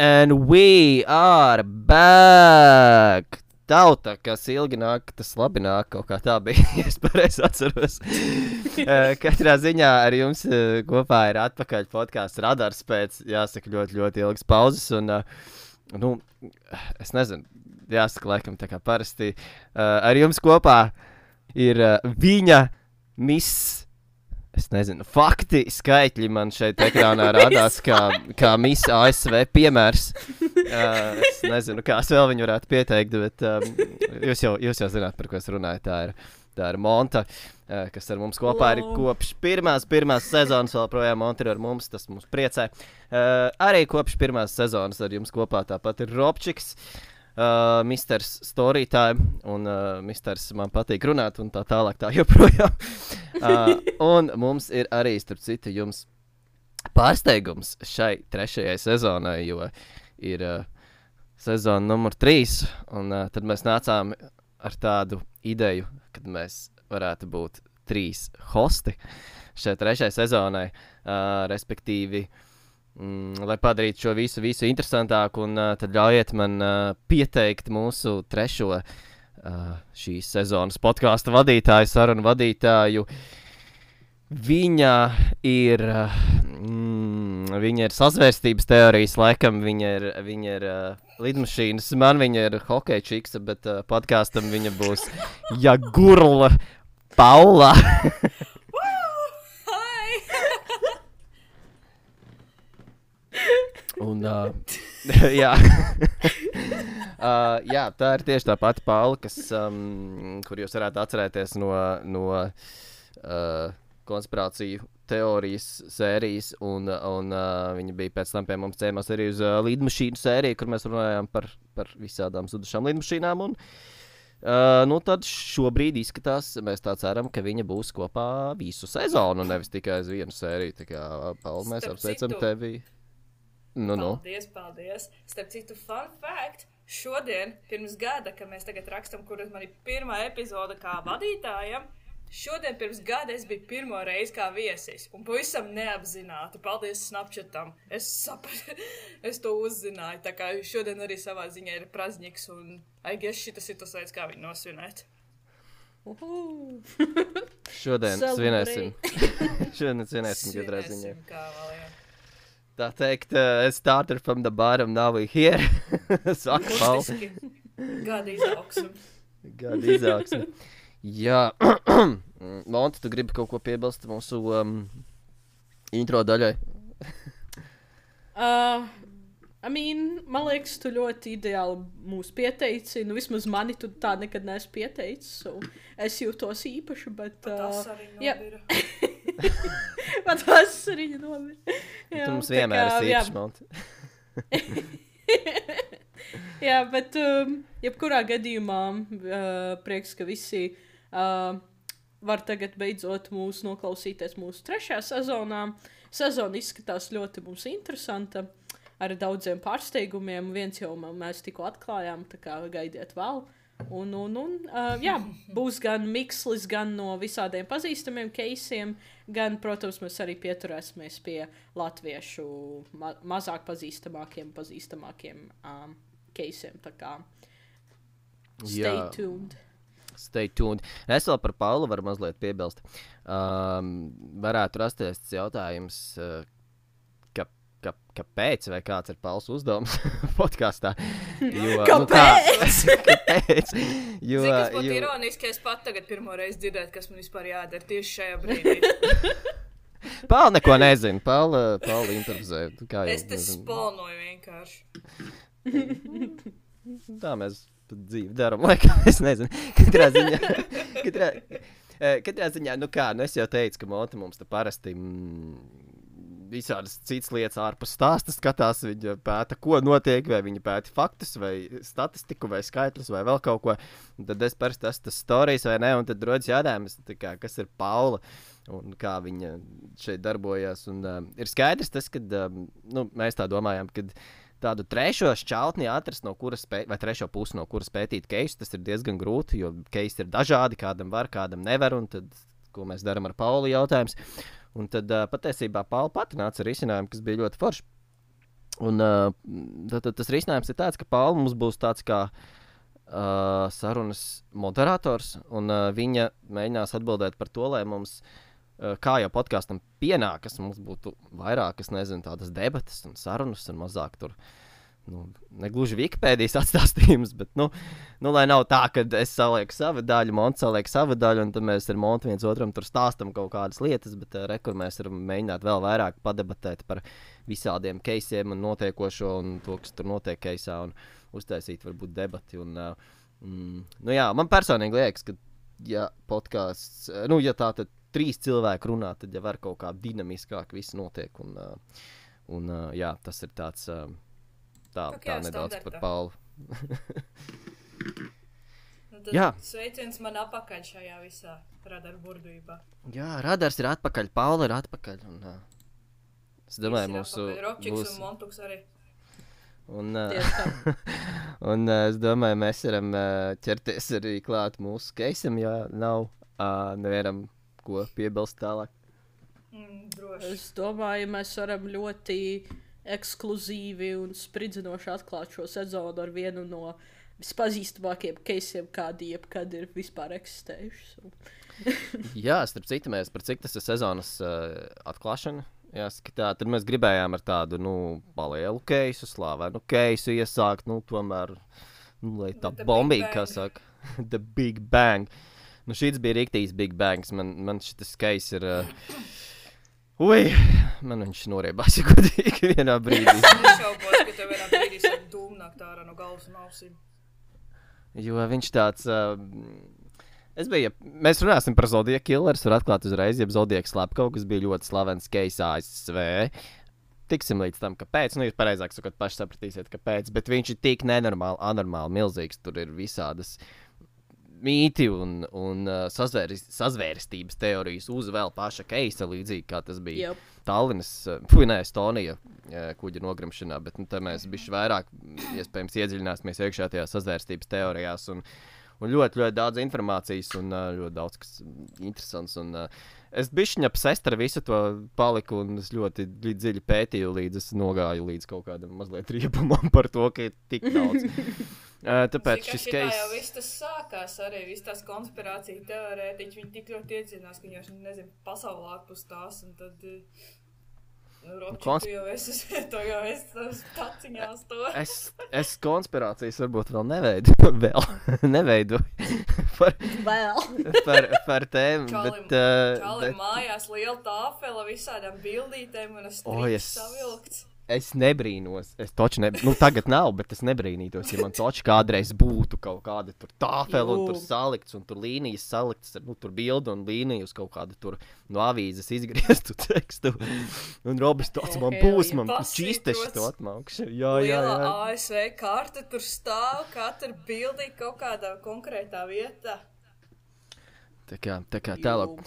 And we are back! Tauta, kas ilgi nāk, tas labi nāk, kaut kā tā bija. ja es pareizi atceros. Eh, Katrā ziņā ar jums eh, kopā ir atpakaļ podkāsts Radars pēc, jāsaka, ļoti, ļoti ilgas pauzes. Un, eh, nu, es nezinu, jāsaka, laikam tā kā parasti. Ar jums kopā ir viņa miss. Es nezinu, fakti, skaitļi man šeit ekrānā rādās kā, kā Misa ASV piemērs. Uh, es nezinu, kā es vēl viņu varētu pieteikt, bet um, jūs, jau, jūs jau zināt, par ko es runāju. Tā ir, tā ir Monta, uh, kas ar mums kopā ir kopš pirmās, pirmās sezonas, vēl projām Monta ir ar mums. Tas mums priecē. Uh, arī kopš pirmās sezonas ar jums kopā tāpat ir Robčiks. Uh, Misters Storytime, un uh, Misters man patīk runāt, un tā tālāk, tā joprojām. uh, un mums ir arī, starp citu, jums pārsteigums šai trešajai sezonai, jo ir uh, sezona numur trīs, un uh, tad mēs nācām ar tādu ideju, kad mēs varētu būt trīs hosti šai trešajai sezonai, uh, respektīvi. Uh, mm, lai padarītu šo visu, visu interesantāku, un uh, tad ļaujiet man uh, pieteikt mūsu trešo uh, šīs sezonas podkāstu vadītāju, sarunu vadītāju. Viņa ir, mm, viņa ir sazvērstības teorijas, laikam viņa ir, viņa ir uh, lidmašīnas, man viņa ir hokeja čiksa, bet uh, podkāstam viņa būs Jagurla Paula. Un, uh, jā. uh, jā, tā ir tieši tā pati kas, um, kur jūs varētu atcerēties no, no uh, konspirāciju teorijas sērijas. Un, un uh, viņa bija pēc tam pie mums ciemos arī uz uh, lidmašīnu sēriju, kur mēs runājām par, par visādām zudušām lidmašīnām. Un, Uh, nu tad šobrīd izskatās, mēs tā ceram, ka viņa būs kopā visu sezonu, nevis tikai uz vienu sēriju. Tā kā Paula, mēs apsveicam tevi. Nu, nu. Paldies, paldies. Starp citu, fun fact. Šodien, pirms gada, kad mēs tagad rakstām, kur man ir pirmā epizode kā vadītājam, šodien pirms gada es biju pirmo reizi kā viesis. Un pavisam neapzināti, paldies Snapchatam, es sapratu, es to uzzināju. Tā kā šodien arī savā ziņā ir prazniks, un aigies šitas ir tas veids, kā viņu nosvinēt. šodien svinēsim. šodien svinēsim katrā ziņā. Kā vēl, jā tā teikt, uh, started from the bottom, now we're here. Saka, Paul. Gada izaugsme. Gada izaugsme. Jā, Monte, tu gribi kaut ko piebilst mūsu um, intro daļai? uh, I mean, man liekas, tu ļoti ideāli mūs pieteici. Nu, vismaz mani tu tā nekad neesi pieteicis. So es jūtos īpaši, bet. Uh, jā, pat vasariņa nomira. Jā, tu mums vienmēr esi Monti. jā, bet um, jebkurā gadījumā uh, prieks, ka visi uh, var tagad beidzot mūs noklausīties mūsu trešajā sezonā. Sezona izskatās ļoti mums interesanta ar daudziem pārsteigumiem. Viens jau mēs tikko atklājām, tā kā gaidiet vēl. Un, un, un uh, jā, būs gan mikslis, gan no visādiem pazīstamiem keisiem, gan, protams, mēs arī pieturēsimies pie latviešu ma mazāk pazīstamākiem, pazīstamākiem um, keisiem. Tā kā stay jā. tuned. Stay tuned. Es vēl par Paulu varu mazliet piebilst. Um, varētu rasties jautājums, uh, ka, kāpēc, vai kāds ir Pauls uzdevums podkāstā. Jo, kāpēc? Nu, kā, kāpēc? Jo, būtu jo... ironiski, ja es pat tagad pirmo reizi dzirdētu, kas man vispār jādara tieši šajā brīdī. Pāle neko nezina. Pāle, Pāle improvizē. Es te spolnoju vienkārši. Tā mēs dzīvi darām. Laikam, es nezinu. Katrā ziņā. Katrā, eh, katrā ziņā, nu kā, nu es jau teicu, ka Monte mums te parasti. Mm, visādas citas lietas ārpus stāsta skatās. Viņa pēta, ko notiek, vai viņa pēta faktus, vai statistiku, vai skaitļus, vai vēl kaut ko. Un tad es parasti esmu tas stāstījis, vai ne? Un tad rodas jautājums, kā, kas ir Paula un kā viņa šeit darbojas. Un, um, ir skaidrs, tas, ka um, nu, mēs tā domājam. Kad, Tādu trešo šķautni atrast, no kuras pēt, vai trešo pusi, no kuras pētīt keisu, tas ir diezgan grūti, jo keisi ir dažādi, kādam var, kādam nevar. Un tad ko mēs darām ar Pauli jautājums. Un tad uh, patiesībā Paula pati nāca ar risinājumu, kas bija ļoti foršs. Un uh, tad, tad tas risinājums ir tāds, ka Paula mums būs tāds kā uh, sarunas moderators, un uh, viņa mēģinās atbildēt par to, lai mums, uh, kā jau podkāstam pienākas, mums būtu vairāk, es nezinu, tādas debatas un sarunas, un mazāk tur. Nu, negluži Wikipēdijas atstāstījums, bet, nu, nu, lai nav tā, ka es salieku savu daļu, Monts saliek savu daļu, un tad mēs ar Montu viens otram tur stāstam kaut kādas lietas, bet uh, rekur mēs varam mēģināt vēl vairāk padebatēt par visādiem keisiem un notiekošo un to, kas tur notiek keisā, un uztaisīt varbūt debati. Un, uh, mm, nu, jā, man personīgi liekas, ka, ja podkāsts, uh, nu, ja tā tad trīs cilvēki runā, tad jau var kaut kā dinamiskāk viss notiek. Un, uh, un uh, jā, tas ir tāds. Uh, Tā, tā jā, nedaudz standarta. par Paulu. Nu, Jā. Sveiciens man apakaļ šajā visā radaru burbuļībā. Jā, radars ir atpakaļ, Paula ir atpakaļ. Un, uh, es domāju, mūsu Ročiks būs. un Montuks arī. Un, uh, tā. un uh, es domāju, mēs varam uh, ķerties arī klāt mūsu keisam, ja nav uh, nevienam ko piebilst tālāk. Mm, droši. Es domāju, mēs varam ļoti ekskluzīvi un spridzinoši atklāt šo sezonu ar vienu no vispazīstamākajiem keisiem, kādi jebkad ir vispār eksistējuši. Jā, starp citu, mēs par cik tas ir sezonas uh, atklāšana. Jāskatā, tad mēs gribējām ar tādu nu, lielu keisu, slavenu keisu iesākt. Nu, tomēr, nu, lai tā bombīga, kā Bang. saka, The Big Bang. Nu, šis bija rīktīs Big Bangs. Man, man šis keis ir. Uh, Ui, man viņš noriebās, ja godīgi vienā brīdī. Es šaubos, ka tev vienā brīdī sāk dūmnākt ārā no galvas un ausīm. Jo viņš tāds. Uh, es biju, mēs runāsim par Zodija Killers, var atklāt uzreiz, jeb Zodija Slepkavu, kas bija ļoti slavens keisā ASV. Tiksim līdz tam, kāpēc. Nu, jūs pareizāk sakot, paši sapratīsiet, kāpēc. Bet viņš ir tik nenormāli, anormāli milzīgs. Tur ir visādas mīti un, un uh, sazvēris, sazvērstības teorijas uz vēl paša keisa, līdzīgi kā tas bija Jep. Tallinas, uh, ne Estonija uh, kuģa nogrimšanā, bet nu, tā mēs bijām vairāk, iespējams, iedziļināsimies iekšā tajā sazvērstības teorijās. Un, un ļoti, ļoti daudz informācijas un uh, ļoti daudz kas interesants. Un, uh, es biju apsēst ar visu to paliku, un es ļoti ļoti dziļi pētīju, līdz es nogāju līdz kaut kādam mazliet riebumam par to, ka ir tik daudz. Uh, tāpēc Tikai šis šitā jau viss tas sākās arī, viss tās konspirācija teorētiķi, viņi tik ļoti iedzinās, ka viņi jau, nezinu, pasaulē ārpus tās, un tad, nu, Roči, Kons- jau esi, tu jau tas taciņās to. Es, es konspirācijas varbūt vēl neveidoju, vēl neveidoju par, Vēl. par, par tēmu. Čalim, Bet, uh, čalim bet mājās liela tāfela visādām bildītēm un es oh, es- savilkts. Es nebrīnos. Es taču, ne, nu, tagad nav, bet es nebrīnītos, ja man taču kādreiz būtu kaut kāda tāfela un tur salikts, un tur līnijas saliktas, ar, nu, tur bildi un līniju uz kaut kādu tur no avīzes izgrieztu tekstu. Un Robis tāds man būs, man čīsteši to atmaukšu. Jā, jā, jā. ASV karte tur stāv, katra bildī kaut kādā konkrētā vietā. Tā kā, tā kā tālāk.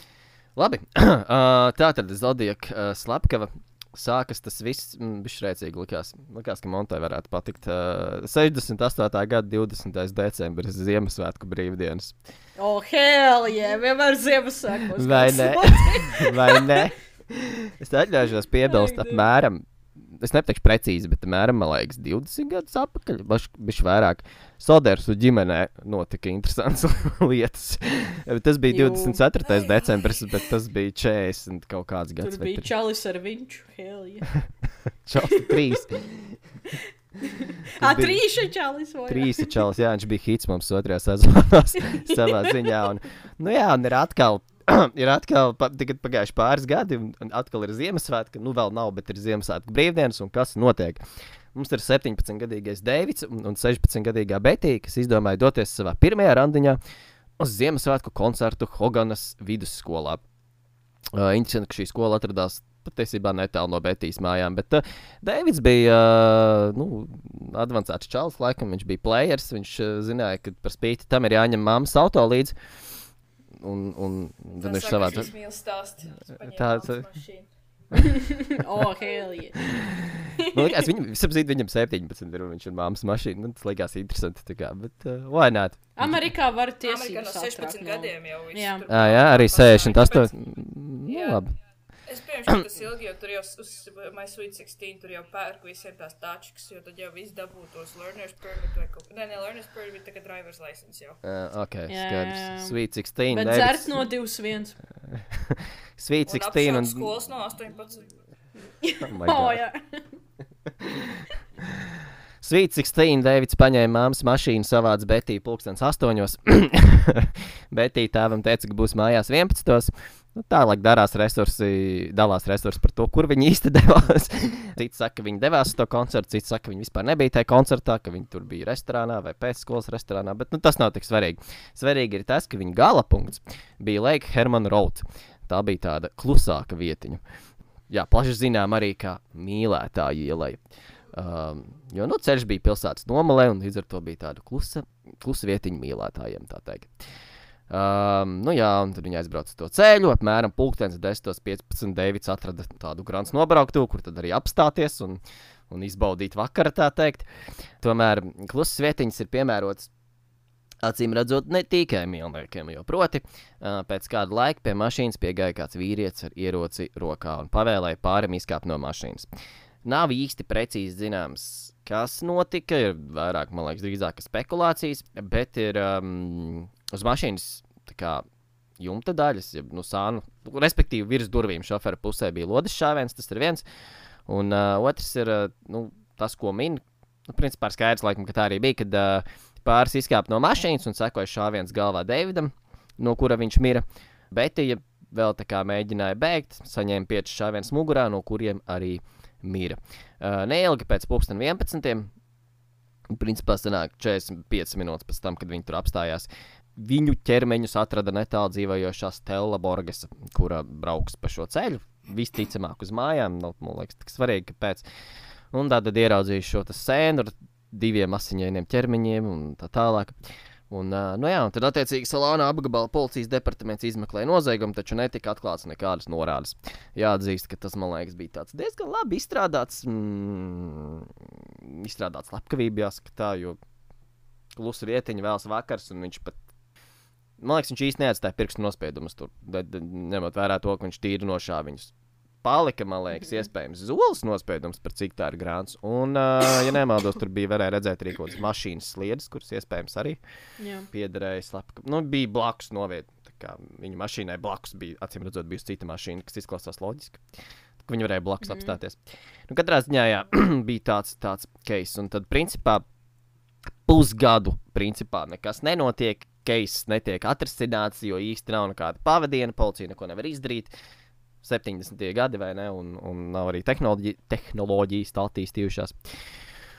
Labi, uh, tā tad Zodija uh, Slepkava. Sākas tas viss, mm, bija šrēcīgi. Likās, likās, ka Montai varētu patikt. Uh, 68. gada 20. decembris, Ziemassvētku brīvdienas. Oh, hell, yeah, vienmēr Ziemassvētkos. Vai ne? Vai ne? Es atļaušos piebilst, apmēram, es nepateikšu precīzi, bet apmēram, man liekas, 20 gadus atpakaļ, bišķi vairāk. Soders un ģimenē notika interesants lietas. Tas bija Jū. 24. Ai, ai. decembris, bet tas bija 40 kaut kāds gads. Tur bija čalis ar viņu. Hell, yeah. Čels, trīs. Bija- trīša čalis? Trīs čels, jā, viņš bija hits mums otrajā sezonā savā ziņā. Un, nu jā, un ir atkal, ir atkal pa, tikai pagājuši pāris gadi, un atkal ir Ziemassvētka. Nu, vēl nav, bet ir Ziemassvētku brīvdienas, un kas notiek? Mums ir 17-gadīgais Deivids un, un 16-gadīgā Betija, kas izdomāja doties savā pirmajā randiņā uz Ziemassvētku koncertu Hoganas vidusskolā. Uh, interesanti, ka šī skola atradās patiesībā netālu no Betijas mājām. Bet uh, Deivids bija uh, nu, avansēts čalis, laikam viņš bija players. Viņš uh, zināja, ka par spīti tam ir jāņem mammas auto līdzi. Un, un tad viņš savā stāst. Tāds- oh, hell yeah. Man liekas, viņam, sapzīt, viņam 17 ir un viņš ir māmas mašīna. Man tas likās interesanti. tā Kā, bet, uh, why not? Amerikā var Amerikā tiesības no ātrāk 16 no- gadiem jau viss. Jā. tur Ah, jā, arī pasaulē, 68. tāpēc- Nu, Jā. labi. Es pieņemu, ka tas ilgi, jo tur jau uz My Sweet 16 tur jau pērk visiem tās tačkas, jo tad jau viss dabū tos learners permit vai kaut ko. Nē, ne learners permit, tagad drivers license jau. Uh, ok, Jā, skaidrs. Sweet 16. Bet Davids- dzert no 2-1. Sweet Un 16. apšaut Un... skolas no 18. Oh Oh, jā. Sweet 16. Deivids paņēma māmas mašīnu, savāca Betiju pulkstens 8. Betija tēvam teica, ka būs mājās 11. Nu, Tālāk darās resursi, dalās resursi par to, kur viņi īsti devās. Cits saka, ka viņi devās uz to koncertu, cits saka, ka viņi vispār nebija tajā koncertā, ka viņi tur bija restorānā vai pēcskolas restorānā. Bet nu, tas nav tik svarīgi. Svarīgi ir tas, ka viņa gala punkts bija Lake Herman Road. Tā bija tāda klusāka vietiņa. Jā, plaši zinām arī kā mīlētāju ielai. Um, jo nu, ceļš bija pilsētas nomalē, un līdz ar to bija tāda klusa, klusa vietiņa mīlētājiem. Um, nu jā, un tad viņi aizbrauca uz to ceļu. Apmēram 10.15. Deivids atrada tādu grāmatu nobrauktu, kur tad arī apstāties un, un izbaudīt vakaru, tā teikt. Tomēr klusas vietiņas ir piemērotas. Acīm redzot, ne tikai mīlniekiem, jo proti, uh, pēc kāda laika pie mašīnas piegāja kāds vīrietis ar ieroci rokā un pavēlēja pārim izkāpt no mašīnas. Nav īsti precīzi zināms, kas notika. Ir vairāk, man liekas, drīzāk spekulācijas, bet ir um, uz mašīnas kā jumta daļas, jeb nu, sānu, respektīvi virs durvīm šofera pusē bija lodes šāviens, tas ir viens. Un uh, otrs ir uh, nu, tas, ko min. Nu, principā skaidrs, laikam, ka tā arī bija, kad uh, pāris izkāpa no mašīnas un sekoja šāviens galvā Davidam, no kura viņš mira. Betija vēl tā kā mēģināja bēgt, saņēma piecus šāvienus mugurā, no kuriem arī mira. Uh, neilgi pēc 11. Principā sanāk 45 minūtes pēc tam, kad viņi tur apstājās. Viņu ķermeņus atrada netālu dzīvojošā Stela Borgesa, kura brauks pa šo ceļu. Visticamāk, uz mājām. Nav, man liekas, tik svarīgi, kāpēc. Un tā tad ieraudzīju šo sēnu ar diviem asiņainiem ķermeņiem un tā tālāk. Un, uh, nu jā, un tad, attiecīgi, Salāna apgabala policijas departaments izmeklēja noziegumu, taču netika atklāts nekādas norādes. Jāatzīst, ka tas, man liekas, bija diezgan labi izstrādāts, mm, izstrādāts slepkavība, jāsaka tā, jo klusa vietiņa vēlas vakars, un viņš pat, man liekas, viņš īsti neatstāja pirkstu nospiedumus tur, ņemot vērā to, ka viņš tīri nošāva viņus. Palika, man liekas, iespējams, zolis nospiedums, par cik tā ir grāns. Un, uh, ja nemaldos, tur bija varēja redzēt arī kaut kādas mašīnas sliedes, kuras iespējams arī Jā. piederēja slepkavībai. Nu, bija blakus novietā. Viņa mašīnai blakus bija, acīm redzot, bijusi cita mašīna, kas izklausās loģiski. ka Viņi varēja blakus mm. apstāties. Nu, katrā ziņā jā, bija tāds, tāds case. Un tad, principā, pusgadu principā nekas nenotiek. Case netiek atrisināts, jo īsti nav nekāda pavadiena. Policija neko nevar izdarīt. 70. gadi, vai ne? Un, un nav arī tehnoloģi, tehnoloģijas tā attīstījušās.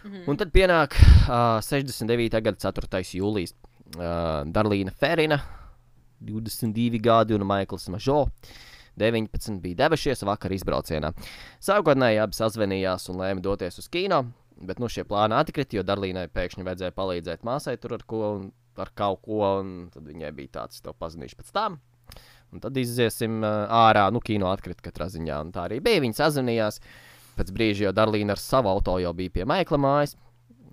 Mhm. Un tad pienāk uh, 69. gada 4. jūlijas. Uh, Darlīna Ferina, 22 gadi, un Maikls Mažo. 19 bija devušies vakar izbraucienā. Sākotnēji abi sazvanījās un lēma doties uz kino, bet nu, šie plāni atkrita, jo Darlīnai pēkšņi vajadzēja palīdzēt māsai tur ar, ko, un, ar kaut ko, un tad viņai bija tāds, to pazinīšu pēc tam. Un tad iziesim ārā, nu, kino atkrita katrā ziņā. Un tā arī bija. Viņi sazvanījās. Pēc brīža jau Darlīna ar savu auto jau bija pie Maikla mājas.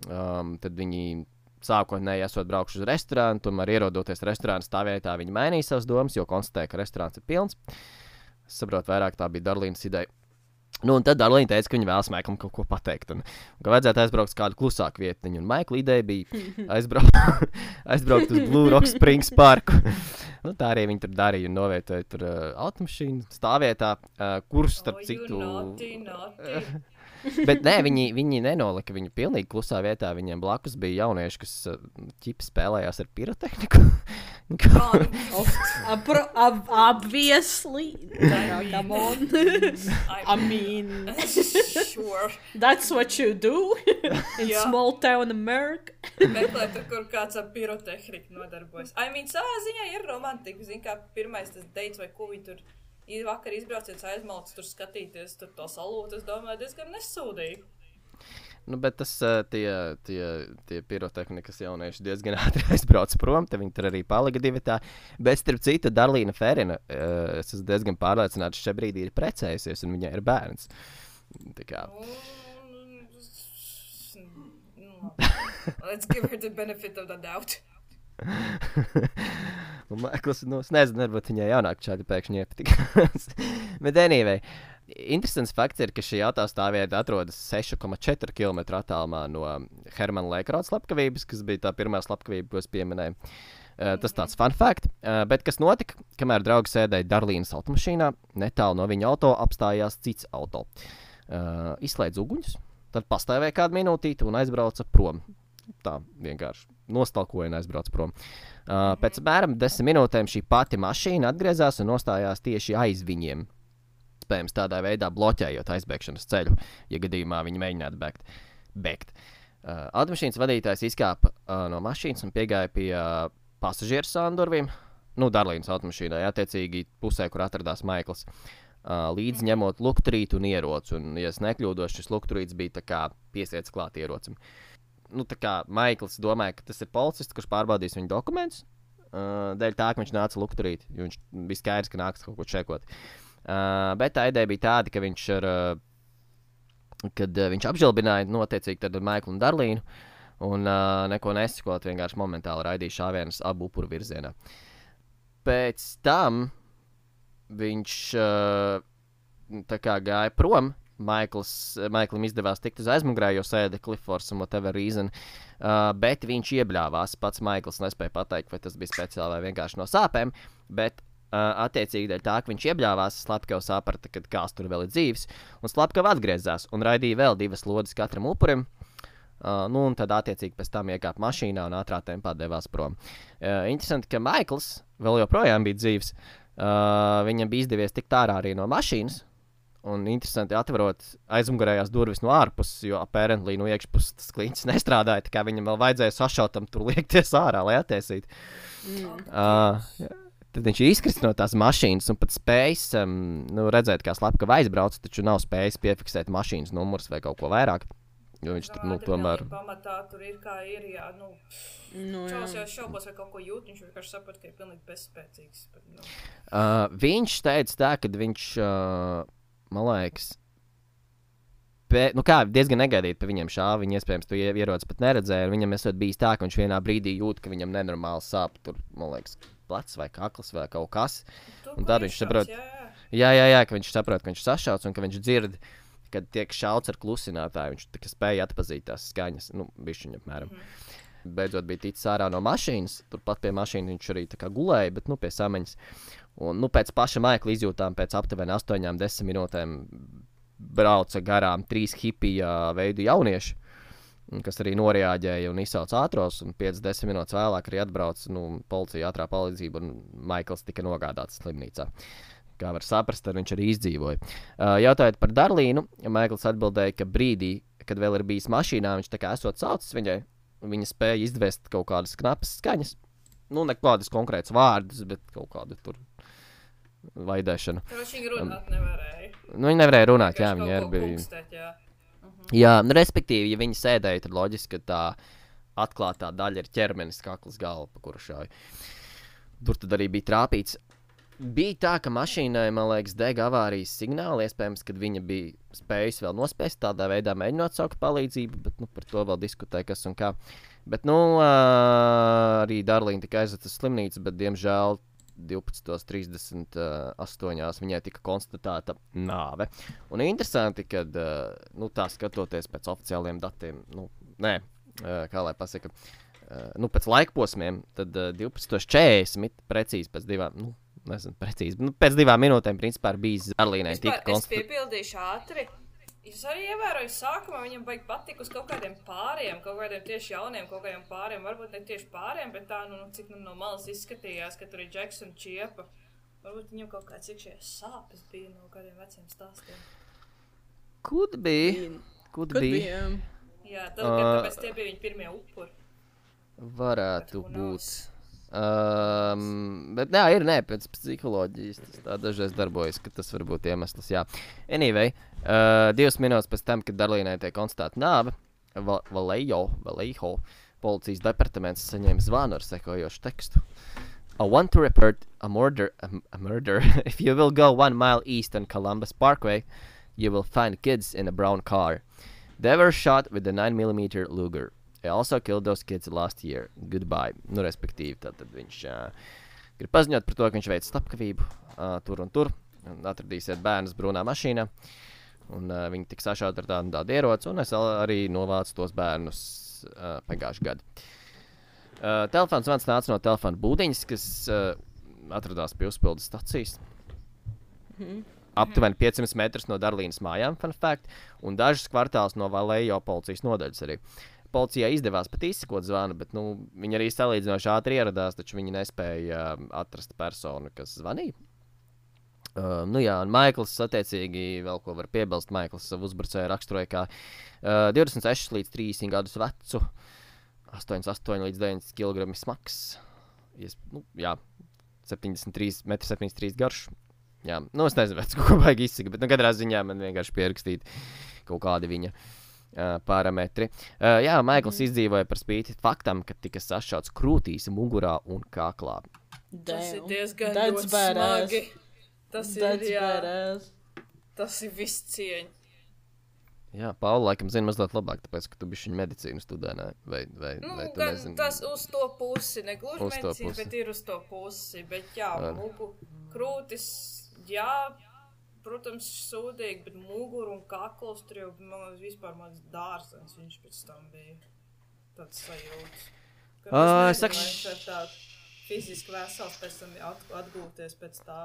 Um, tad viņi sākotnēji esot braukuši uz restorānu, tomēr ierodoties restorāna stāvvietā, viņi mainīja savas domas, jo konstatēja, ka restorāns ir pilns. Es saprotu, vairāk tā bija Darlīnas ideja. Nu, un tad Darlīna teica, ka viņa vēlas Maiklam kaut ko pateikt. Un, ka vajadzētu aizbraukt uz kādu klusāku vietu. Un Maikla ideja bija aizbraukt, aizbraukt uz Blue Rock Springs parku. Nu, tā arī viņi tur darīja un novietoja tur uh, automašīnu stāvvietā, uh, kurš starp Oh, citu. naughty, naughty. Bet nē, viņi, viņi nenolika viņu pilnīgi klusā vietā. Viņiem blakus bija jaunieši, kas uh, ķipi spēlējās ar pirotehniku. Of, apro, ab, obviously. Come on. I mean, sure. that's what you do in Jā. small town America. Meklēt, kur kāds ar pirotehniku nodarbojas. I mean, savā ziņā ir romantika. Zini, kā pirmais tas deits vai ko viņi tur ir vakar izbrauciens aizmalcis tur skatīties, tur to salūtu. Es domāju, diezgan nesūdīgi. Nu, bet tas uh, tie, tie, tie pirotehnikas jaunieši diezgan ātri aizbrauca prom. Te viņi tur arī palika divi tā. Bet, starp citu, Darlīna Ferina, uh, es esmu diezgan pārliecināts, ka šajā brīdī ir precējusies un viņai ir bērns. Tā kā, Nu, Let's give her the benefit of the doubt. Un Maikls, nu, es nezinu, varbūt viņai jaunāk šādi pēkšņi iepatikās. Bet, anyway, interesants fakts ir, ka šī autostāvvieta atrodas 6,4 km attālumā no Hermana Leikroda slepkavības, kas bija tā pirmā slepkavība, ko es pieminēju. Uh, tas tāds fun fact. Uh, bet kas notika, kamēr draugs sēdēja Darlīnas automašīnā, netālu no viņa auto apstājās cits auto. Uh, izslēdz uguņus, tad pastāvēja kādu minūtīti un aizbrauca prom. Tā vienkārši nostalkoja un aizbrauca prom. Uh, pēc apmēram desmit minūtēm šī pati mašīna atgriezās un nostājās tieši aiz viņiem. Iespējams, tādā veidā bloķējot aizbēgšanas ceļu, ja gadījumā viņi mēģinātu bēgt. bēgt. Uh, automašīnas vadītājs izkāpa uh, no mašīnas un piegāja pie uh, pasažieru sāndurvīm. Nu, Darlīnas automašīnai, attiecīgi pusē, kur atradās Maikls. Uh, līdzi ņemot lukturītu un ieroci. Un, ja es nekļūdos, šis lukturīts bija piesiets klāt ierocim. Nu, tā kā Maikls domāja, ka tas ir policists, kurš pārbaudīs viņa dokumentus. Uh, dēļ tā, ka viņš nāca lukturīt, jo viņš bija skaidrs, ka nāks kaut ko čekot. Uh, bet tā ideja bija tāda, ka viņš ar, uh, kad uh, viņš apžēlbināja notiecīgi Maiklu un Darlīnu. Un uh, neko nesakot, vienkārši momentāli raidīja šāvienus abu upuru virzienā. Pēc tam viņš uh, gāja prom. Maikls, Maiklam izdevās tikt uz aizmugurē, jo sēde Cliffords un whatever reason. Uh, bet viņš iebļāvās. Pats Maikls nespēja pateikt, vai tas bija speciāli vai vienkārši no sāpēm. Bet uh, attiecīgi dēļ tā, ka viņš iebļāvās, Slepkavs saprata, ka kāds tur vēl ir dzīves. Un Slepkavs atgriezās un raidīja vēl divas lodes katram upurim. Uh, nu, un tad, attiecīgi, pēc tam iekāpa mašīnā un ātrā tempā devās prom. Uh, interesanti, ka Maikls vēl joprojām bija dzīves. Uh, viņam bija izdevies tikt ārā arī no mašīnas. Un interesanti, atverot aizmugurējās durvis no ārpuses, jo apērentlī no iekšpuses tas kliņķis nestrādāja. Tā kā viņam vēl vajadzēja sašautam tur liekties ārā, lai attaisītu. Mm. Uh, tad viņš ir izkritis no tās mašīnas un pat spējis um, nu, redzēt, kā slepkava aizbrauc, taču nav spējis piefiksēt mašīnas numurus vai kaut ko vairāk. Jo viņš tur nu, tomēr. Pamatā tur ir kā ir. Jā, nu, Nu, jā. jau šaubos, vai kaut ko jūt. Viņš vienkārši saprot, ka ir pilnīgi bezspēcīgs. Bet, nu, Uh, viņš teica, tā, ka viņš, uh, man liekas, pē, nu kā, diezgan negaidīti pa viņam šāva. Viņa iespējams to ie- ierodas pat neredzēja. un Viņam esot bijis tā, ka viņš vienā brīdī jūt, ka viņam nenormāli sāp tur, man liekas, plecs vai kakls vai kaut kas. tur, Un tad viņš saprot- jā, jā. Jā, jā, ka viņš saprot, ka viņš sašauts un ka viņš dzird, kad tiek šauts ar klusinātāju. Viņš spēja atpazīt tās skaņas, nu, bišķiņa apmēram. Mm. Beidzot bija ticis ārā no mašīnas. Turpat pie mašīnas viņš arī gulēja, bet nu, pie samaņas. Un nu, pēc paša maikla izjūtām, pēc aptuveni 8-10 minūtēm brauca garām trīs hipija veidu jaunieši. un Kas arī noreaģēja un izsauca ātros, un 5-10 minūtes vēlāk arī atbrauca nu, policija, ātrā palīdzība, un Maikls tika nogādāts slimnīcā. Kā var saprast, tad viņš arī izdzīvoja. Uh, jautājot par Darlīnu, Maikls atbildēja, ka brīdī, kad vēl ir bijis mašīnā, viņš tā kā esot saucis viņai, viņa spēja izdvest kaut kādas knapas skaņas. Nu, nekādas konkrētas vārdus, bet kaut kādu tur vaidēšanu. Tur viņš runāt nevarēja. Nu, viņa nevarēja runāt, jā, Vienkārši viņa kaut ir bijusi. jā. Jā, nu, respektīvi, ja viņi sēdēja, tad loģiski, ka tā atklātā daļa ir ķermenis, kakls galva, pa kuru šāja. Tur tad arī bija trāpīts. Bija tā, ka mašīnai, man liekas, dega avārijas signāli. Iespējams, ka viņa bija spējusi vēl nospēst tādā veidā, mēģinot saukt palīdzību, bet nu, par to vēl diskutē, kas un kā. Bet, nu, arī Darlīna tika aizvesta uz slimnīcu, bet, diemžēl, 12.38. viņai tika konstatēta nāve. Un interesanti, ka nu, tā skatoties pēc oficiāliem datiem, nu, nē, kā lai pasaka, ā, nu, pēc laika posmiem, tad ā, 12.40 precīzi pēc divām. Nu, Nezinu, precīzi. Nu, pēc divām minūtēm, principā, ir bijis Arlīnai. Vispār tika Es piepildīšu ātri. Es arī ievēroju, sākumā viņam baigi patika uz kaut kādiem pāriem, kaut kādiem tieši jauniem, kaut kādiem pāriem. Varbūt ne tieši pāriem, bet tā, nu, cik nu, no malas izskatījās, ka tur ir Džeks un Čiepa. Varbūt viņam kaut kāds iekšējais sāpes bija no kādiem veciem stāstiem. Kur bija? Kur Kad bija? bija? Jā, tad, Ā. uh, tāpēc tie bija viņa pirmie upuri. Varētu Bet būt. knows? Um, bet, jā, ir nē, pēc psiholoģijas tas tā dažreiz darbojas, ka tas var būt iemesls. Jā, anyway, uh, divas minūtes pēc tam, kad Darlīnai tiek konstatēta nāve, Va- Vallejo, Vallejo policijas departaments saņēma zvanu ar sekojošu tekstu. I want to report a murder. A, a murder. if you will go one mile east on Columbus Parkway, you will find kids in a brown car. They were shot with a 9mm Luger. I also killed those kids last year. Goodbye. Nu, respektīvi, tad viņš uh, grib paziņot par to, ka viņš veic slepkavību uh, tur un tur. Un atradīsiet bērnus brūnā mašīnā. Un uh, viņi tiks sašauti ar tādu, un tādu ieroci, un es arī novācu tos bērnus uh, pagājušajā gadā. Uh, telefons zvans nāca no telefona būdiņas, kas uh, atradās pie uzpildes stacijas. Aptuveni 500 metrus no Darlīnas mājām, fun fact, un dažus kvartālus no Valējo policijas nodaļas arī. Policijai izdevās pat izsekot zvanu, bet nu, viņi arī salīdzinoši ātri ieradās, taču viņi nespēja uh, atrast personu, kas zvanīja. Uh, nu jā, un Maikls, attiecīgi, vēl ko var piebilst, Maikls savu uzbrucēju raksturoja kā uh, 26 līdz 30 gadus vecu, 88 līdz 90 kg smags, Ies, nu, jā, 73 m, 73 garš. Jā, nu es nezinu, pēc ko baigi izsaka, bet nu, katrā ziņā man vienkārši pierakstīja kaut kādi viņa uh, parametri. Uh, jā, Maikls mm. izdzīvoja par spīti faktam, ka tika sašauts krūtīs, mugurā un kaklā. Tas ir Damn. diezgan smagi. Tas ir, That's jā, badass. tas ir viss cieņa. Jā, Paula, laikam, zina mazliet labāk, tāpēc, ka tu biji viņa medicīnas studentē, vai, vai, Nu, vai tu gan nezini? tas uz to pusi, ne gluži medicīna, bet ir uz to pusi. Bet jā, Ar. mugu, krūtis, jā, protams, sūdīgi, bet muguru un kakls tur jau, man vispār mans dārzens, viņš pēc tam bija tāds sajūts. Ka Ā, es saku- ir tā fiziski vesels pēc tam at, atgūties pēc tā.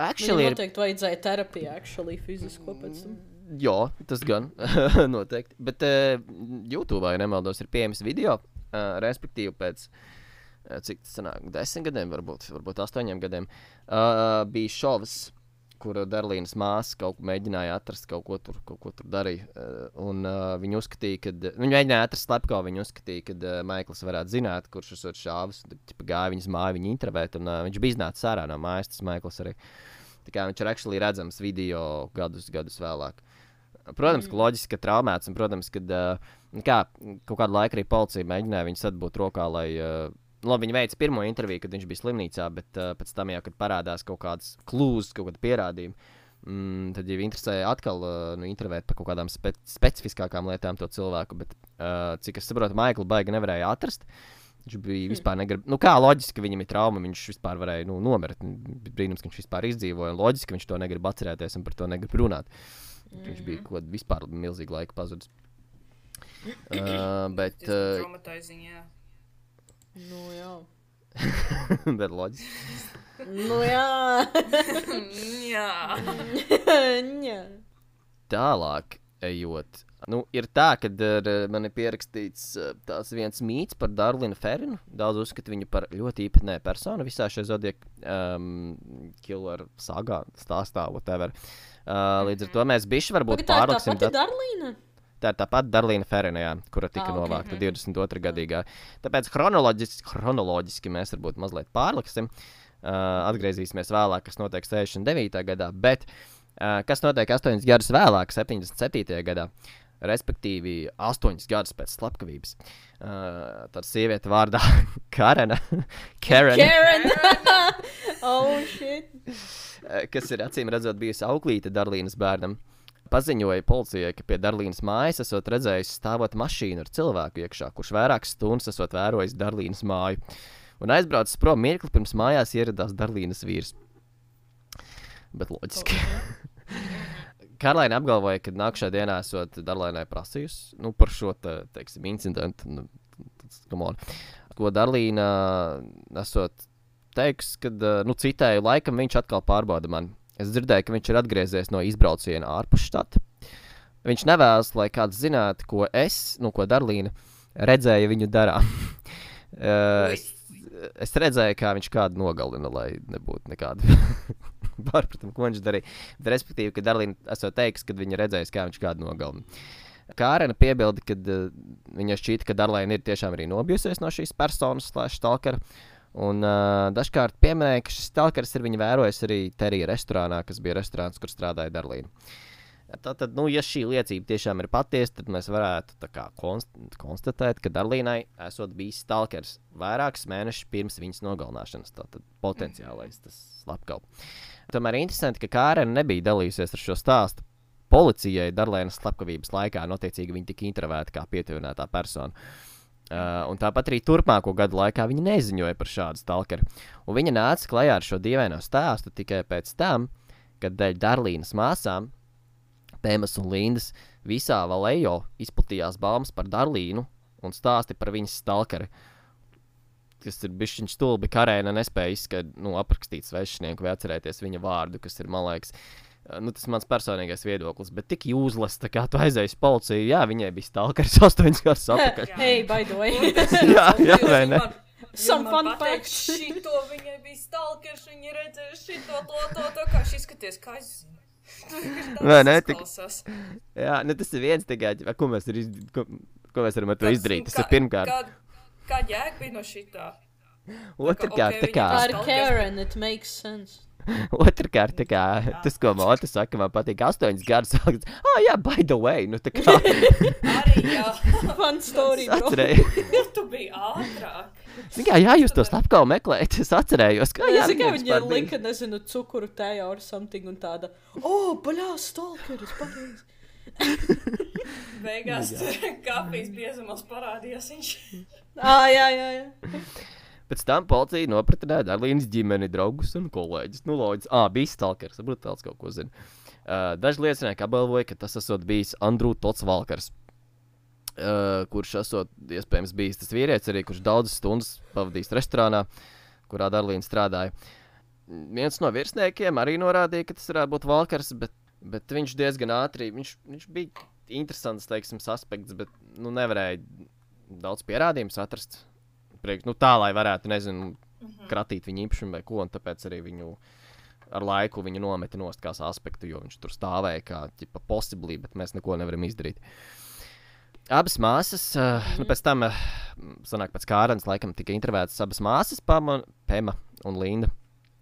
Actually, Viņam ir noteikti vajadzēja terapiju, actually, fizisko pēc tam. Jā, tas gan noteikti. Bet uh, YouTube, ja nemaldos, ir pieejams video. Uh, respektīvi, pēc uh, cik tas sanāk, desmit gadiem, varbūt, varbūt astoņiem gadiem, uh, bija šovs, kur Darlīnas māsa kaut mēģināja atrast, kaut ko tur, kaut ko tur darīja. Uh, un uh, viņi uzskatīja, ka viņi mēģināja atrast slepko. Viņi uzskatīja, ka uh, Maikls varētu zināt, kurš esot šāvis. Gāja viņas māju, viņa intervēt, un uh, viņš bija iznācis ārā no mājas. Tas Maikls arī. Tā kā viņš ir actually redzams video gadus, gadus vēlāk. Protams, ka loģiski, ka traumēts, un, protams, ka uh, kā, kaut kādu laiku arī policija mēģināja viņu atbūt rokā, lai uh, labi, viņi veica pirmo interviju, kad viņš bija slimnīcā, bet uh, pēc tam jau, kad parādās kaut kādas klūzas, kaut kāda pierādījuma, mm, tad jau interesēja atkal uh, nu, intervēt par kaut kādām spe specifiskākām lietām to cilvēku. Bet, uh, cik es saprotu, Maiklu baigi nevarēja atrast. Viņš bija vispār negrib. Nu, kā loģiski, ka viņam ir trauma, viņš vispār varēja nu, nomirt. Brīnums, ka viņš vispār izdzīvoja. un Loģiski, ka viņš to negrib atcerēties un par to negrib runāt. Mm. Viņš bija kaut kādā vispār milzīga laika pazudis. Uh, bet, uh, jā. Nu, jā. bet loģiski. Nu, jā. Jā. jā. Tālāk, ejot. Nu, ir tā, ka man ir pierakstīts uh, tāds viens mīts par Darlinu Ferinu. Daudz uzskata viņu par ļoti īpatnēju personu visā šajā zodieka um, killer sagā, stāstā, whatever. Uh, līdz ar to mēs bišķi varbūt Pagaid, tā ir tā pati Darlīna? Tā ir tā pati Darlīna Ferena, jā, kura tika Ah, ah, ok. novākta okay. 22. gadsimtā. Tāpēc chronoloģiski, chronoloģiski mēs varbūt mazliet pārliksim. Uh, atgriezīsimies vēlāk, kas notiek 69. gadā, bet uh, kas notiek 8 gadus vēlāk, 77. gadā. Respektīvi, 8 gadus pēc slepkavības. Uh, Tad sieviete vārdā Karena, Karen, Karen! oh, shit! eh, kas ir acīm redzot bijusi auklīte Darlīnas bērnam, paziņoja policijai, ka pie Darlīnas mājas esot redzējis stāvot mašīnu ar cilvēku iekšā, kurš vairākas stundas esot vērojis Darlīnas māju. Un aizbraucis prom mirkli pirms mājās ieradās Darlīnas vīrs. Bet loģiski. Karlaina apgalvoja, ka nākamajā dienā esot Darlīnai prasījusi nu, par šo te, teiksim, incidentu. Nu. Ko Darlīna esot teiks, ka, nu, citēju, laikam viņš atkal pārbauda mani. Es dzirdēju, ka viņš ir atgriezies no izbrauciena ārpus štata. Viņš nevēlas, lai kāds zinātu, ko es, nu, ko Darlīna redzēja viņu darām. uh, es, es redzēju, kā viņš kādu nogalina, lai nebūtu nekāda pārpratuma, ko viņš darīja. Bet, respektīvi, ka Darlīna esot teiks, kad viņa redzējusi, kā viņš kādu nogalina. Kārena piebilda, ka uh, viņa šķita, ka Darlēna ir tiešām arī nobijusies no šīs personas, slash, stalkera. Un uh, dažkārt pieminēja, ka šis stalkers ir viņa vērojis arī Terija restorānā, kas bija restorāns, kur strādāja Darlīna. Tātad, nu, ja šī liecība tiešām ir patiesa, tad mēs varētu kā, konst konstatēt, ka Darlīnai esot bijis stalkers vairākus mēnešus pirms viņas nogalināšanas. Tātad potenciālais tas slepkavs. Tomēr interesanti, ka Kārena nebija dalījusies ar šo stāstu. Policijai Darlīnas slepkavības laikā, notiecīgi, viņa tika intervētāta kā pietuvinātā persona. Uh, un tāpat arī turpmāko gadu laikā viņa neziņoja par šādu stalkeru. Un viņa nāca klajā ar šo dīvaino stāstu tikai pēc tam, kad dēļ Darlīnas māsām Pēmas un Lindas visā Valējo izplatījās baumas par Darlīnu un stāsti par viņas stalkeri. Kas ir bijis viņa stulbi, karēna nespēja izskatīt, nu, aprakstīt svešinieku vai atcerēties viņa vārdu, kas ir, man liekas, nu, tas mans personīgais viedoklis. Bet tik jūzlas, tā kā tu aizēji uz policiju, jā, viņai bija stalkeris astoņas gadus atpakaļ. Hey, by the way. jā, jā, vai ne? Some fun facts. šito viņai bija stalkers, viņa redzēja šito, to, to, to, kā šis skaties, kā es zinu. Vai ne, tik-. Jā, nu, tas ir viens tikai, ko mēs, ir izd... ko, ko mēs varam ar to izdarīt. Tas kā- ir pirmkārt. Kā, kā jēga bija no šitā? Otrkārt, tā kā. Ir Stalkers. Karen, it makes sense. Otrakārt, kā tas, ko Mota saka, man patīk. Astoņas gadus. Ah, jā, by the way, nu tā kā. Arī jā, story, bro. Atcerēju. tu biji ātrāk. Zini, kā, jā, jūs to slepkavu meklējat. Es atcerējos, ka jā, Es tikai viņiem viņa lika, nezinu, cukuru tajā or something un tāda. O, oh, baļā, stalkeris, pareizi. Beigās tur kafijas biezumos parādījās viņš. Ā, jā, jā, jā. Pēc tam policija nopratināja Darlīnas ģimeni, draugus un kolēģus. Nu, loģiski. Ah, bija stalkers, varbūt tāds kaut ko zina. Uh, daži liecinieki apgalvoja, ka tas esot bijis Andrū Tots Valkars. Uh, kurš esot iespējams bijis tas vīrietis, arī kurš daudzas stundas pavadījis restorānā, kurā Darlīna strādāja. Viens no virsniekiem arī norādīja, ka tas varētu būt Valkars, bet, bet viņš diezgan ātri, viņš, viņš bija interesants, teiksim, aspekts, bet nu, nevarēja daudz pierādījumus atrast. Priekš, nu, tā, lai varētu, nezinu, kratīt viņa īpašumu vai ko, un tāpēc arī viņu ar laiku viņu nometa nost kā aspektu, jo viņš tur stāvēja kā ģipa, possibly, bet mēs neko nevaram izdarīt. Abas māsas, uh, nu, pēc tam, uh, sanāk, pēc kārtas, laikam, tika intervētas abas māsas, Pama, Pema un Linda.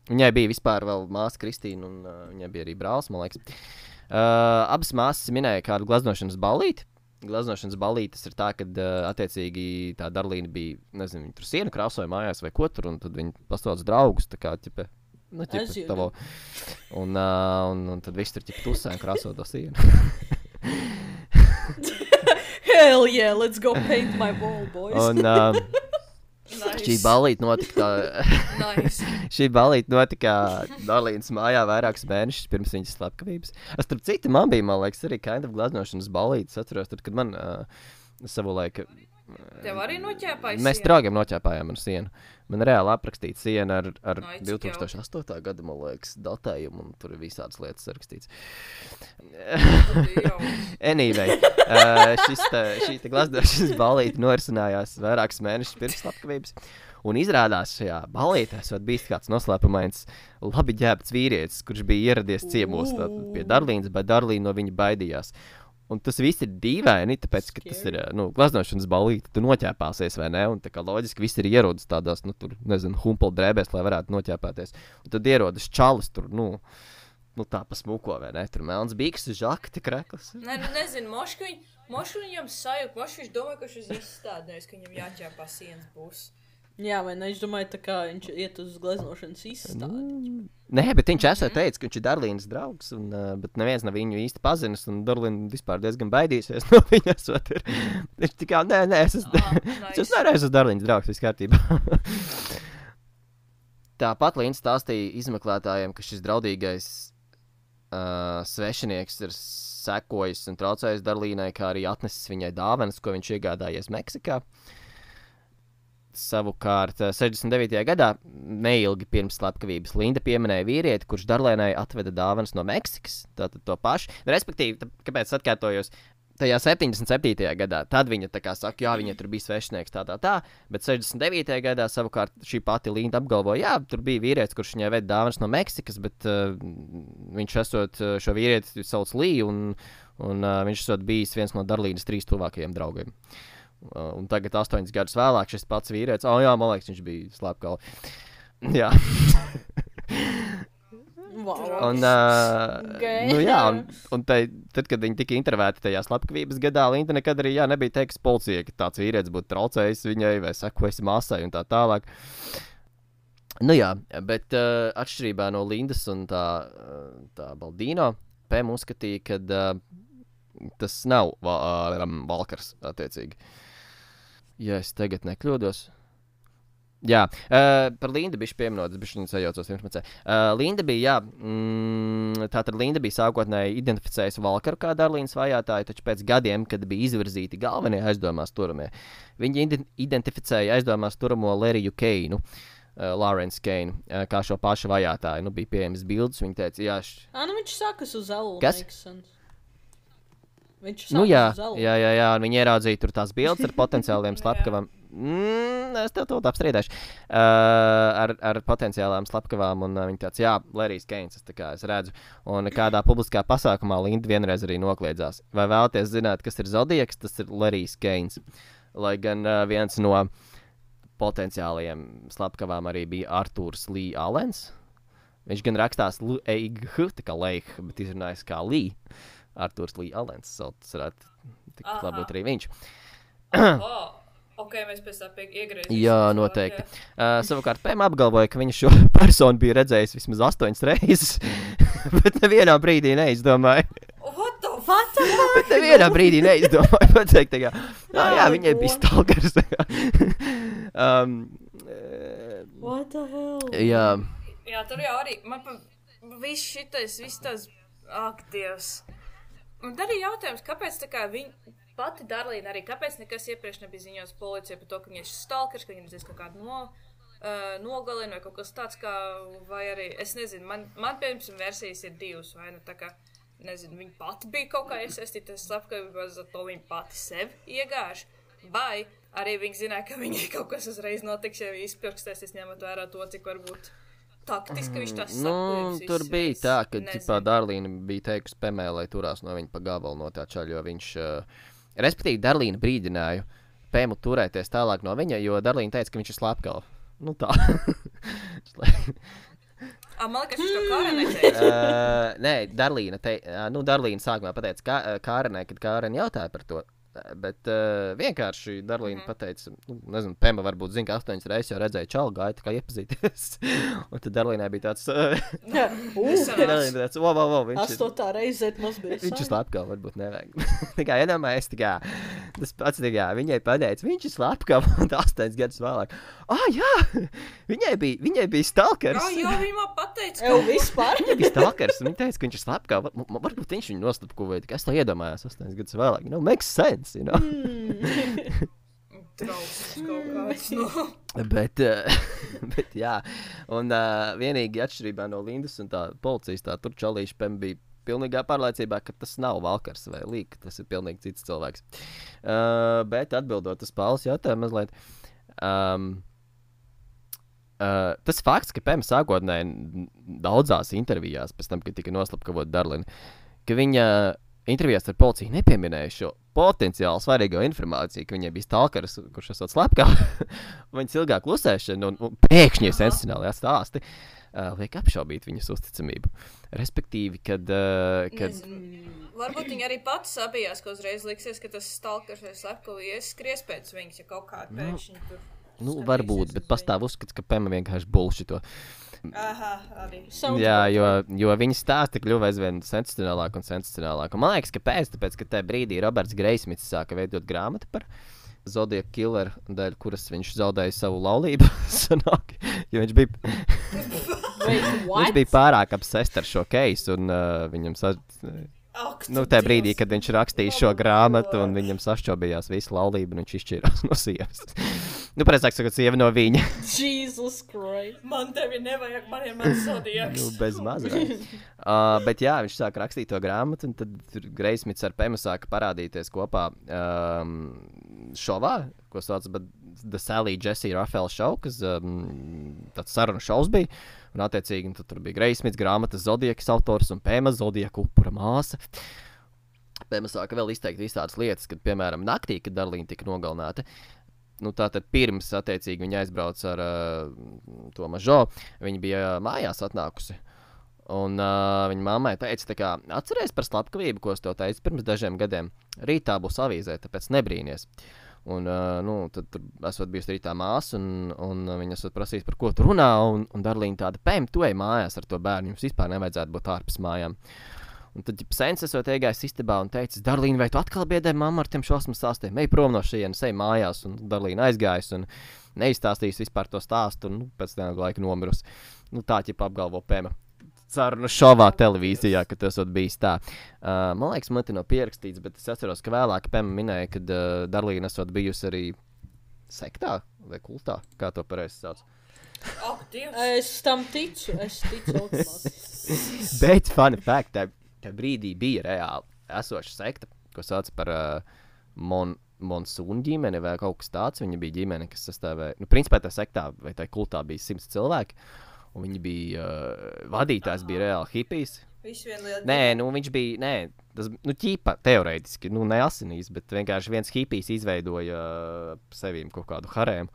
Viņai bija vispār vēl māsa Kristīna, un uh, viņai bija arī brālis, man liekas. Uh, abas māsas minēja kādu glaznošanas ballīti. Glaznošanas ballītes ir tā, ka, uh, attiecīgi, tā Darlīna bija, nezinu, tur sienu krāsoja mājās vai ko tur, un tad viņi pastāv draugus, kā, ķipe, nu, you tavo. Un, uh, un, un tad viss tur ķipe tusē un krāso to sienu. Hell yeah, let's go paint my wall, boys. un uh, Nice. šī ballīte notika, Nice. šī ballīte notika Darlīnas mājā vairākus mēnešus pirms viņas slepkavības. Es, starp citu, man bija, man liekas, arī kind of glaznošanas ballītes. Es atceros, tad, kad man uh, savu laiku. Tev arī noķēpājas. Mēs draugiem noķēpājām ar sienu. Man reāli aprakstīja siena ar, ar cik 2008. gada, man liekas, datējumu, un tur ir visādas lietas rakstīts. anyway, uh, šis, te, šī glazēšanas balīte norisinājās vairākus mēnešus pirms slepkavības. Un izrādās, šajā balītē esot bijis kāds noslēpumains, labi ģērbts vīrietis, kurš bija ieradies ciemos pie Darlīnas, bet Darlīna no viņa baidījās. Un tas viss ir dīvaini, tāpēc, ka tas ir nu, glazēšanas balīti. Tu noķēpāsies, vai ne? Un tā kā loģiski viss ir ierodas tādās, nu, tur, nezinu, humpla drēbēs, lai varētu noķēpāties. Un tad ierodas čalis tur, nu, nu tā pasmuko, vai ne? Tur melns bīks, žakti, krekls. Nē, nu nezinu, moškiņ, moškiņam sajūta, moškiņš domāja, ka šis izstādēs, ka viņam jāķēpā sienas būs. Jā, vai ne? Es domāju, tā kā viņš iet uz gleznošanas izstādi. Nē, bet viņš esat teicis, ka viņš ir Darlīnas draugs, un, uh, bet neviens nav viņu īsti pazinis, un Darlīna vispār diezgan baidīsies no viņa. Viņš tikai, nē, nē, es esmu, Ah, es nice. nereiz esmu Darlīnas draugs, viss kārtībā. Tāpat Līns stāstīja izmeklētājiem, ka šis draudīgais uh, svešinieks ir sekojis un traucējis Darlīnai, kā arī atnesis viņai dāvanas, ko viņš iegādājies Meksikā. Savukārt, eh, 69. gadā, neilgi pirms slepkavības, Linda pieminēja vīrieti, kurš Darlēnai atveda dāvanas no Meksikas. Tātad to pašu. Respektīvi, tā, kāpēc atkārtojos? Tajā 77. gadā, tad viņa tā kā saka, jā, viņa tur bija svešinieks, tā, tā, tā. Bet 69. gadā savukārt šī pati Linda apgalvoja, jā, tur bija vīrietis, kurš viņai veda dāvanas no Meksikas, bet uh, viņš esot uh, šo vīrieti sauc Līju, un, Un uh, viņš esot bijis viens no Darlīnas trīs tuvākajiem draugiem. Uh, un tagad, astoņus gadus vēlāk, šis pats vīrietis, oh, jā, man liekas, viņš bija slepkavs. Jā, Wow. un, uh, Gay. nu, jā, un, un tai, tad, kad viņi tika intervētāti tajā slepkavības gadā, Linda nekad arī jā, nebija teikusi policijai, ka tāds vīrietis būtu traucējis viņai vai sekojis māsai un tā tālāk. Nu jā, bet uh, atšķirībā no Lindas un tā, uh, tā Baldīno, Pēm uzskatīja, ka uh, tas nav va uh, Valkars attiecīgi. Ja es tagad nekļūdos. Jā, uh, par Lindu bija pieminēts, bet viņš sajaucās pirms uh, Linda bija, jā, mm, tā tad Linda bija sākotnēji identificējusi Valkaru kā Darlīnas vajātāju, taču pēc gadiem, kad bija izvirzīti galvenie aizdomās turamie, viņi ide identificēja aizdomās turamo Leriju Keinu. Uh, Lorence Keinu, uh, kā šo pašu vajātāju. Nu, bija pieejamas bildes. Viņa teica, jā, š... Ah, nu viņš sakas uz Elu. Kas? sense. Viņš nu, jā, jā, jā, jā, un viņi ieraudzīja tur tās bildes ar potenciāliem slepkavām. Mm, es tev to apstrīdēšu. Uh, ar, ar potenciālām slepkavām, un uh, viņi tāds, jā, Lerijs Keins, es, kā es redzu. Un kādā publiskā pasākumā Linda vienreiz arī nokliedzās. Vai vēlaties zināt, kas ir Zodiaks? Tas ir Lerijs Keins. Lai gan uh, viens no potenciālajiem slepkavām arī bija Arthurs Lee Alens. Viņš gan rakstās L-E-I-G, tā kā Leih, bet izrunājas kā Lee. Arthurs Lee Alens. Tas varētu tik Aha. labi būt arī viņš. Ok, mēs pēc tam iegriezīsimies. Jā, noteikti. Uh, savukārt, Pēma apgalvoja, ka viņš šo personu bija redzējis vismaz astoņas reizes, bet nevienā brīdī neizdomāja. What the hell? Bet nevienā brīdī neizdomāja pateikt, kā, "Ā, jā, Ai, viņai bija stalkers. um, eh, What the hell? jā, Jā, tur jau arī man pa viss šitais, viss tas, ak, Dievs. Un tad arī jautājums, kāpēc tā kā viņa pati Darlīna arī, kāpēc nekas iepriekš nebija ziņots policijai par to, ka viņa ir stalkers, ka viņa ir kaut kāda no, uh, nogalina vai kaut kas tāds, kā, vai arī, es nezinu, man, man piemēram, versijas ir divas, vai nu tā kā, nezinu, viņa pati bija kaut kā iesaistīta slepkavībā, bet to viņa pati sevi iegāž, vai arī viņa zināja, ka viņai kaut kas uzreiz notiks, ja viņa izpirkstēs, ņemot vērā to, cik varbūt taktiski viņš tās nu, sapņojums tur bija tā, ka ķipā, Darlīna bija teikusi Pēmē, lai turās no viņa pa gabalu no tā čaļa, jo viņš, uh, respektīvi, Darlīna brīdināja Pēmu turēties tālāk no viņa, jo Darlīna teica, ka viņš ir slepkavs. Nu tā. Ah, man liekas, viņš to kā neteica. uh, nē, Darlīna, te, uh, nu, Darlīna sākumā pateica kā, Kārenē, kad Kārena jautāja par to. Bet uh, vienkārši Darlīna mm -hmm. pateica, nu, nezinu, Pēma varbūt zina, ka astoņas reizes jau redzēja čalu gaitu, kā iepazīties. Un tad Darlīnai bija tāds, uh, Sanāca. Darlīna bija tāds, wow, wow, wow, viņš ir. Astotā reize mums bija. Viņš ir slepkavs, varbūt nevajag. tā kā iedomājieties, tā kā tas pats tā kā viņai pateica, viņš ir slepkavs, un astoņas gadus vēlāk. Ah, jā, viņai bija, viņai bija stalkers. Jā, jā, viņa man pateica, ka vispār? Viņai bija stalkers, un viņa teica, ka viņš ir slepkavs. Var- var- Varbūt viņš viņu noslapkoja, kas to iedomājās astoņas gadus vēlāk. You know, makes sense, you know? drausmas kaut kāds. Nu. bet, uh, bet, jā, un uh, vienīgi atšķirībā no Lindas un tā policijas, tā tur čalīša pem bija pilnīgā pārliecībā, ka tas nav Valkars vai Līka, tas ir pilnīgi cits cilvēks. Uh, bet atbildot uz Pāles jautājumu mazliet. Um, Uh, tas fakts, ka Pēma sākotnēji daudzās intervijās, pēc tam, kad tika noslapkavot Darlina, ka viņa intervijās ar policiju nepieminēja šo potenciāli svarīgo informāciju, ka viņai bija stalkers, kurš esot slepkavs, viņas ilgāk klusēšana un, un pēkšņi Aha. sensacionāli stāsti. Uh, liek apšaubīt viņas uzticamību. Respektīvi, kad. Uh, kad Nezinu. Varbūt viņa arī pati sabijās, ka uzreiz liksies, ka tas stalkers vai slepkavs skries pēc viņas, ja kaut kāda pēkšņi tur. Nu, varbūt, bet pastāv uzskats, ka Pēma vienkārši bulšito. Aha, Jā, jo, jo viņa stāsti kļuva aizvien sensacionālāk un. Un man liekas, ka pēc, tāpēc, ka tajā brīdī Roberts Greismits sāka veidot grāmatu par Zodija killeru, dēļ kuras viņš zaudēja savu laulību. sanāk, jo viņš bija, Wait, viņš bija pārāk apsēsts ar šo keisu, un uh, viņam sa, Ak, nu, tajā brīdī, kad viņš rakstīja šo grāmatu, un viņam sašķobījās visa laulība, un viņš izšķīrās no sievas. nu, precīzāk sakot, sieva no viņa. Jesus Christ. Man tevi nevajag, man ir mans zodiaks. Nu, bez mazliet. uh, bet jā, viņš sāka rakstīt to grāmatu, un tad Greismits ar Pēmu sāka parādīties kopā um, šovā, ko sauc par The Sally Jesse Rafael Show, kas um, tāds sarunu šovs bija. Un, attiecīgi, nu, tur bija Greismits, grāmatas Zodiekas autors un Pēma Zodieka upura māsa. Pēma sāka vēl izteikt visādas lietas, kad, piemēram, naktī, kad Darlīna tika nogalināta. Nu, Tātad pirms attiecīgi viņa aizbrauca ar uh, to mažo, viņa bija mājās atnākusi. Un uh, viņa mammai teica, kā, atcerieties par slepkavību, ko es tev teicu pirms dažiem gadiem. Rītā būs avīzē, tāpēc nebrīnīties. Un, uh, nu, tad tur esot bijusi arī tā māsa, un, un viņa esot prasījusi, par ko tu runā. Un, un Darlīna tāda, pēm, tu ej mājās ar to bērnu. Jums vispār nevajadzētu būt ārpus mājām. Un tad Sēns esot iegājis istabā un teicis, Darlīna, vai tu atkal biedē mammu ar tiem šausmu stāstiem? Ej prom no šejienes, ej mājās. Un Darlīna aizgājis un neizstāstījis vispār to stāstu, un nu, pēc tam laika nomirusi. Nu, tā ķipa apgalvo Pēma. Sarunu šovā televīzijā, ka tas ir bijis tā. Uh, man liekas, man te nav pierakstīts, bet es atceros, ka vēlāk Pēma minēja, ka uh, Darlīna esot bijusi arī sektā vai kultā, kā to pareizi sauc. Dievs! Es tam ticu, es ticu. Bet, fun fact, tajā, tajā brīdī bija reāli esoša sekta, ko sauc par uh, mon, Monsūnu ģimeni vai kaut kas tāds. Viņa bija ģimene, kas sastāvēja, nu, principā tā sektā vai tā kultā bija simts cilvēki. Un viņi bija, uh, vadītājs bija reāli hipijs. Viņš vien liela Nē, nu viņš bija, nē, tas, nu, ķīpa, teorētiski, nu, ne asinīs, bet vienkārši viens hipijs izveidoja uh, sevīm kaut kādu harēmu.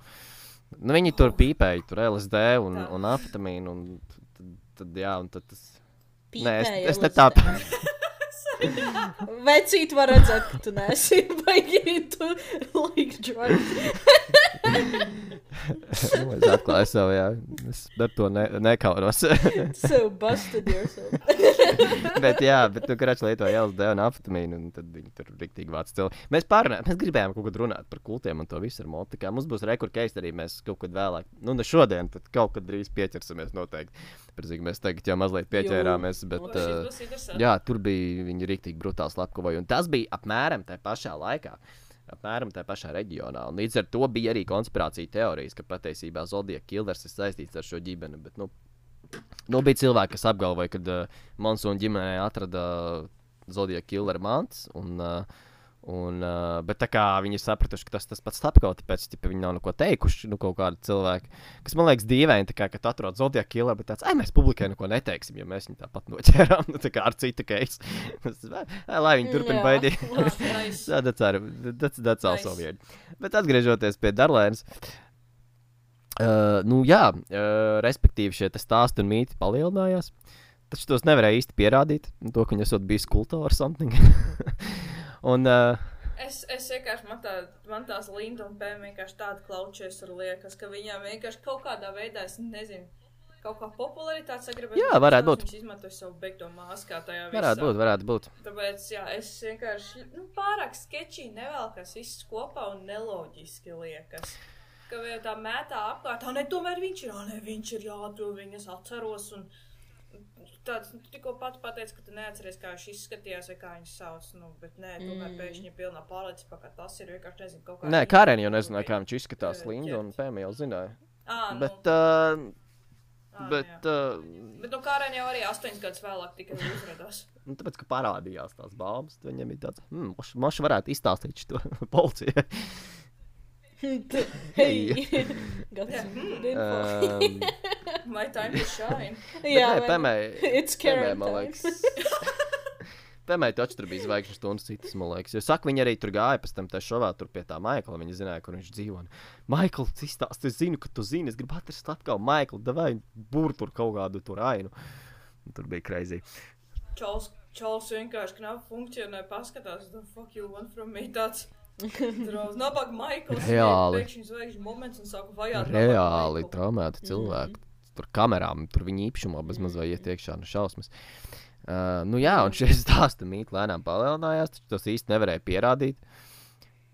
Nu, viņi tur pīpēja, tur LSD un, Tā. un amfetamīnu, un tad, tad, jā, un tad tas. Nē, es, Pīpēja es ne tā. Vecīt var redzēt, ka tu neesi baigi tu like drugs. Nu, es atklāju sev, jā. Es ar to ne, nekaunos. So busted yourself. bet, jā, bet, nu, kurš lietoja LSD un amfetamīnu, un tad viņi tur rīktīgi vāc cilvēku. Mēs pārunājām, mēs gribējām kaut ko runāt par kultiem un to visu ar motu. Tā kā Mums būs rekurors, arī mēs kaut kad vēlāk, nu, ne šodien, bet kaut kad drīz pieķersimies noteikti. Protams, mēs tagad jau mazliet pieķērāmies, bet. Uh, jā, tur bija viņi rīktīgi brutāli slepkavoji, un tas bija apmēram tajā pašā laikā. Apmēram tajā pašā reģionā. Un līdz ar to bija arī konspirācija teorijas, ka patiesībā Zodija Killers ir saistīts ar šo ģimeni. Bet, nu, nu, bija cilvēki, kas apgalvoja, ka uh, Monsūna ģimenē atrada Zodija Killera mantas. Un, uh, un, uh, bet tā kā viņi ir sapratuši, ka tas tas pats slepkavs, tāpēc tipa, viņi nav neko teikuši. Nu, kaut kādi cilvēki, kas man liekas dīvaini, kā, kad atrod Zodija Killeru, bet tāds, ai, mēs publikai neko neteiksim, jo mēs viņu tāpat noķērām. Nu, tā kā ar citu keisu. Lai viņi turpina baidīt. Nice. Tā that's, our, that's, that's also weird. Bet atgriežoties pie Darlēnas. Uh, nu, jā, uh, respektīvi, šie stāsti un mīti palielinājās. Taču tos nevarēja īsti pierādīt. To, ka viņi esat bijis kultā ar something. Un, uh, Es, es vienkārši man, tā, man tās Linda un Pēm vienkārši tāda klaučies ar liekas, ka viņām vienkārši kaut kādā veidā, es nezinu, kaut kā popularitāte sagribēja. Jā, varētu būt. Viņš izmantoja savu beigto māskā tajā visā. varētu būt, varētu būt. Tāpēc, jā, es vienkārši, nu, pārāk sketčī nevelkas viss kopā un neloģiski liekas. Ka vēl tā mētā apkārt, ah, ne, tomēr viņš ir, ah, ne, viņš ir, jā, to viņas atceros. Un tāds, nu, tikko pat pateici, ka tu neatceries, kā viņš izskatījās vai kā viņš sauc, nu, bet nē, tomēr mm. pēkšņi ir pilnā pārliecība, ka tas ir vienkārši, nezinu, kaut kā. Nē, Karen jau nezināja, kā viņš izskatās. Linda un. Pēma jau zināja. À, nu, Bet, uh, ā, bet, jā. uh, Bet, nu, Karen jau arī astoņas gadus vēlāk tikai uzrādās. nu, tāpēc, ka parādījās tās baumas, tad viņam bija tāds, hmm, moš varētu izstāstīt šo policijai. Hei, My time to shine. Jā, vai- Karen man liekas. Pēmai taču tur bija zvaigžņu stundas citas, man liekas. Jo saka, viņi arī tur gāja pēc tam tajā šovā tur pie tā Maikla. Viņi zināja, kur viņš dzīvo. Maikl, izstāst, es zinu, ka tu zini, es gribu atrast atkal Maiklu, davai būr tur kaut kādu tur ainu. Tur bija kreizī. Čals, čals vienkārši knapi funkcionē, paskatās, the fuck you want from me. Tāds draudz. Nabag Maikls. Reāli. Pēkšņi zvaigžņu moments un saka, vajag. Reāli traumēti cilvēki. Tur kamerām, tur viņa īpašumā bez maz vai iet iekšā no šausmas. Uh, nu jā, un šie stāsti mīt lēnām palielinājās, taču tos īsti nevarēja pierādīt.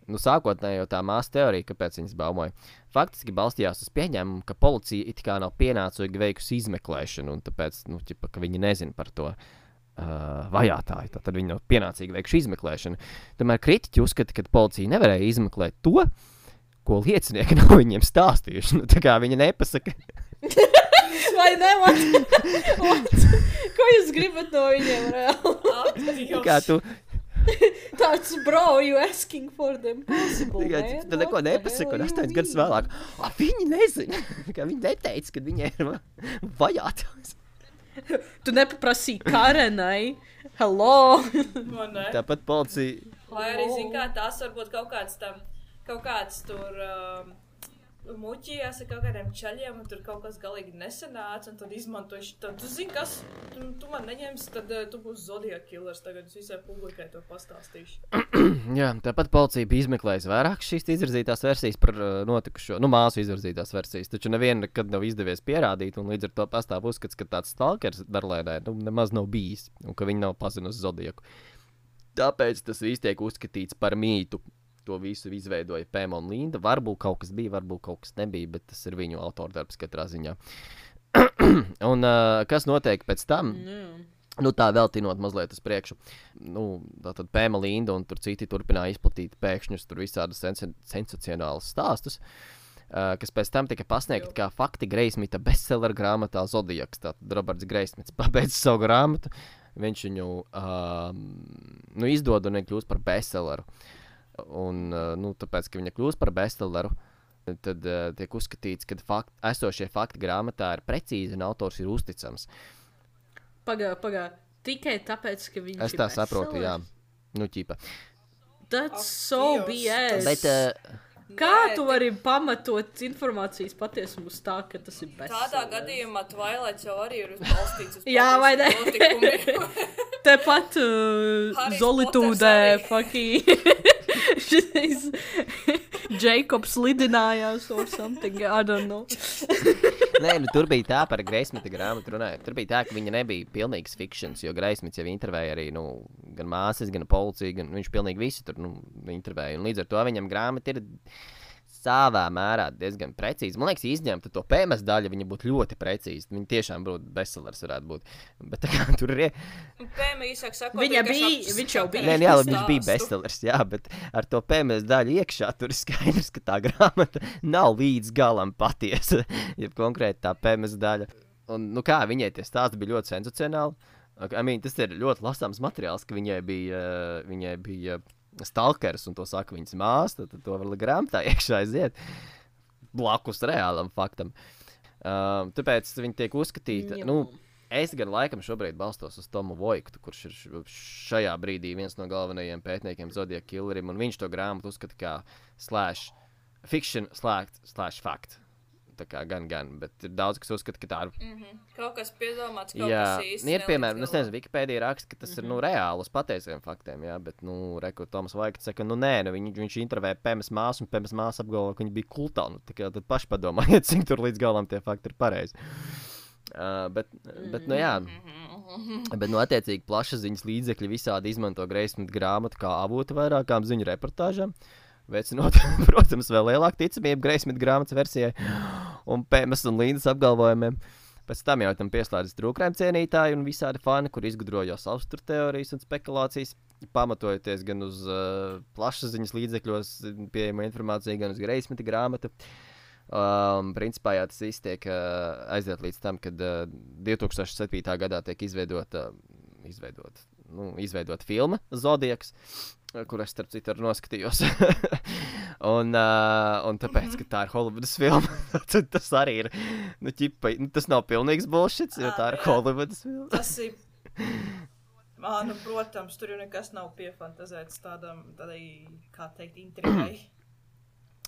Nu, sākotnēji jau tā māsa teorija, kāpēc viņas baumoja, faktiski balstījās uz pieņēmumu, ka policija it kā nav pienācīgi veikusi izmeklēšanu, un tāpēc, nu, ķipa, ka viņi nezina par to uh, vajātāju. Tad viņi nav pienācīgi veikuši izmeklēšanu. Tomēr kritiķi uzskata, ka policija nevarēja izmeklēt to, ko liecinieki nav viņiem stāstījuši. Nu, tā kā viņi nepasaka, Vai ne? What? What? Ko jūs gribat no viņiem? reāli? tā kā tu, Tāds, bro, you asking for the impossible. Tikai man. tu neko nepasaki, un astoņas gadus vēlāk. "Ah, Viņi nezina, ka viņi neteica, ka viņi ir va- vajāti. Tu nepaprasīji Karenai, Hello! Man ne? Tāpat policija. Vai arī, zin kā, tas varbūt kaut kāds tam, kaut kāds tur um, muķījās ar kaut kādiem čaļiem, un tur kaut kas galīgi nesanāca, un tad izmantoja šo, tu zini, kas, tu, tu man neņemsi, tad uh, tu būsi Zodiac killers, tagad es visai publikai to pastāstīšu. Jā, tāpat policija bija izmeklējusi vairāk šīs izvirzītās versijas par uh, notikušo, nu, māsu izvirzītās versijas. Taču neviena nekad nav izdevies pierādīt, un līdz ar to pastāv uzskats, ka tāds stalkers Darlēnē nu, nemaz nav bijis, un ka viņi nav pazinusi Zodieku. Tāpēc tas viss tiek uzskatīts par mītu. To visu izveidoja Pēma un Linda. Varbūt kaut kas bija, varbūt kaut kas nebija, bet tas ir viņu autordarbs katrā ziņā. un uh, kas notiek pēc tam? Jā. Nu, tā vēl tinot mazliet uz priekšu. Nu, tā tad Pēma Linda un tur citi turpināja izplatīt pēkšņus, tur visādus sensa- sensacionālus stāstus, uh, kas pēc tam tika pasniegti kā fakti Greismita bestseller grāmatā Zodijaks. Tātad Roberts Greismits pabeidz savu grāmatu, viņš viņu um, nu, izdod un kļūst par bestselleru. Un, uh, nu, tāpēc, ka viņa kļūst par bestselleru, tad uh, tiek uzskatīts, ka fakt, esošie fakti grāmatā ir precīzi un autors ir uzticams. Pagā, pagā. Tikai tāpēc, ka viņš Es ir tā saprotu, jā. Nu, ķipa. That's so. BS. Bet, uh, Kā Nē, tu vari pamatot informācijas patiesumu uz tā, ka tas ir bestseller? Tādā gadījumā Twilight jau arī ir balstīts uz Jā, vai ne? Tepat uh, Zolitūdē, fucking. Jēkabs lidinājās or something, I don't know. Nē, nu, tur bija tā par Greismita grāmatu runājot. Tur bija tā, ka viņa nebija pilnīgs fikšns, jo Greismits jau intervēja arī nu, gan māsas, gan policiju, gan viņš pilnīgi visu tur nu, intervēja. Un līdz ar to viņam grāmata ir savā mērā diezgan precīzi. Man liekas, izņemta to PMS daļu, viņa būtu ļoti precīza. Viņa tiešām būtu bestsellers varētu būt. Bet kā tur ir. Sakot, Viņa bija- viņš jau bija. Nē, nu jā, labi, viņš bija stāstu. bestsellers, jā, bet ar to PMS daļu iekšā tur ir skaidrs, ka tā grāmata nav līdz galam patiesa. Ja konkrēti tā PMS daļa. Un, nu kā viņai tie stāsti bija ļoti sensacionāli. I mean, tas ir ļoti lasāms materiāls, ka viņai bija, uh, viņai bija stalkers un to saka viņas māsa. Tad to var grāmatā iekšā aiziet blakus reālam faktam. Um, tāpēc viņi tiek uzskatīti. Nu, Es gan laikam šobrīd balstos uz Tomu Vojktu, kurš ir šajā brīdī viens no galvenajiem pētniekiem Zodija Killerim, un viņš to grāmatu uzskata kā slash fiction, slash, slash fact. Tā kā gan, gan, bet ir daudz, kas uzskata, ka tā ir. Mhm. Kaut kas piedomāts, kaut Jā, kas īsti. ir piemēram, nelīdz es nezinu, Wikipēdijā raksta, ka tas ir nu, reāli uz patiesiem faktiem, jā, bet, nu, reku, Toms Vojkts saka, nu, nē, nu, viņ, viņš intervēja PMS māsu, un PMS māsa apgalvo, ka viņa bija kultā, nu, tā kā tad paši padomājiet, cik tur līdz galam tie fakti ir pareizi. Uh, bet, bet, nu, jā. Bet, nu, attiecīgi, plašsaziņas līdzekļi visādi izmanto Greismita grāmatu kā avotu vairākām ziņu reportāžām. Veicinot, protams, vēl lielāku ticamību Greismita grāmatas versijai un Pēmas un Līnas apgalvojumiem. Pēc tam jau tam pieslēdzas trūkrājuma cienītāji un visādi fani, kur izgudroja savas teorijas un spekulācijas, pamatojoties gan uz uh, plašsaziņas līdzekļos pieejamo informāciju, gan uz Greismita grāmatu. Um, principā jā, tas viss tiek uh, aiziet līdz tam, kad uh, 2007. gadā tiek izveidota, izveidot, nu, izveidot filma Zodiaks, uh, kur es starp citu noskatījos. un, uh, un tāpēc, ka tā ir Hollywoodas filma, tad tas arī ir. Nu, ķipa, nu, tas nav pilnīgs bullshit, jo tā ir. Hollywoodas filma. Tas ir. Ā, nu, protams, tur jau nekas nav piefantazēts tādam, tādai, kā teikt, intrigai.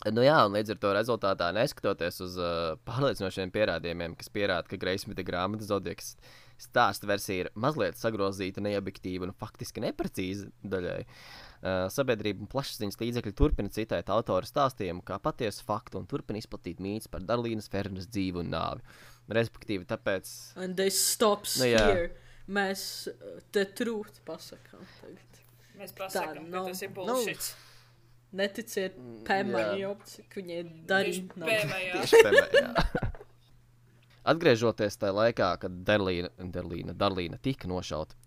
Nu jā, un līdz ar to rezultātā, neskatoties uz uh, pārliecinošiem pierādījumiem, kas pierāda, ka Greismita grāmatas Zodiaks stāsta versija ir mazliet sagrozīta, neobjektīva un faktiski neprecīza daļai. Uh, sabiedrība un plašsaziņas līdzekļi turpina citēt autora stāstījumu kā patiesu faktu un turpina izplatīt mītus par Darlīnas Fernas dzīvi un nāvi. Respektīvi, tāpēc. And they stops Nu, jā. here. Mēs uh, te trūkt pasakām tagad. Mēs pasakām, nav. ka tas ir Nu, bullshit. Neticiet jā. Pēmai, cik viņai darīt nav. Tieši veidā. Atgriežoties tajā laikā, kad Darlīna, Darlīna, Darlīna tika nošauta,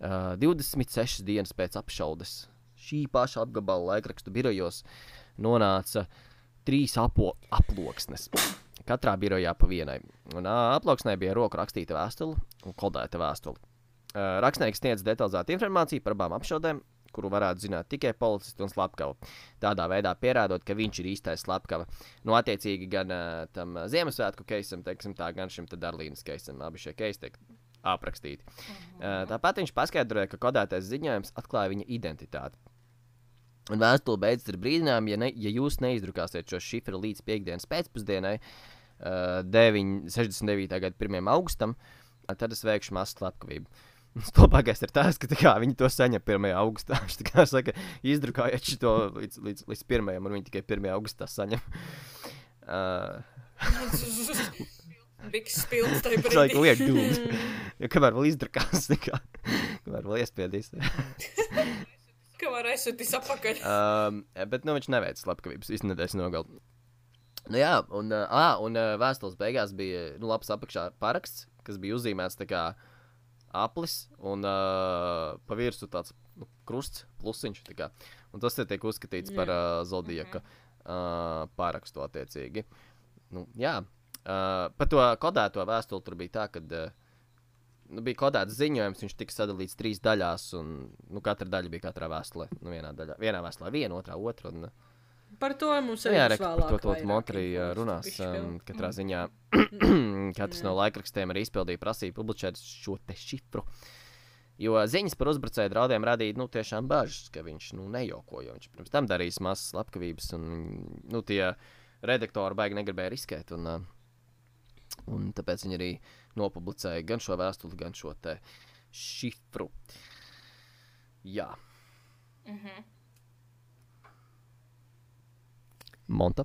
uh, 26 dienas pēc apšaudes šī paša apgabala laikrakstu birojos nonāca trīs apo, aploksnes. Katrā birojā pa vienai. Un uh, aploksnē bija roku rakstīta vēstule un kodēta vēstule. Rakstnieks sniedz detalizētu informāciju par abām apšaudēm, kuru varētu zināt tikai policists un slepkava. Tādā veidā pierādot, ka viņš ir īstais slepkava. Nu, attiecīgi, gan uh, tam Ziemassvētku keisam, teiksim tā, gan šim Darlīnas keisam. Abi šie keisi tiek aprakstīti. Uh, tāpat viņš paskaidroja, ka kodētais ziņojums atklāja viņa identitāti. Un vēstule beidzas ar brīdinājumu, ja, ne, ja jūs neizdrukāsiet šo šifru līdz piekdienas pēcpusdienai, uh, 9, 69. gada 1. augustam, tad es veikšu masu slepkavību. Stulbākais ir tas, ka kā, viņi to saņem 1. augustā. Viņš tā kā saka, izdrukājiet šo līdz, līdz, līdz 1. un viņi tikai 1. augustā saņem. Uh, Biks spilgts tajā It's like brīdī. weird dude. Kamēr vēl izdrukās, kamēr vēl iespiedīs. Kamēr aizsūtīs apakaļ. Um, bet nu, viņš neveica slepkavības īstenībā nedēļas nogalē. Nu, jā, un, uh, ah, un uh, vēstules beigās bija nu, labs apakšā paraksts, kas bija uzzīmēts tā kā aplis un uh, pa virsmu tāds nu, krusts, plusiņš. Un tas tiek uzskatīts par uh, zodiaka uh, parakstu attiecīgi. Nu, jā, uh, par to kodēto vēstuli tur bija tā, ka uh, nu, bija kodēts ziņojums, viņš tika sadalīts trīs daļās, un nu, katra daļa bija katrā vēstulē. Nu, vienā, daļā, vienā vēstulē viena, otrā otra. Un, uh, Par to mums Nu, ir jā, jāsaka. re, par to, to Montrija runās. Um, katrā ziņā katrs no laikrakstiem arī izpildīja prasību publicēt šo te šifru. Jo ziņas par uzbrucēju draudiem radīja nu, tiešām bažas, ka viņš nu, nejoko. jo Viņš pirms tam darījis mazas slepkavības, un nu, tie redaktori baigi negribēja riskēt. Un, uh, un tāpēc viņi arī nopublicēja gan šo vēstuli, gan šo te šifru. Jā. Monta.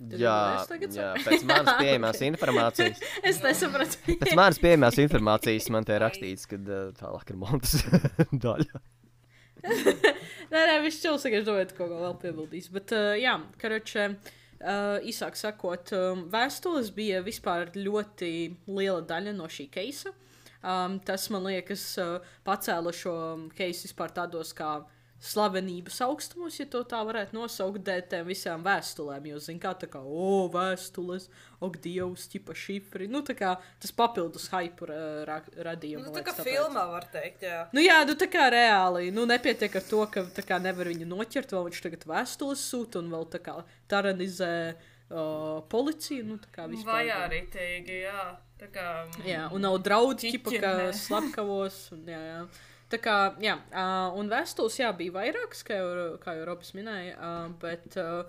Tad Jā, jā, pēc manas pieejamās informācijas. Es nesapratu. Pēc manas pieejamās informācijas man te ir rakstīts, ka uh, tālāk ir monētas daļa. Nē, nē, viņš jau saka, es domāju, ka kaut ko vēl piebildīs. Bet, uh, jā, karoče, uh, īsāk sakot, um, vēstules bija vispār ļoti liela daļa no šī keisa. Um, tas, man liekas, uh, pacēla šo keisu vispār tādos kā slavenības augstumos, ja to tā varētu nosaukt, dēļ tām visām vēstulēm. Jo, zin, kā tā kā, o, vēstules, ok, dievs, tipa šifri. Nu, tā kā tas papildus hype ra ra radīja. Nu, tā kā tāpēc. filmā var teikt, jā. Nu, jā, nu, tā kā reāli. Nu, nepietiek ar to, ka tā kā nevar viņu noķert. Vēl viņš tagad vēstules sūta un vēl tā kā taranizē uh, policiju. Nu, tā kā vispār. Vajā ritīgi, jā. Tā kā... mm, Jā, un nav draudu, ķipa, ka slepkavos. Un, jā, jā. Tā kā, jā, uh, un vēstules, jā, bija vairākas, kā jau, kā jau Robs minēja, uh, bet uh,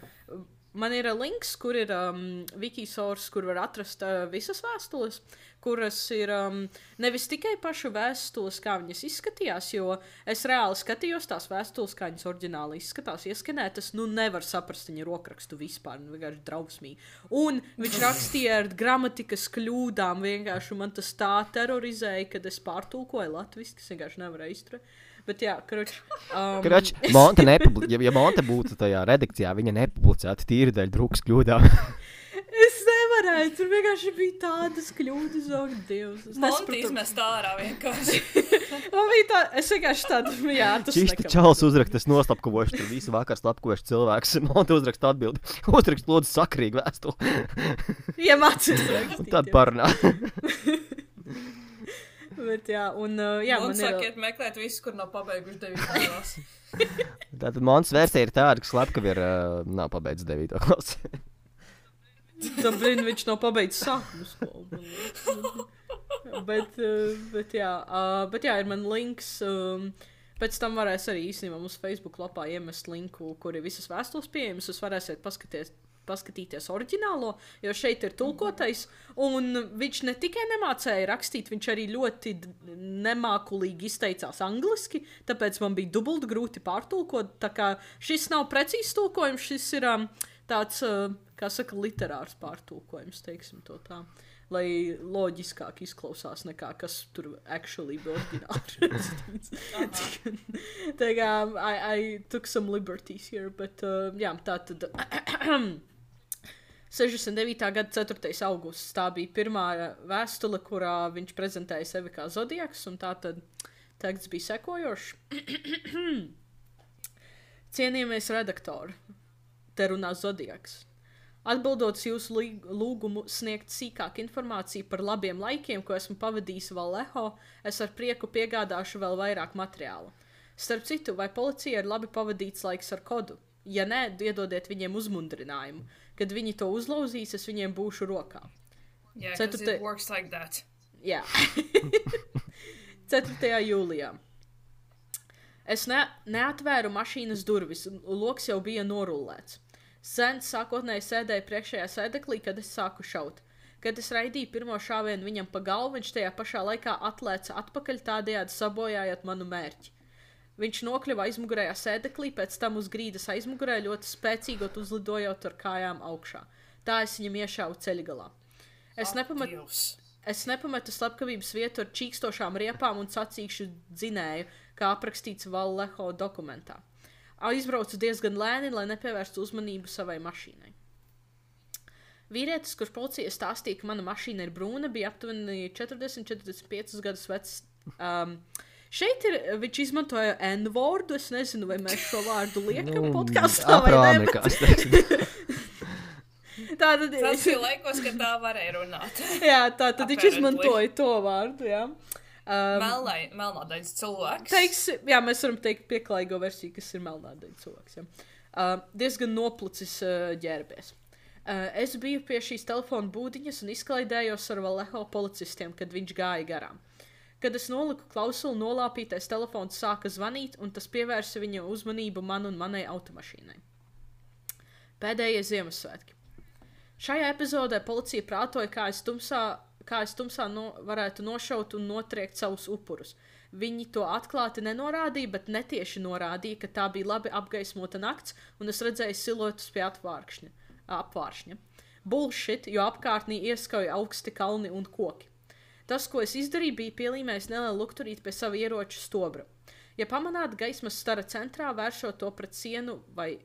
man ir uh, links, kur ir um, Wikisors, kur var atrast uh, visas vēstules, kuras ir um, nevis tikai paša vēstules, kā viņas izskatījās, jo es reāli skatījos tās vēstules, kā viņas oriģināli izskatās, ieskanētas, nu nevar saprast viņa rokrakstu vispār, nu vienkārši drausmīgi. Un viņš rakstīja ar gramatikas kļūdām, vienkārši man tas tā terorizēja, kad es pārtulkoju latviešu, kas vienkārši nevarēja izturēt. Bet jā, kruč. Um, Krač, Monte nepubli... ja, ja Monte būtu tajā redakcijā, viņa nepublicētu tīri dēļ drūks kļūdām. nevarēju, tur vienkārši bija tādas kļūdas, ak, Dievs. Es Monti nesapratu. izmest ārā vienkārši. Man bija tā, es vienkārši tādu, jā, tas Šis te nekam. čels uzraksta, es noslapkavošu, tur visu vakaru slapkavošu cilvēks. Monte uzraksta atbildi. Uzrakst lūdzu sakrīgi vēstuli. Iemācies. Tad parunā. Bet jā, un uh, jā, Un man ir. sakiet, meklēt visus, kur nav pabeiguši 9. klases. Tātad Montes versija ir tāda, ka slepkavi ir, uh, nav pabeidzis 9. klasi. Tā brīdī viņš nav pabeidzis sākuma skolu. bet, uh, bet, jā, bet jā, ir man links. Um, Pēc tam varēs arī īstenībā mūsu Facebook lapā iemest linku, kur ir visas vēstules pieejamas. Jūs varēsiet paskaties, paskatīties oriģinālo, jo šeit ir tulkotais. Un viņš ne tikai nemācīja rakstīt, viņš arī ļoti nemākulīgi izteicās angliski, tāpēc man bija dubult grūti pārtulkot. Tā kā šis nav precīzs tulkojums, šis ir um, tāds, uh, kā saka, literārs pārtulkojums, teiksim to tā. Lai loģiskāk izklausās nekā kas tur actually bija oriģināli rakstīts. Tā kā I, I took some liberties here, bet uh, jā, tā tad. 69. gada 4. augusts. Tā bija pirmā vēstule, kurā viņš prezentēja sevi kā zodiaks, un tā tad teksts bija sekojošs. Cienījamies redaktori, te runā zodiaks. Atbildot jūsu lūgumu sniegt sīkāku informāciju par labiem laikiem, ko esmu pavadījis Vallejo, es ar prieku piegādāšu vēl vairāk materiāla. Starp citu, vai policija ir labi pavadīts laiks ar kodu? Ja nē, iedodiet viņiem uzmundrinājumu. Kad viņi to uzlauzīs, es viņiem būšu rokā. Jā, Ceturte- tas works like that. Jā. 4. jūlijā. Es ne, neatvēru mašīnas durvis, un loks jau bija norullēts. Sens sākotnēji sēdēja priekšējā sēdeklī, kad es sāku šaut. Kad es raidīju pirmo šāvienu viņam pa galvu, viņš tajā pašā laikā atlēca atpakaļ, tādējādi sabojājot manu mērķi. Viņš nokļuva aizmugurējā sēdeklī, pēc tam uz grīdas aizmugurē ļoti spēcīgot uzlidojot ar kājām augšā. Tā es viņam iešāvu ceļgalā. Es. Dievs. Es nepametu slepkavības vietu ar čīkstošām riepām un sacīkšu dzinēju, kā aprakstīts Valleho dokumentā. Aizbraucu diezgan lēni, lai nepievērstu uzmanību savai mašīnai. Vīrietis, kurš policijai stāstīja, ka mana mašīna ir brūna, bija aptuveni 40-45 gadus vecs. Um, šeit ir, viņš izmantoja N-vārdu. Es nezinu, vai mēs šo vārdu liekam nu, podkāstā vai nē. bet- Afroamerikāns. Tātad Tas bija laikos, kad tā varēja runāt. Jā, tā tad viņš izmantoja to vārdu. Jā. Um, melnādains cilvēks. Teiks, jā, mēs varam teikt, pieklājīgo versiju, kas ir melnādains cilvēks. Jā. Uh, diezgan noplicis uh, ģērbies. Uh, es biju pie šīs telefona būdiņas un izklaidējos ar Valeho policistiem, kad viņš gāja garām. Kad es noliku klausuli, nolāpītais telefons sāka zvanīt, un tas pievērsa viņa uzmanību man un manai automašīnai. Pēdējie Ziemassvētki. Šajā epizodē policija prātoja, kā es tumsā, kā es tumsā no, varētu nošaut un notriekt savus upurus. Viņi to atklāti nenorādīja, bet netieši norādīja, ka tā bija labi apgaismota nakts, un es redzēju siluetus pie atvārkšņa. apvāršņa. Bullshit, jo apkārtnī ieskauja augsti kalni un koki. Tas, ko es izdarīju, bija pielīmējis nelielu lukturīti pie sava ieroča stobra. Ja pamanāt gaismas stara centrā, vēršot to pret sienu vai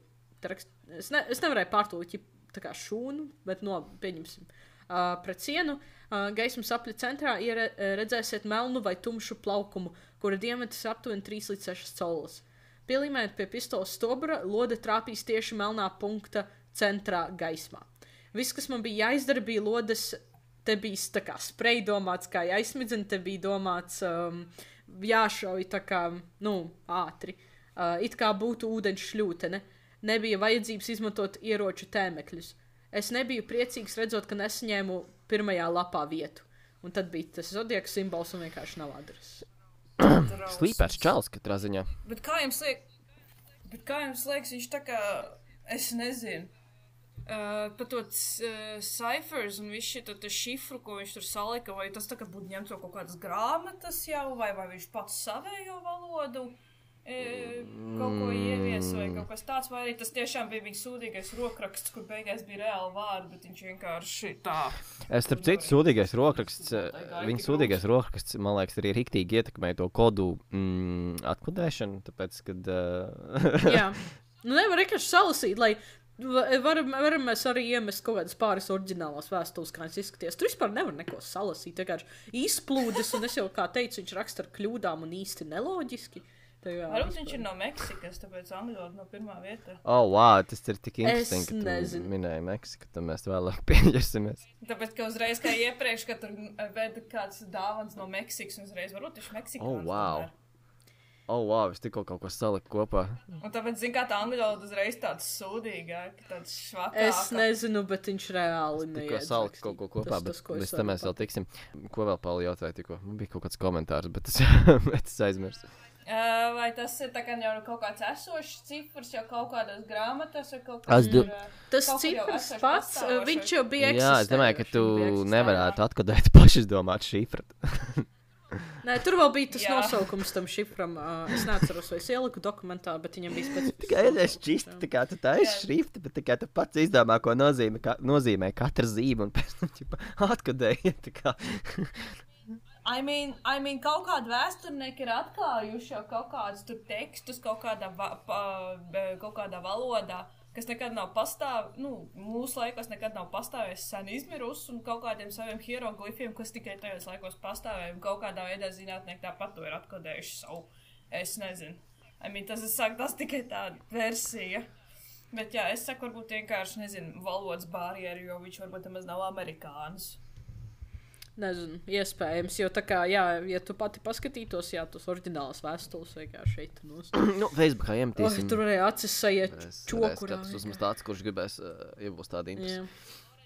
taraks, es, ne, es nevarēju pārtulīt, ja tā kā šūnu, bet no, pieņemsim, uh, pret sienu. Uh, gaismas apli centrā redzēsiet melnu vai tumšu plaukumu, kura diametrs aptuveni 3 līdz 6 colas. Pielīmējot pie pistoles stobra, lode trāpīs tieši melnā punkta centrā gaismā. Viss, kas man bija jāizdara, bija lodes. Te bija tā kā spreja domāts, kā jāizsmidzina, te bija domāts, um, jāšauj tā kā, nu, ātri. Uh, it kā būtu ūdeņš šļūtene. Nebija vajadzības izmantot ieroču tēmekļus. Es nebiju priecīgs redzot, ka nesaņēmu pirmajā lapā vietu. Un tad bija tas zodiaka simbols un vienkārši nav adreses. Slīpēs čels katrā ziņā. Bet kā jums liekas, bet kā jums liekas, viņš tā kā, es nezinu, uh, par to uh, ciphers un visu šo te šifru, ko viņš tur salika, vai tas tā kā būtu ņemts no kaut kādas grāmatas jau, vai, vai viņš pats savējo valodu e, kaut ko ievies, vai kaut kas tāds, vai arī tas tiešām bija viņa sūdīgais rokraksts, kur beigās bija reāli vārdi, bet viņš vienkārši tā. Es starp citu, sūdīgais rokraksts, eh, viņa sūdīgais rokraksts, man liekas, arī rīktīgi ietekmēja to kodu mm, atkodēšanu, tāpēc, kad. Uh, Jā, nu nevar vienkārši salasīt, lai va- varam, varam mēs arī iemest kaut kādas pāris oriģinālās vēstules, kā viņas izskatījās. Tur vispār nevar neko salasīt. Vienkārši izplūdes, un es jau kā teicu, viņš raksta ar kļūdām un īsti neloģiski. Varbūt viņš ir no Meksikas, tāpēc angļu valoda no pirmā vietā. oh, wow, tas ir tik Es interesanti, ka tu nezinu. minēji Meksiku, tad mēs vēlāk pieņemsimies. Tāpēc, ka uzreiz, kā iepriekš, kad tur veda kāds dāvans no Meksikas, un uzreiz varbūt viņš Meksikā. Oh, wow. Oh, wow, es tikko kaut ko saliku kopā. Un tāpēc, zin kā tā angļu valoda uzreiz tāds sūdīgāk, tāds švakāk. Es nezinu, bet viņš reāli Tikko neiedz saliku kaut ko kopā, Tas- bet tas, ko es līdz tam mēs vēl tiksim. Ko vēl Pauli jautāja tikko? Man bija kaut kāds komentārs, bet es, bet es aizmirsu. Uh, vai tas ir tā kā jau kaut kāds esošs cifrs, jau kaut kādās grāmatās, vai kaut kas do- Tas Kaut kur jau cipars pats, pastāvošais. viņš jau bija Jā, es domāju, ka tu nevarētu atkodēt pašizdomāt šifru. Nē, tur vēl bija tas Jā. nosaukums tam šifram. Uh, es neatceros, vai es ieliku dokumentā, bet viņam bija specifiski. Tikai es šķistu, tā kā tu taisi šrifti, bet tikai tu pats izdomā, ko nozīmē, ka, nozīmē katra zīme un pēc tam atkodēji. I mean, I mean, kaut kādi vēsturnieki ir atklājuši kaut kādus tekstus, kaut kādā, va, pa, kaut kādā valodā, kas nekad nav pastāvējis, nu, mūsu laikos nekad nav pastāvējis sen izmirus, un kaut kādiem saviem hieroglifiem, kas tikai tajos laikos pastāvēja, un kaut kādā veidā zinātnieki tāpat to ir atkodējuši savu. Es nezinu. I mean, tas, saku, tas tikai tāda versija. Bet jā, es saku, varbūt vienkārši, nezinu, valodas barjeru, jo viņš varbūt nemaz nav amerikānis. Nezinu, iespējams, jo tā kā, jā, ja tu pati paskatītos, jā, tos oriģinālās vēstules vienkārši šeit nos. nu, Facebookā Oh, iemetīsim. tur varēja acis sajiet čokurā. skatās uzmest tāds, kurš gribēs uh, iegūst tādu interesi. Jā.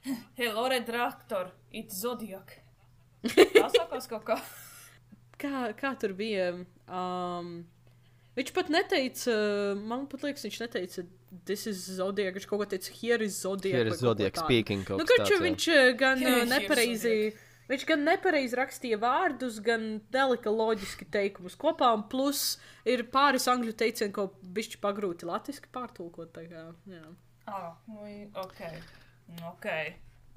Hey, Lore Traktor, it's Zodiac. Pasakos kaut ko. Kā, kā tur bija? Um, viņš pat neteica, man pat liekas, viņš neteica, this is Zodiac. Viņš kaut ko teica, here is Zodiac. Here is Zodiac speaking. kaut Nu, kurš viņš eh, gan Here eh, nepareizi. Viņš gan nepareizi rakstīja vārdus, gan nelika loģiski teikumus kopā, un plus ir pāris angļu teicieni, ko bišķi pagrūti latviski pārtulkot. tā Kā, jā. Ah, nu, ok. Ok.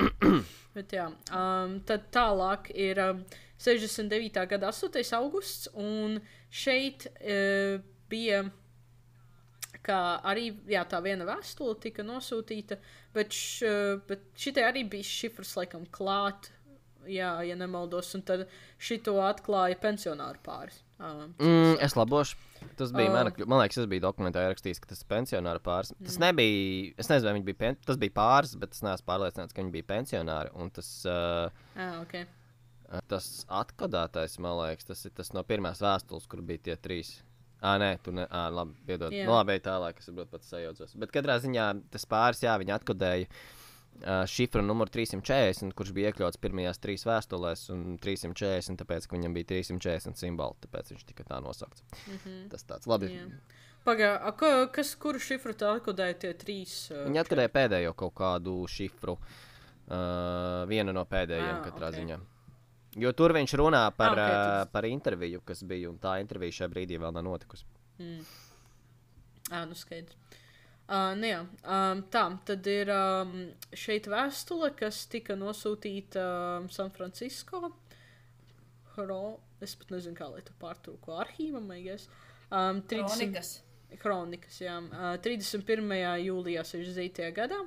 Bet, jā, um, tad tālāk ir um, 69. gada 8. augusts, un šeit uh, bija kā arī jā, tā viena vēstule tika nosūtīta, bet, š, bet šitai arī bija šifrs laikam klāt, jā, ja nemaldos, un tad šito atklāja pensionāru pāris. Um, Mm, es labošu. Tas bija Ā. mana kļūda. Man liekas, tas bija dokumentā ierakstīts, ka tas ir pensionāra pāris. Tas nebija. Es nezinu, vai viņi bija. Pen... Tas bija pāris, bet es neesmu pārliecināts, ka viņi bija pensionāri. Un tas, uh, ah, okay. tas atkodētais, man liekas, tas ir tas no pirmās vēstules, kur bija tie trīs. Ah, nē, tu ne. Ah, labi, piedod. Jā. Nu, labi, tālāk, es saprotu, pats sajaucos. Bet katrā ziņā tas pāris, jā, viņi atkodēja uh, šifru numuru 340, kurš bija iekļauts pirmajās trīs vēstulēs, un 340, tāpēc, ka viņam bija 340 simboli, tāpēc viņš tika tā nosaukts. Mm -hmm. Tas tāds labi. Jā. Pagaidām, kas, kuru šifru tā atkodēja tie trīs? Uh, Viņi atkarēja pēdējo kaut kādu šifru. Uh, vienu no pēdējiem, Ah, katrā ok. ziņā. Jo tur viņš runā par, Ah, ok, ah, tad- uh, par interviju, kas bija, un tā intervija šajā brīdī vēl nav notikusi. Ah, nu skaidrs. Uh, nu jā, um, tā tad ir um, šeit vēstule, kas tika nosūtīta um, San Francisco. Hro, es pat nezinu, kā lai to pārtulko arhīvam, maigas. Um, 30 Kronikas. Kronikas, jā. Uh, 31. jūlijā 60. gadā.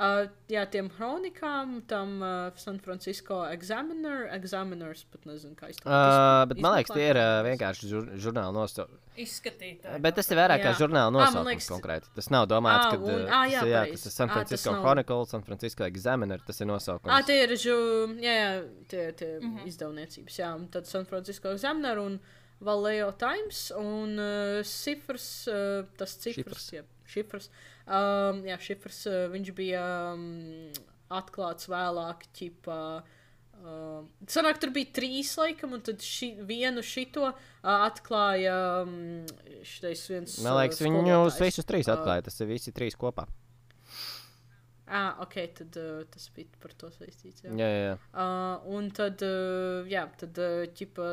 Uh, jā, tiem kronikām, tam uh, San Francisco Examiner, Examiners, pat nezinu, kā izteikt. Uh, bet man liekas, tie ir uh, vienkārši žur, žurnāla nosaukumi. Izskatītāji. Bet tas ir vairāk kā Jā. žurnāla nosaukums liekas- konkrēti. Tas nav domāts, Ā, ka uh, tas, jā, ir, jā, tas ir San tas Francisco nav- Chronicle, San Francisco Examiner. Tas ir nosaukums. Ah, tie ir žu, jā, jā, tie, tie mm -hmm. izdevniecības. Jā, un tad San Francisco Examiner un Vallejo Times un uh, Cifrs, uh, tas cifrs, Šifrs. jā, šifrs. Um, jā, šifrs, uh, viņš bija um, atklāts vēlāk, ķipā. Uh, Sanāk, tur bija trīs, laikam, un tad ši, vienu šito uh, atklāja um, šitais viens. Man liekas, uh, viņus visus trīs Ā. atklāja. Tas ir visi trīs kopā. Ah, ok, tad uh, tas bija par to saistīts. Jā. Jā, jā, jā. Uh, un tad, uh, jā, tad uh, ķipa,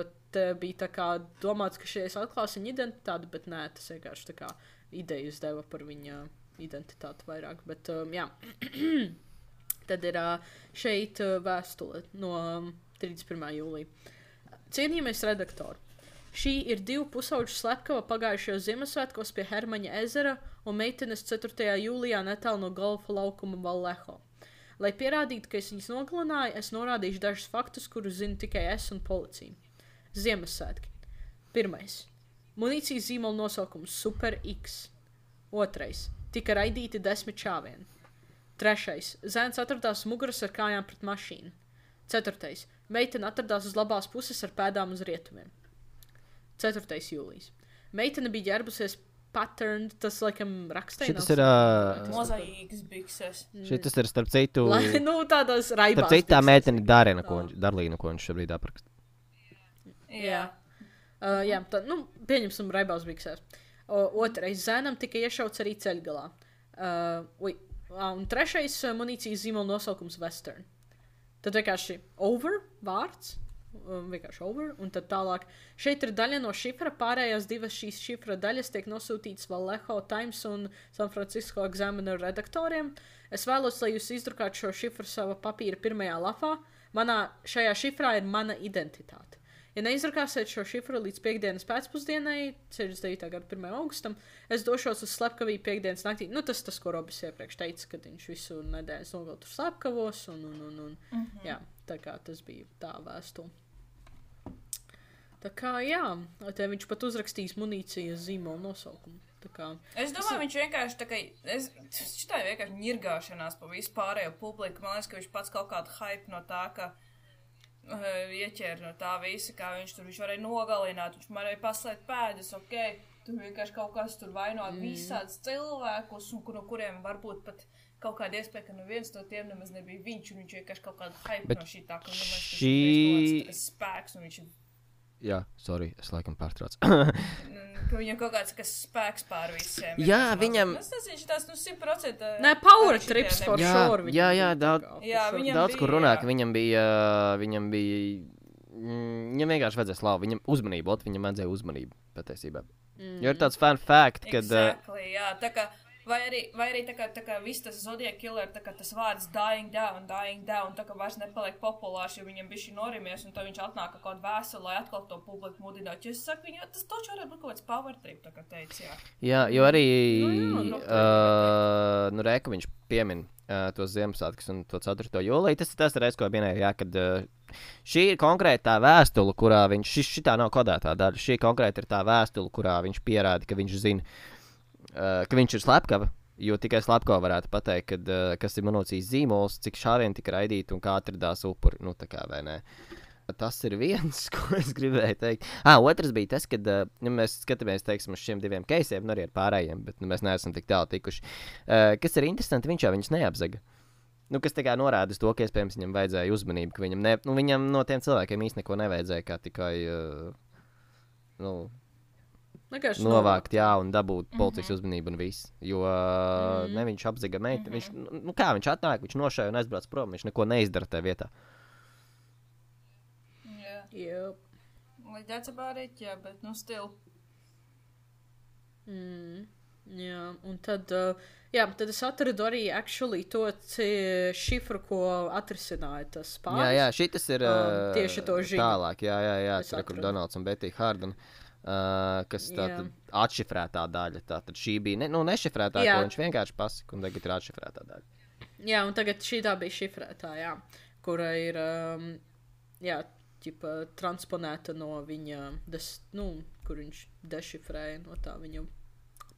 bija tā kā domāts, ka šeit atklās viņa identitāti, bet nē, tas vienkārši tā kā idejas deva par viņa identitāti vairāk. Bet, um, jā, tad ir uh, šeit uh, vēstule no um, 31. jūlija. Cienījamies redaktori! Šī ir divu pusauģu slepkava pagājušajos Ziemassvētkos pie Hermaņa ezera un meitenes 4. jūlijā netālu no golfa laukuma Valleho. Lai pierādītu, ka es viņus nogalināju, es norādīšu dažus faktus, kurus zinu tikai es un policija. Ziemassvētki. Pirmais. Munīcijas zīmola nosaukums Super X. Otrais. Tika raidīti desmit čāvieni. Trešais. Zēns atradās muguras ar kājām pret mašīnu. Ceturtais. Meitene atradās uz labās puses ar pēdām uz rietumiem. 4. jūlijas. Meitene bija ģērbusies pattern, tas laikam rakstē. Šitas ir, uh, Mozaīkas bikses. Šitas ir starp citu. Lai, nu, tādas raibās. Starp citu, tā meitene Darina, ko viņš, Darlīna, ko viņš šobrīd apraksta. Jā. Uh, jā, tā, nu, pieņemsim, raibās biksēs. Otrais zēnam tika iešauts arī ceļgalā. Uh, ā, un trešais munīcijas zīmola nosaukums Western. Tad vienkārši over vārds. Vienkārši over, un tad tālāk. Šeit ir daļa no šifra. Pārējās divas šīs šifra daļas tiek nosūtītas Vallejo Times un San Francisco Examiner redaktoriem. Es vēlos, lai jūs izdrukātu šo šifru savā papīra pirmajā lapā. Manā šajā šifrā ir mana identitāte. Ja neizrakāsiet šo šifru līdz piekdienas pēcpusdienai, 69. gada 1. augustam, es došos uz slepkavību piekdienas naktī. Nu, tas tas, ko Robis iepriekš teica, kad viņš visu nedēļas nogaltu tur slepkavos. Un, un, un, un, mm -hmm. Jā, tā kā tas bija tā vēstule. Tā kā, jā, te viņš pat uzrakstīs munīcijas zīmola nosaukumu. Tā kā, Es domāju, viņš vienkārši tā kā. Es, šitā vienkārši ņirgāšanās pa visu pārējo publiku. Man liekas, ka viņš pats kaut kādu hype no tā, ka uh, ieķēra no tā visa, kā viņš tur viņš varēja nogalināt. Viņš varēja paslēgt pēdas, ok. Tur vienkārši kaut kas tur vaino mm. visādus cilvēkus, un kur, no kuriem varbūt pat kaut kāda iespēja, ka neviens no tiem nemaz nebija viņš, un viņš vienkārši kaut kādu hype Bet no šī tā, ka ka šī- kāds spēks, un viņš ir Jā, sorry, es laikam pārtraucu. Mm, ka viņam kaut kāds kas spēks pār visiem. Jā, viņam-. Nu, Tas viņš tās, nu, simt procenti. Nē, power trips for jā, sure. viņam jā, jā, daudz, Jā, daudz kur bija, runā, jā. ka viņam bija, viņam bija, mm, viņam vienkārši vajadzēja slavu, viņam uzmanību, ot, viņam vajadzēja uzmanību patiesībā. Mm. Jo ir tāds fun fact, kad, uh, Exactly, jā, tā kā, vai arī, vai arī tā kā, tā kā viss tas Zodiac killer, tā kā tas vārds dying down, dying down, tā kā vairs nepaliek populārs, jo viņam bija šī norimies, un tad viņš atnāk kaut kādu vēstuli, lai atkal to publiku mudinātu. Es saku, viņa, tas taču varētu būt kaut kāds power trip, tā kā teica, jā. jā, jo arī, Nu jā, nu, uh, nu, Rēka viņš piemin uh, tos Ziemassvētkus un to 4. jūliju. Tas ir tas reiz, ko minēju, jā, kad uh, šī ir konkrēti tā vēstule, kurā viņš, šis, šitā nav kodētā daļa, šī konkrēti ir tā vēstule, kurā viņš pierāda, ka viņš zina, uh, ka viņš ir slepkava. Jo tikai slepkava varētu pateikt, kad, uh, kas ir monocīs zīmols, cik šāvieni tika raidīti un kā atradās upuri. Nu, tā kā, vai ne? Tas ir viens, ko es gribēju teikt. Ah, otrs bija tas, ka uh, ja mēs skatāmies teiksim, uz šiem diviem keisiem, nu arī ar pārējiem, bet nu, mēs neesam tik tālu tikuši. Uh, kas ir interesanti, viņš jau viņus neapzaga. Nu, kas kā norāda to, ka iespējams viņam vajadzēja uzmanību, ka viņam, ne, nu, viņam no tiem cilvēkiem īstenībā neko nevajadzēja, kā tikai uh, nu, Vienkārši novākt, jā, un dabūt policijas uzmanību un viss. Jo uh, ne viņš apzaga meitu, viņš, nu, nu, kā viņš atnāk, viņš nošāva un aizbrauc prom, viņš neko neizdara tajā vietā. Jā, Yep. like that's about it, jā, bet, nu, still. Mm, jā, un tad, uh, jā, tad es atradu arī actually to šifru, ko atrisināja tas Jā, pāris. jā, šis ir uh, tieši to ziņu. tālāk. Jā, jā, jā Es tur ir kur. Donalds un Betija Hārdena. Uh, kas tā Jā. tad atšifrētā daļa. Tā tad šī bija ne, nu, nešifrētā, Jā. ko viņš vienkārši pasaka, un tagad ir atšifrētā daļa. Jā, un tagad šī tā bija šifrētā, jā, kura ir, um, jā, ķipa, transponēta no viņa, des, nu, kur viņš dešifrēja no tā viņa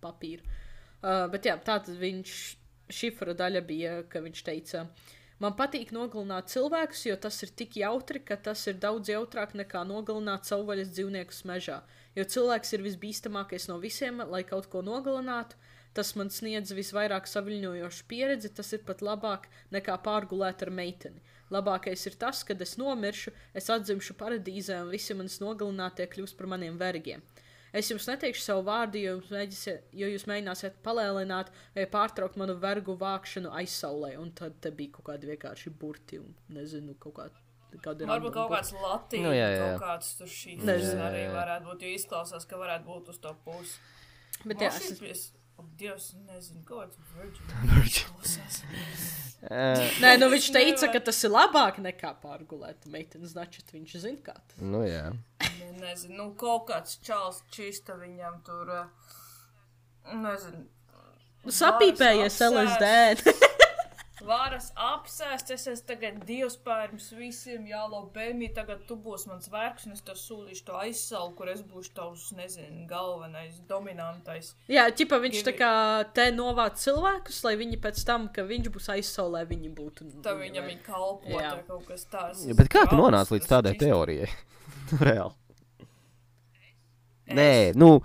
papīra. Uh, bet jā, tā tad viņš, šifra daļa bija, ka viņš teica, man patīk nogalināt cilvēkus, jo tas ir tik jautri, ka tas ir daudz jautrāk nekā nogalināt savvaļas dzīvniekus mežā. Jo cilvēks ir visbīstamākais no visiem, lai kaut ko nogalinātu. Tas man sniedz visvairāk saviņojošu pieredzi, tas ir pat labāk nekā pārgulēt ar meiteni. Labākais ir tas, kad es nomiršu, es atzimšu paradīzē un visi manis nogalinātie kļūs par maniem vergiem. Es jums neteikšu savu vārdu, jo mēģisiet, jo jūs mēģināsiet palēlināt vai pārtraukt manu vergu vākšanu aizsaulē. Un tad te bija kaut kādi vienkārši burti un nezinu, kaut kā, kādi Varbūt kaut kāds latīņš, Nu, jā, jā. kaut kāds tur šīs Nezinu. arī varētu būt, jo izklausās, ka varētu būt uz to pusi. Bet jā, es, O, Dievs, nezinu, virgin. Izklausās. Uh, nē, nu viņš teica, nevaru. ka tas ir labāk nekā pārgulēt meiteni. Znači, viņš zina, kā tas. nu, jā. Ne, nezinu, nu, kaut kāds čāls čista viņam tur. eh, Nezinu. Nu, Sapīpējies LSD. Varas apsēst, es esmu tagad dievs pārms visiem, jālo bēmī, tagad tu būsi mans vērks, un es tev sūlīšu to aizsalu, kur es būšu tavs, nezinu, galvenais, dominantais. Jā, ķipa viņš tā kā te novāc cilvēkus, lai viņi pēc tam, ka viņš būs aizsaulē, viņi būtu. Tā viņam ir kalpot, Jā. vai kaut kas tāds. Ja, bet kā tu nonāci līdz tādai teorijai? Reāli. Es? Nē, nu.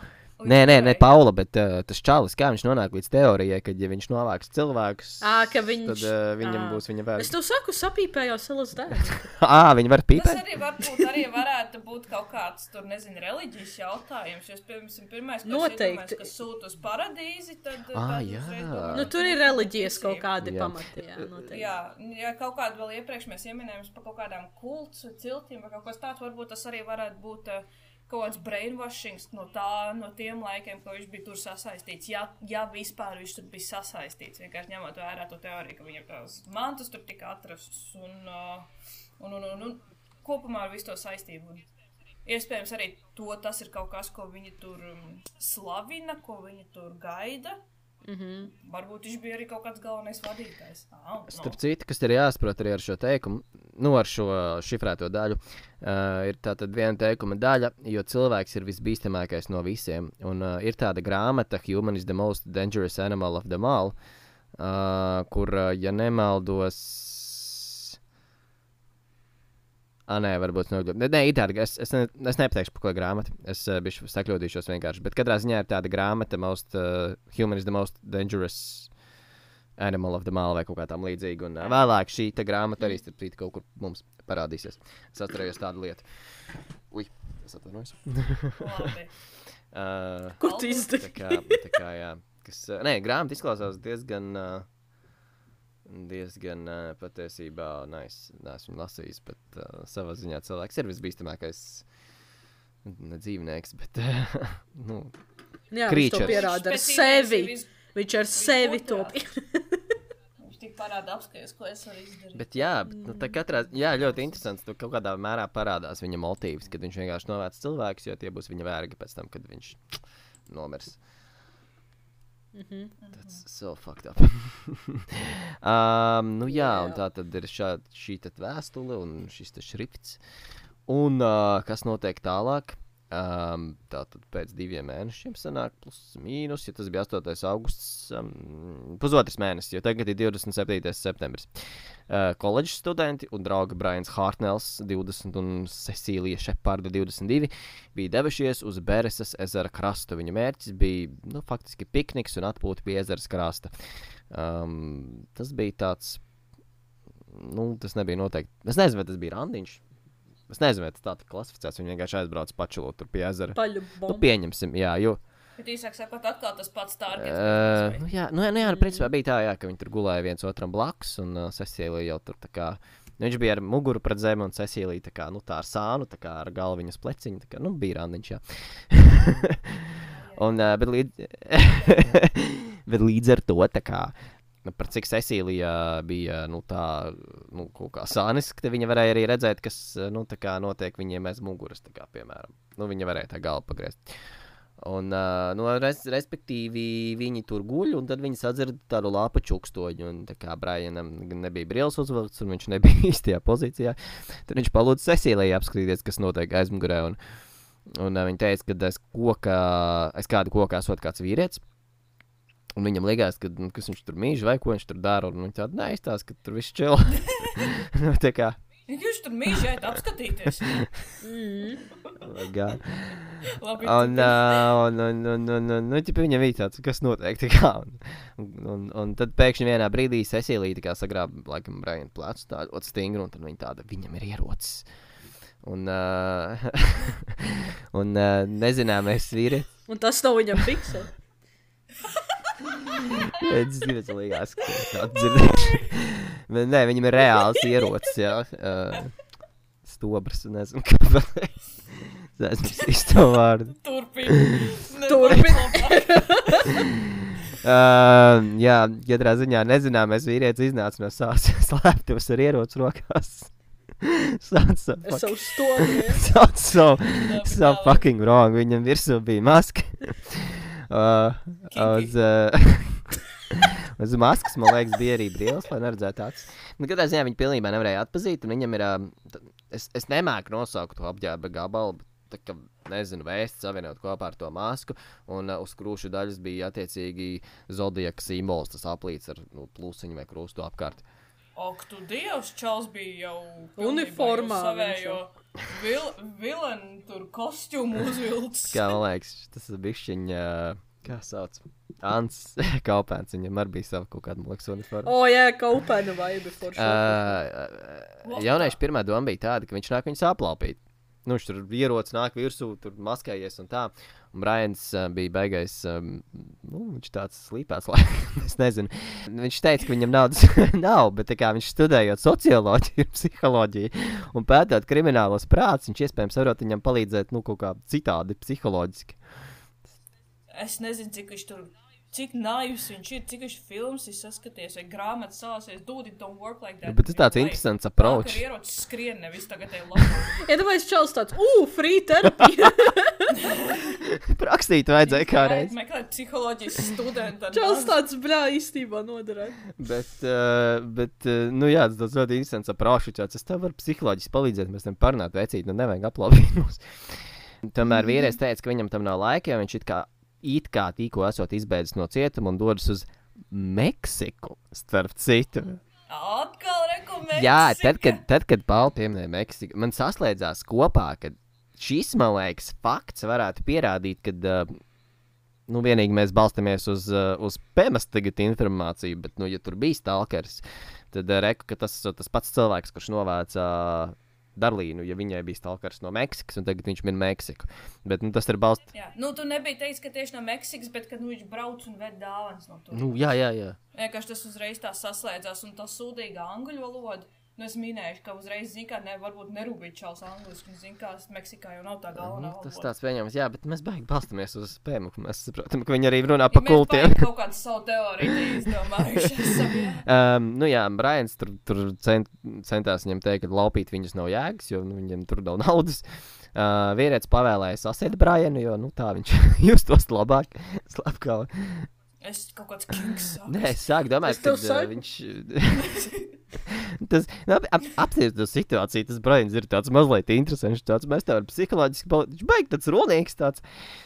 Nē, nē, ne? Paula, bet uh, tas čalis, kā viņš nonāk līdz teorijai, ka, ja viņš novāks cilvēkus, ka viņš. tad uh, viņam Ā. būs viņa Es vērts. tev saku, sapīpējos LSD. Ah, viņi var Tas pīpēt? arī varbūt arī varētu būt kaut kāds, tur nezinu, reliģijas jautājums. Jo, es, piemēram, pirmais, Noteikti. es kas sūta uz paradīzi, tad. Tad jā. domāju, nu, tur ir reliģijas kaut kādi Jā. pamati. Jā, noteikti. Jā, ja kaut kādu vēl iepriekš mēs ieminējām par kaut kādām kults, ciltīm vai kaut kas tāds, varbūt tas arī varētu būt uh, kaut kāds brainwashings no, tā, no tiem laikiem, ko viņš bija tur sasaistīts. Ja, ja vispār viņš tur bija sasaistīts, vienkārši ņemot vērā to teoriju, ka viņam tās mantas tur tika atrastas un, uh, un, un, un, un kopumā ar visu to saistību. Iespējams, arī to, tas ir kaut kas, ko viņi tur um, slavina, ko viņi tur gaida. Mm -hmm. Varbūt viņš bija arī kaut kāds galvenais vadītājs. Ah, no. Starp citu, kas ir jāsaprot arī ar šo teikumu, nu, ar šo šifrēto daļu, uh, ir tāda viena teikuma daļa, jo cilvēks ir visbīstamākais no visiem. Un uh, ir tāda grāmata, Human is the most dangerous animal of them all, uh, kur, uh, ja nemaldos, Ah, nē, varbūt nokļūt. Nē, ir tāda, es, es, ne, es nepateikšu, par ko ir grāmata. Es uh, biju sakļūdīšos vienkārši. Bet katrā ziņā ir tāda grāmata, most, uh, Human is the most dangerous Animal of the Mall vai kaut kā tam līdzīga. Un uh, vēlāk šī te grāmata arī citu kaut kur mums parādīsies. Es atcerējos tādu lietu. Ui, es atvainojos. Uh, Ko tu tā izdarīji? kā, tā kā, jā. Kas, nē, grāmata izklausās diezgan. Uh, Diezgan uh, patiesībā nice. Nē, esmu lasījis, bet uh, savā ziņā cilvēks ir visbīstamākais. Ne dzīvnieks, bet uh, nu, Jā, viņš to pierāda ar sevi. Viņš ar sevi to otrādi. pierāda. Viņš tik parāda apskaties, ko es varu izdarīt. Bet, jā, bet, nu, tā katrā jā, ļoti interesants. Tur kaut kādā mērā parādās viņa motīvs, kad viņš vienkārši novāc cilvēkus, jo tie būs viņa vergi pēc tam, kad viņš nomirs. Tas ir so fucked up. um, nu, jā, un tā tad ir šā, šī te vēstule un šis šrifts. Un uh, kas notiek tālāk? Um, tā tad pēc diviem mēnešiem sanāk, plus mīnus, ja tas bija 8. augusts, um, pusotrs mēnesis, jo tagad ir 27. septembris. Uh, koledžas studenti un draugi Brians Hartnells, 20 un Cecīlija Šeparda, 22, bija devušies uz Bereses ezera krastu. Viņu mērķis bija nu, faktiski pikniks un atpūta pie ezera krasta. Um, tas bija tāds, nu, tas nebija noteikti. Es nezinu, vai tas bija randiņš. Es nezinu, vai tas tā tika klasificēts. Viņi vienkārši aizbrauca pačulot tur pie ezera. Paļu Nu, pieņemsim, jā, jo. Bet īsāk sakot, atkal tas pats targets. Uh, nu, jā, nu, jā, nu, jā, nu, principā bija tā, jā, ka viņi tur gulēja viens otram blakus, un uh, Cecīlija jau tur tā kā. nu, Viņš bija ar muguru pret zemi, un Cecīlija tā kā, nu, tā ar sānu, tā kā ar galviņas pleciņu. Tā kā, nu, bija randiņš, jā. un, uh, bet, līdz, bet līdz ar to, tā kā, nu, par cik Cecīlija bija, nu, tā, nu, kā sāniska, tad viņa varēja arī redzēt, kas, nu, notiek viņiem aiz muguras, kā, piemēram. Nu, viņa varēja tā galvu pagriezt. Un, uh, nu, res, respektīvi, viņi tur guļ, un tad viņi sadzird tādu lāpu čukstoņu. Un, tā kā Brianam nebija brīvs uzvilkts, un viņš nebija īstajā pozīcijā, tad viņš palūdza Cecīlijai apskatīties, kas notiek aizmugurē. Un, un uh, viņa teica, ka aiz koka, aiz kāda koka esot kāds vīrietis. Un viņam likās, ka nu, kas viņš tur mīl, vai ko viņš tur dara. Un viņš tādu neizstāsta, ka tur viss čil. nu, tā kā. Jūs tur mīļiet apskatīties. oh my God. Labi, Un, un, un, un, un, un nu, ķipa, viņam bija tāds, kas notiek. tā Kā, un, un, un, tad pēkšņi vienā brīdī Cecīlija tā kā sagrāba, laikam, Brian plecu tādu ļoti stingru, un tad viņa tāda, viņam ir ierocis. Un, uh, un uh, nezināmais vīrietis. Un tas nav viņam fiksē. Es gribēju, ka liekas, ka tā dzirdēšu. Bet nē, viņam ir reāls ierocis, jā. Uh, stobrs, nezinu, kāpēc. Es esmu īsto vārdu. Turpini. Turpini. Uh, jā, katrā ziņā nezināmais vīrietis iznāca no savas slēptuves ar ieroci rokās. Sauc savu stūri. sauc so fucking wrong. Viņam virsū bija maska. Uh, uz, uh, uz maskas, man liekas, bija arī brīvs, lai neredzētu acis. Nu, katrā ziņā viņi pilnībā nevarēja atpazīt, un viņam ir, t- es, es nemāku nosaukt to apģērba gabalu, bet tā kā, nezinu, vēsts savienot kopā ar to masku, un uh, uz krūšu daļas bija attiecīgi zodiaka simbols, tas aplīts ar nu, plusiņu vai krustu apkārt. Ak, tu dievs, Čāls bija jau Uniformā Savējo vil, vilenu tur kostiumu uzvilcis. Kā man liekas, tas ir bišķiņa, kā sauc, Ants Kaupēns, viņam arī bija sava kaut kāda, man liekas, uniforma. O, jā, kaupēna vai before. Uh, jaunieši pirmā doma bija tāda, ka viņš nāk viņus aplaupīt. Nu, viņš tur ierodas, nāk virsū, tur maskējies un tā. Un Brians uh, bija beigais, um, nu, viņš tāds slīpēts, laikam, es nezinu. Viņš teica, ka viņam naudas nav, bet kā viņš studējot socioloģiju, psiholoģiju un pētot kriminālos prātus, viņš iespējams varot viņam palīdzēt, nu, kaut kā citādi psiholoģiski. Es nezinu, cik viņš tur, cik naivs viņš ir, cik viņš filmas ir saskaties, vai grāmatas salasies, dude, it don't work like that. Bet tas tāds interesants tā, approach. ierocis skrien, nevis tagad te labi. Ja tāpēc čels tāds, uu, free terapija. Rakstīt vajadzēja kādreiz. Meklēt psiholoģijas studentu. Čels tāds, bļā, īstībā noderē. Bet, uh, bet uh, nu jā, tas tāds ļoti interesants approach. tāds, Es tev varu psiholoģiski palīdzēt, mēs tam parunāt, vecīt, nu nevajag aplaudīt mums. Tomēr vīrietis teica, ka viņam tam nav laika, jo viņš it kā, it kā tikko esot izbeidzis no cietuma un dodas uz Meksiku, starp citu. Atkal rekomendācija. Jā, tad, kad, tad, kad Pauli pieminēja Meksiku, man saslēdzās kopā, ka šis, man liekas, fakts varētu pierādīt, ka uh, nu, vienīgi mēs balstāmies uz, uh, uz PMS tagad informāciju, bet, nu, ja tur bija stalkers, tad uh, reku, ka tas ir tas pats cilvēks, kurš novāca uh, Darlīnu, ja viņai bija stalkers no Meksikas, un tagad viņš min Meksiku. Bet nu, tas ir balstīts. Jā, nu, tu nebija teicis, ka tieši no Meksikas, bet kad nu, viņš brauc un ved dāvāns no tur. Nu, jā, jā, jā. Vienkārši tas uzreiz tā saslēdzās, un tā sūdīga angļu valoda. Nu, es minēju, ka uzreiz, zinu, kā ne, varbūt nerūpīgi čels angliski, un zinu, kā Meksikā jau nav tā galvenā. Nu, tas tāds pieņemams, jā, bet mēs beigās balstāmies uz spēmu. Mēs saprotam, ka viņi arī runā Ja mēs kultiem. baigi kaut kādu savu teoriju izdomājuši. Um, nu jā, Brians tur, tur cent, centās viņam teikt, ka laupīt viņus nav jēgas, jo nu, viņam tur nav naudas. Uh, vīrietis pavēlēja sasiet Brianu, jo nu, tā viņš justos labāk. Slepkava. Es kaut kāds sākas. Nē, es sāku domāt, ka uh, saku. viņš. tas nu, ap, apstāties to situāciju, tas Brians ir tāds mazliet interesants. Tāds, mēs tev psiholoģiski pal- viņš beigas tāds runīgs. Tāds.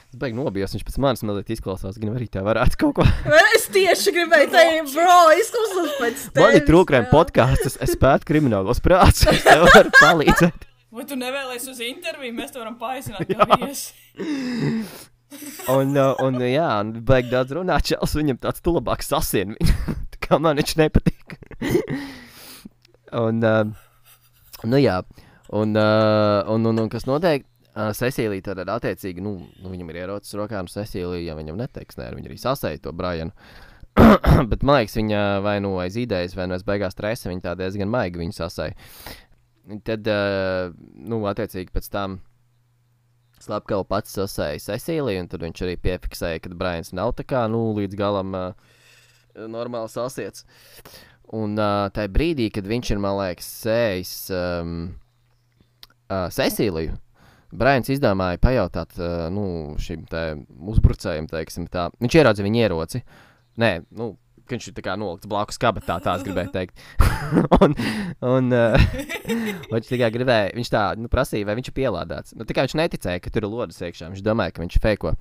Es beigās nobijos, viņš pēc manis mazliet izklausās, gan arī tā varētu kaut ko. Es tieši gribēju teikt, bro, izklausās pēc tevis. Man ir trūkrājumi jā. podkāsts, es pētu kriminālos prātus, es tev varu palīdzēt. Vai tu nevēlies uz interviju? Mēs te varam viesi. Un, uh, un jā, un beig daudz runāt, čels viņam tāds tu labāk sasien viņu. Kā man viņš nepatīk. un, uh, nu jā, un, uh, un, un, un kas notiek? Uh, Cecīlija tad attiecīgi, nu, nu viņam ir ierocis rokā, un Cecīlija, ja viņam neteiks, nē, viņa arī sasēja to Brianu. Bet man liekas, viņa vai nu aiz idejas, vai nu aiz beigās stresa, viņa tā diezgan maigi viņu sasēja. Tad, uh, nu, attiecīgi pēc tam Slepkava pats sasēja Cecīliju, un tad viņš arī piefiksēja, ka Brians nav tā kā nu, līdz galam uh, normāls sasiets. Un uh, tajā brīdī, kad viņš ir, man liekas, sējis um, uh, Cecīliju, Brians izdomāja pajautāt uh, nu, šim te uzbrucējam, teiksim, tā. Viņš ieraudzīja viņa ieroci. Nē, nu, ka viņš ir tā kā nolikts blakus kabatā, tā es gribēju teikt. un, un uh, viņš tikai gribēja, viņš tā nu, prasīja, vai viņš ir pielādēts. Nu, tikai viņš neticēja, ka tur ir lodes iekšā. Viņš domāja, ka viņš ir feko.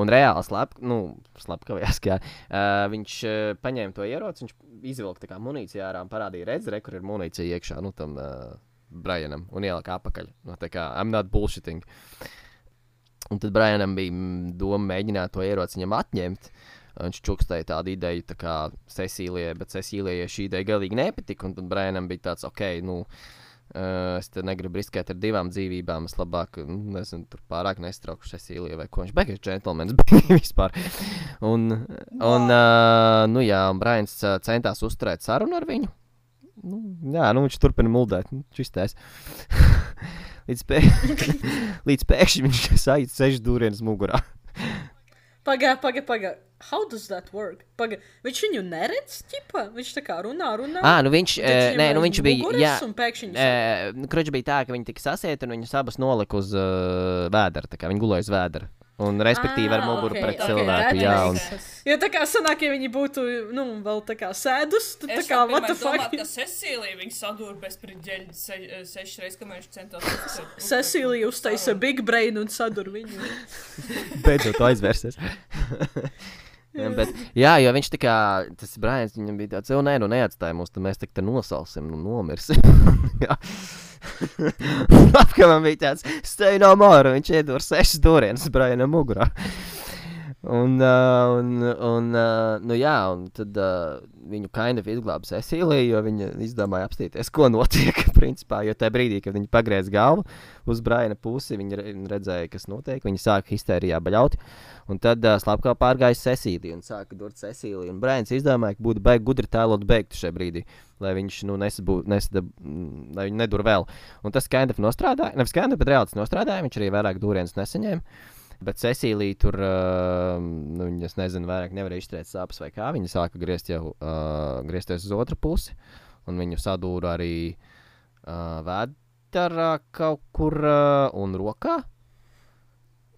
Un reāli slēp, nu, slepkavījās, ka uh, viņš uh, paņēma to ieroci, viņš izvilka tā kā munīciju ārā un parādīja, redz, re, kur ir munīcija iekšā, nu, tam uh, Brianam, un ielika apakaļ. Nu, tā kā I'm not bullshitting. Un tad Brianam bija mm, doma mēģināt to ieroci viņam atņemt. Viņš čukstēja tādu ideju, tā kā Cecīlijai, bet Cecīlijai šī ideja galīgi nepatika. Un tad Brianam bija tāds, ok, nu, uh, es te negribu riskēt ar divām dzīvībām. Es labāk, nu, nezinu, tur pārāk nestraukšu Cecīlijai vai ko. Viņš beigās džentlmenis bija vispār. Un, un uh, nu jā, un Brians uh, centās uzturēt sarunu ar viņu. Nu, jā, nu viņš turpina muldēt, nu, čistēs. līdz, pē... līdz pēkšņi viņš sajūt sešu dūrienus mugurā. Pagā, pagā, pagā. How does that work? Pagā. Viņš viņu neredz, ķipa? Viņš tā kā runā, runā. Ah, nu viņš, uh, nē, nu viņš bija. Jā, pēkšņi. uh, Kruģis bija tā, ka viņi tika sasieti un viņas abas nolika uz uh, tā kā Viņi gulēja uz vēdera. Un respektīvi ar Ah, muguru ok, pret cilvēku. that jā, un. Jo tā kā sanāk, ja viņi būtu, nu, vēl tā kā sēdus, tad tā kā, what the fuck? ka Cecīlija viņu sadūr bez priģeļa se, sešas reizes, kamēr viņš centās. Cecīlija uztaisa big brain un sadur viņu. beidzot aizvērsies. Bet, jā, jo viņš tā kā tas Brians, viņam bija tāds, jau nē, nu neatstāja mūs, tad mēs tik te nosalsim, nu nomirsim. Ka man bija tāds, stay no more, un viņš iedod sešas dūrienas Brianam mugurā. Un, uh, un, un uh, nu jā, un tad uh, viņu kaina izglāba Cecīlija, jo viņa izdomāja apstīties, ko notiek. Principā, jo tajā brīdī, kad viņa pagriez galvu uz Braina pusi, viņa re- redzēja, kas notiek. Viņa sāka histērijā baļaut. Un tad uh, slapkā pārgāja Cecīlija un sāka durt Cecīliju. Un Brains izdomāja, ka būtu baigi gudri tēlot beigtu šajā brīdī, lai viņš nu, nesabū, nesadab, mm, lai viņi nedur vēl. Un tas skaidrs nostrādāja. Nevis skaidrs, bet reāli tas nostrādāja. Viņš arī vairāk dūrienas nesaņēma. Bet Cecīlija tur, uh, nu, es nezinu, vairāk nevarēja izturēt sāpes vai kā. Viņa sāka griezt jau, uh, griezties uz otru pusi, un viņu sadūra arī uh, vēdā kaut kur uh, un rokā.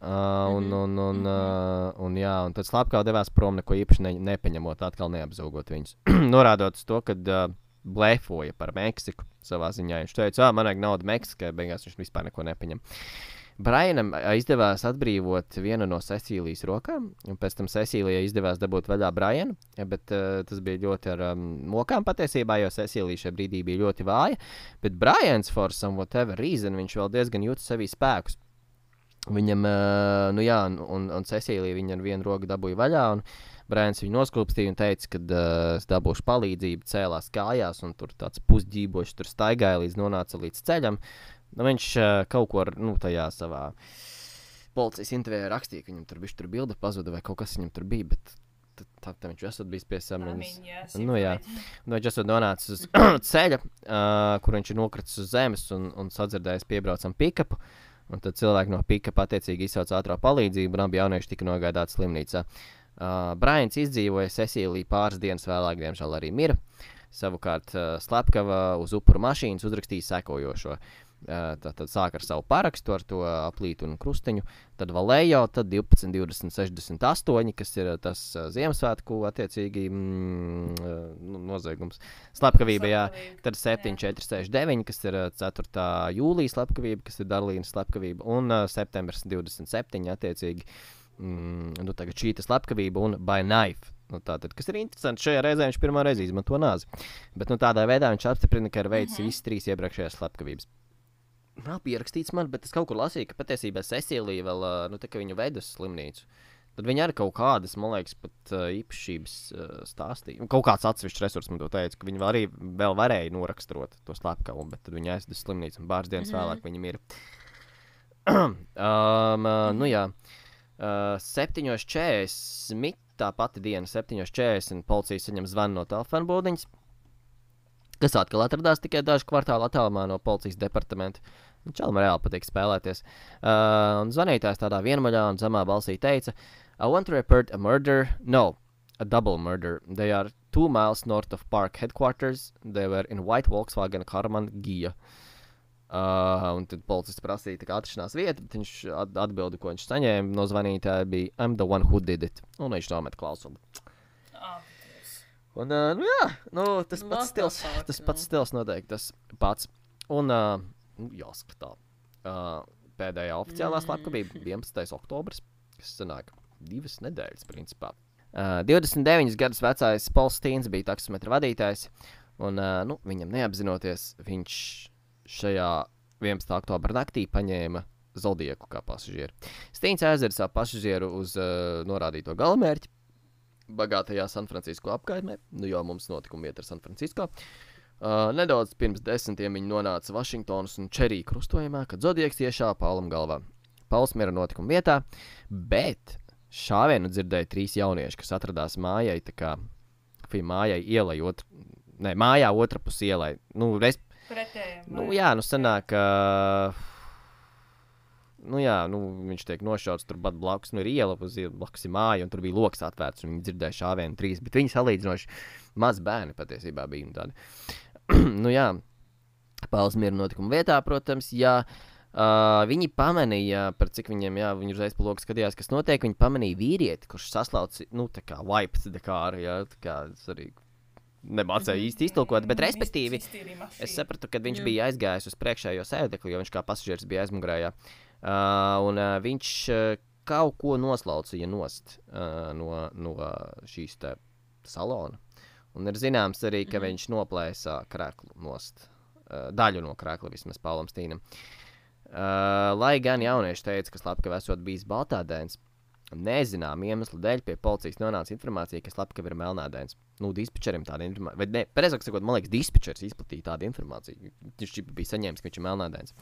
Uh, un, un, un, uh, un, jā, un tad slāpekā devās prom, neko īpaši ne, nepaņemot, atkal neapzūgot viņus. Norādot to, ka uh, blēfoja par Meksiku savā ziņā. Viņš teica, ah, man vajag naudu Meksikai, beigās viņš vispār neko nepaņem. Brainam izdevās atbrīvot vienu no Cecīlijas rokām, un pēc tam Cecīlijai izdevās dabūt vaļā Brainu. Bet uh, tas bija ļoti ar um, mokām patiesībā, jo Cecīlija šajā brīdī bija ļoti vāja. Bet Brains, for some whatever reason, viņš vēl diezgan jūtas sevī spēkus. Viņam, uh, nu jā, un, un, Cecīlija viņa ar vienu roku dabūja vaļā. Un, Brāns viņu noskulpstīja un teica, ka uh, es dabūšu palīdzību, cēlās kājās, un tur tāds pusģībošs tur staigāja līdz nonāca līdz ceļam. Nu, viņš uh, kaut ko ar, nu, tajā savā policijas intervijā rakstīja, ka viņam tur bija bilde pazuda vai kaut kas viņam tur bija. Bet tad, tad viņš esat bijis pie samaņas. Nu, jā. Nu, viņš esat nonācis uz ceļa, uh, kur viņš ir nokritis uz zemes un, un sadzirdējis piebraucam pikapu. Un tad cilvēki no pikapa attiecīgi izsauca ātrā palīdzību, un abi jaunieši tika nogādāti slimnīcā. Uh, Brains izdzīvoja, Cecīlija pāris dienas vēlāk, diemžēl, arī mira. Savukārt uh, Slepkava uz upuru mašīnas uzrakstīja sekojošo. Uh, tad, tad sāk ar savu parakstu, ar to aplītu un krustiņu. Tad Valējo, tad 12, 20, 68, kas ir tas Ziemassvētku attiecīgi mm, nu, noziegums. Slepkavība, jā. Tad 7, 4, 6, 9, kas ir uh, 4. jūlijas slepkavība, kas ir Darlīnas slepkavība, un septembris 27, attiecīgi. Mm, nu, tagad šī ir slepkavība un by knife. Nu, tātad, kas ir interesanti, šajā reizē viņš pirmā reize izmanto nāzi. Bet nu, tādā veidā viņš apstiprina, ka ir veicis mm -hmm. visas trīs iepriekšējās slepkavības. Nav pierakstīts man, bet es kaut kur lasīju, ka patiesībā Cecīlija vēl, nu, tā kā viņu veidu uz slimnīcu. Tad viņi arī kaut kādas, man liekas, pat uh, īpašības uh, stāstīja. Kaut kāds atsevišķs resurs man to teica, ka viņi arī vēl varēja noraksturot to slepkavu, bet tad viņi uz slimnīcu un pāris dienas mm -hmm. vēlāk viņi ir. um, uh, nu jā, uh, 7.40 Smita, tā pati diena, 7.40 policija saņem zvanu no telefona būdiņas, kas atkal atradās tikai dažu kvartālu attālumā no policijas departamenta. Čalam reāli patīk spēlēties. Uh, zvanītājs tādā vienmaļā un zemā balsī teica, I want to report a murder. No, a double murder. They are two miles north of park headquarters. They were in white Volkswagen Karman Gija. Uh, un tad policists prasīja kā atrašanās vietu, bet viņš at atbildi, ko viņš saņēma no zvanītāja, bija I'm the one who did it. Un viņš nomet klausuli. Un, uh, nu, jā, nu, tas What pats stils, tas nu? pats stils noteikti tas pats. Un, uh, nu, jāskatā, uh, pēdējā oficiālā Mm. slepkavība 11. oktobris, kas sanāk divas nedēļas, principā. Uh, 29 gadus vecais Pols Stīns bija taksometra vadītājs, un, uh, nu, viņam neapzinoties, viņš šajā 11. oktobra naktī paņēma Zodieku kā pasažieru. Stīns aizveda savu pasažieru uz uh, norādīto galamērķi, bagātajā San Francisco apkaimē, nu jau mums notikuma vieta ir San Francisco. Uh, nedaudz pirms desmitiem viņi nonāca Vašingtonas un Čerija krustojumā, kad Zodieks iešāva Paulam galvā. Pauls mira notikuma vietā, bet šāvienu dzirdēja trīs jaunieši, kas atradās mājai, tā kā fī, mājai ielai, otr, ne, mājā otrā pusē ielai. Nu, res, pretējiem. nu, jā, nu sanāk, ka. Nu, jā, nu, viņš tiek nošauts tur pat blakus. Nu, ir iela, uz ielas blakus ir māja, un tur bija lokus atvērts. un Viņi dzirdēja šāvienu trīs, bet viņi salīdzinoši maz bērni patiesībā bija nu, jā, Pāvils notikuma vietā, protams. Jā, uh, viņi pamanīja, par cik viņiem, jā, viņi uzreiz pa loku skatījās, kas notiek. Viņi pamanīja vīrieti, kurš saslaucis, nu, tā kā wipes, tā kā arī, jā, tā kā arī nemācēju īsti iztulkot, bet respektīvi. Es sapratu, ka viņš bija aizgājis uz priekšējo sēdekli, jo viņš kā pasažieris bija aizmugurējā. Uh, un uh, viņš uh, kaut ko noslaucīja nost uh, no, no šīs salona. Un ir zināms arī, ka mm -hmm. viņš noplēsa krēslu nost. Uh, daļu no krēsla vismaz Paulam Stīnam. Uh, lai gan jaunieši teica, ka Slepkava esot bijis baltādēns, nezinām iemeslu dēļ pie policijas nonāca informācija, ka Slepkava ir melnādēns. Nu, dispečerim tāda informācija, vai ne, precīzāk sakot, man liekas, dispečers izplatīja tādu informāciju. Viņš bija saņēmis, ka viņš ir melnādēns.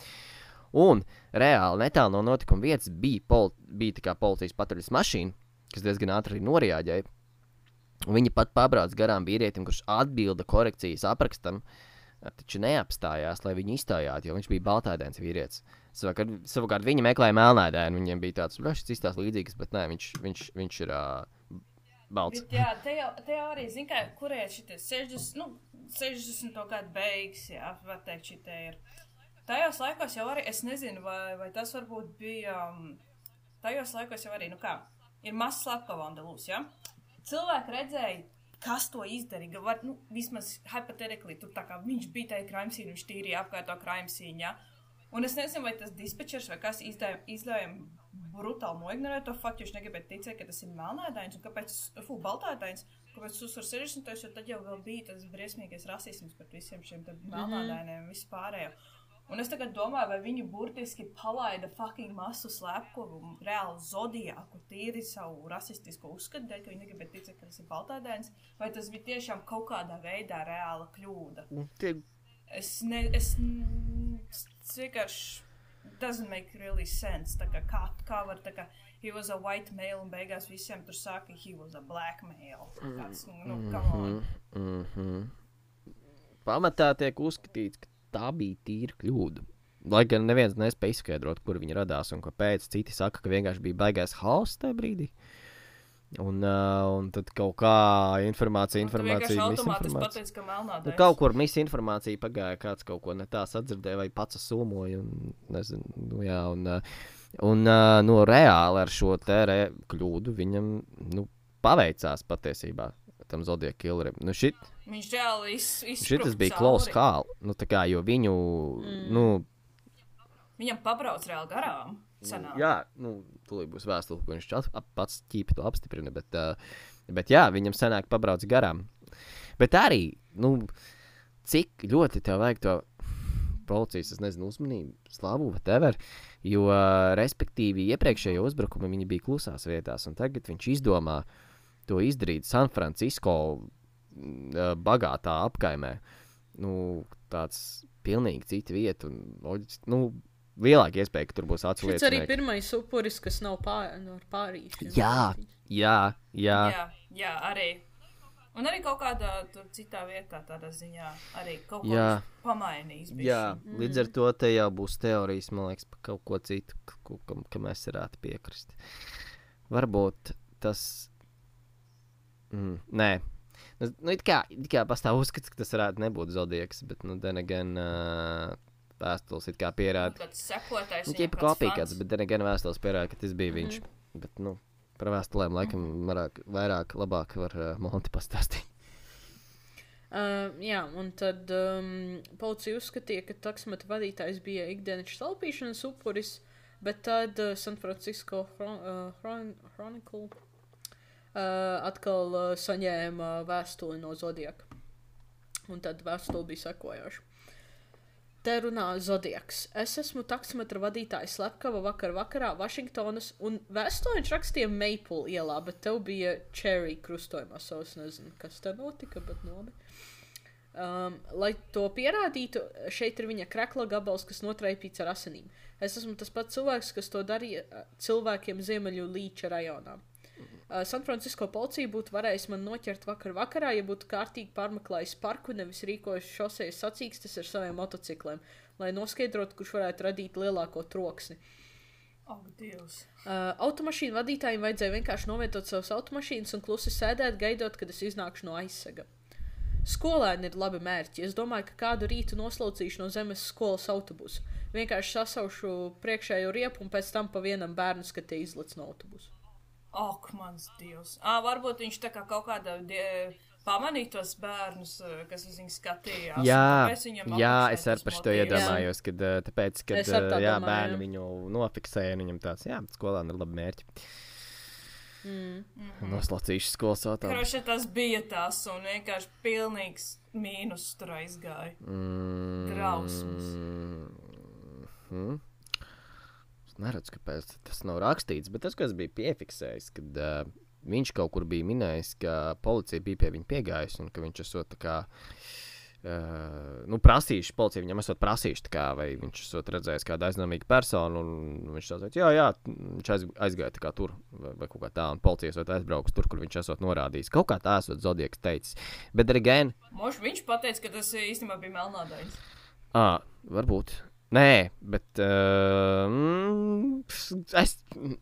Un reāli netālu no notikuma vietas bija, pol bija policijas patruļas mašīna, kas diezgan ātri norēģēja. Un Viņi pat pabrauc garām vīrietim, kurš atbilda korekcijas aprakstam, taču neapstājās, lai viņu iztaujātu, jo viņš bija baltādēns vīrietis. Savukārt, savukārt viņi meklēja melnēdēnu, viņiem bija tāds, ka šis izstāsta līdzīgs, bet nē, viņš, viņš, viņš ir uh, balts. Bet, jā, te jau, te jau arī, zin, kā, kurie šitie 60, nu, 60. gadu beigas, jā, var teikt, šitie ir. Tajos laikos jau arī, es nezinu, vai, vai tas varbūt bija, um, tajos laikos jau arī, nu kā, ir mazs slepkavandalūs, jā. Cilvēki redzēja, kas to izdarīja, var, nu, vismaz hypothetically, tur tā kā viņš bija tajā kraimsīnā, viņš tīrīja apkārt to kraimsīnu, jā. Un es nezinu, vai tas dispečers vai kas izlēma brutāli noignorēt to faktu, viņš negribēja ticēt, ka tas ir melnēdains un kāpēc, fu, baltādains, kāpēc uzsver 60. jo tad jau vēl bija tas briesmīgais rasisms pret visiem šiem te melnēdainiem un vispārējo. Un es tagad domāju, vai viņi burtiski palaida fucking masu slepkavu, reāli zodijāku, tīri savu rasistisko uzskatu, dēļ, ka viņi negribēja ticēt, ka tas ir baltādēns, vai tas bija tiešām kaut kādā veidā reāla kļūda. Tie, Es ne, es, es vienkārši, doesn't make really sense, tā kā, kā, kā var, tā kā, he was a white male, un beigās visiem tur saka, he was a black male. Tāds, nu, come on. mm -hmm. Pamatā tiek uzskatīts, ka tā bija tīra kļūda. Lai gan neviens nespēja izskaidrot, kur viņi radās un kāpēc. Citi saka, ka vienkārši bija baigais hauss tajā brīdī. Un, uh, un tad kaut kā informācija, vienkārši informācija, misinformācija. melnā Nu, kaut kur misinformācija pagāja, kāds kaut ko ne tā sadzirdēja, vai pats sūmoja. Un, nezinu, nu, jā, un, un uh, no reāli ar šo te re, kļūdu viņam nu, paveicās patiesībā. Tam Zodija Killerim. Nu, šit, Viņš reāli iz, šitas izspruka bija close call. Nu, tā kā, jo viņu, mm. nu, Viņam pabrauc reāli garām. Sanāk. jā, nu, tūlīt būs vēstule, ko viņš ap, pats ķīpi to apstiprina. Bet, uh, bet jā, viņam senāk pabrauc garām. Bet arī, nu, cik ļoti tev vajag to policijas, es nezinu, uzmanību, slavu, whatever. Jo, uh, respektīvi, iepriekšējie uzbrukumi viņi bija klusās vietās, un tagad viņš izdomā to izdarīt San Francisco bagātā apkaimē. Nu, tāds pilnīgi cita vieta, un loģiski, nu, lielāka iespēja, ka tur būs Šis arī atsliecinieki. pirmais upuris, kas nav pār, no pārīšana. Jā, jā, jā. jā, jā, arī. Un arī kaut kādā tur citā vietā, tādā ziņā, arī kaut ko viņš pamainījis. Jā, bišķiņ. līdz ar to te jau būs teorijas, man liekas, par kaut ko citu, kam, kam mēs varētu piekrist. Varbūt tas. Mm, nē, Nu, nu, it kā, it kā pastāv uzskats, ka tas varētu nebūt zodieks, bet, nu, then again, uh, vēstules it kā pierāda. Kāds sekotājs. Nu, viņam ķipa kopīgāds, bet, then again, vēstules pierāda, ka tas bija viņš. Bet, nu, par vēstulēm laikam vairāk, vairāk labāk var uh, Monti pastāstīt. Uh, jā, un tad um, policija uzskatīja, ka taksmeta vadītājs bija ikdienas salpīšanas upuris, bet tad uh, San Francisco Chron uh, Chron Chronicle uh, atkal uh, saņēma vēstuli no Zodiaka. Un tad vēstule bija sekojoša. Te runā Zodiaks. Es esmu taksometra vadītājs Lepkava vakar vakarā Vašingtonas, un vēstuli viņš rakstīja Maple ielā, bet tev bija Cherry krustojumā, so es nezinu, kas te notika, bet nu labi. Um, lai to pierādītu, šeit ir viņa krekla gabals, kas notraipīts ar asinīm. Es esmu tas pats cilvēks, kas to darīja uh, cilvēkiem Ziemeļu līča rajonā. Uh, San Francisco policija būtu varējusi man noķert vakar vakarā, ja būtu kārtīgi pārmeklējis parku, nevis rīkojis šosejas sacīkstes ar saviem motocikliem, lai noskaidrotu, kurš varētu radīt lielāko troksni. Ak, Dievs. Uh, automašīnu vadītājiem vajadzēja vienkārši novietot savas automašīnas un klusi sēdēt, gaidot, kad es iznākšu no aizsega. Skolēni ir labi mērķi. Es domāju, ka kādu rītu noslaucīšu no zemes skolas autobusu. Vienkārši sasaušu priekšējo riepu un pēc tam pa vienam bērnu skatī izlec no autobusa. Ak, mans Dievs. Ā, varbūt viņš tā kā kaut kādā die... pamanīja tos bērnus, eh, kas uz viņu skatījās. Jā, jā es arī par to iedomājos, kad, uh, tāpēc, kad ar tā jā, domāju, bērni jā. viņu nofiksēja, un viņam tāds, jā, skolēnam ir labi mērķi. Mm. Noslaucīšu skolas autobusu. Kroši tas bija tas, un vienkārši pilnīgs mīnus tur aizgāja. Mm, Drausmas. Mm. Es neredzu, kāpēc tas nav rakstīts, bet tas, kas bija piefiksējis, kad uh, viņš kaut kur bija minējis, ka policija bija pie viņa piegājusi un ka viņš esot tā kā. Uh, nu, prasījuši, policija viņam esot prasījuši, kā, vai viņš esot redzējis kādu aizdomīgu personu. un Viņš teica, jā, jā, viņš aiz, aizgāja kā tur, vai, vai kaut kā tā, un policija esot aizbraukusi tur, kur viņš esot norādījis. Kaut kā tā esot Zodieks teicis. Bet arī gan, Moš, viņš pateica, ka tas īstenībā bija melnādains. Ah, varbūt. Nē, bet uh, mm, es,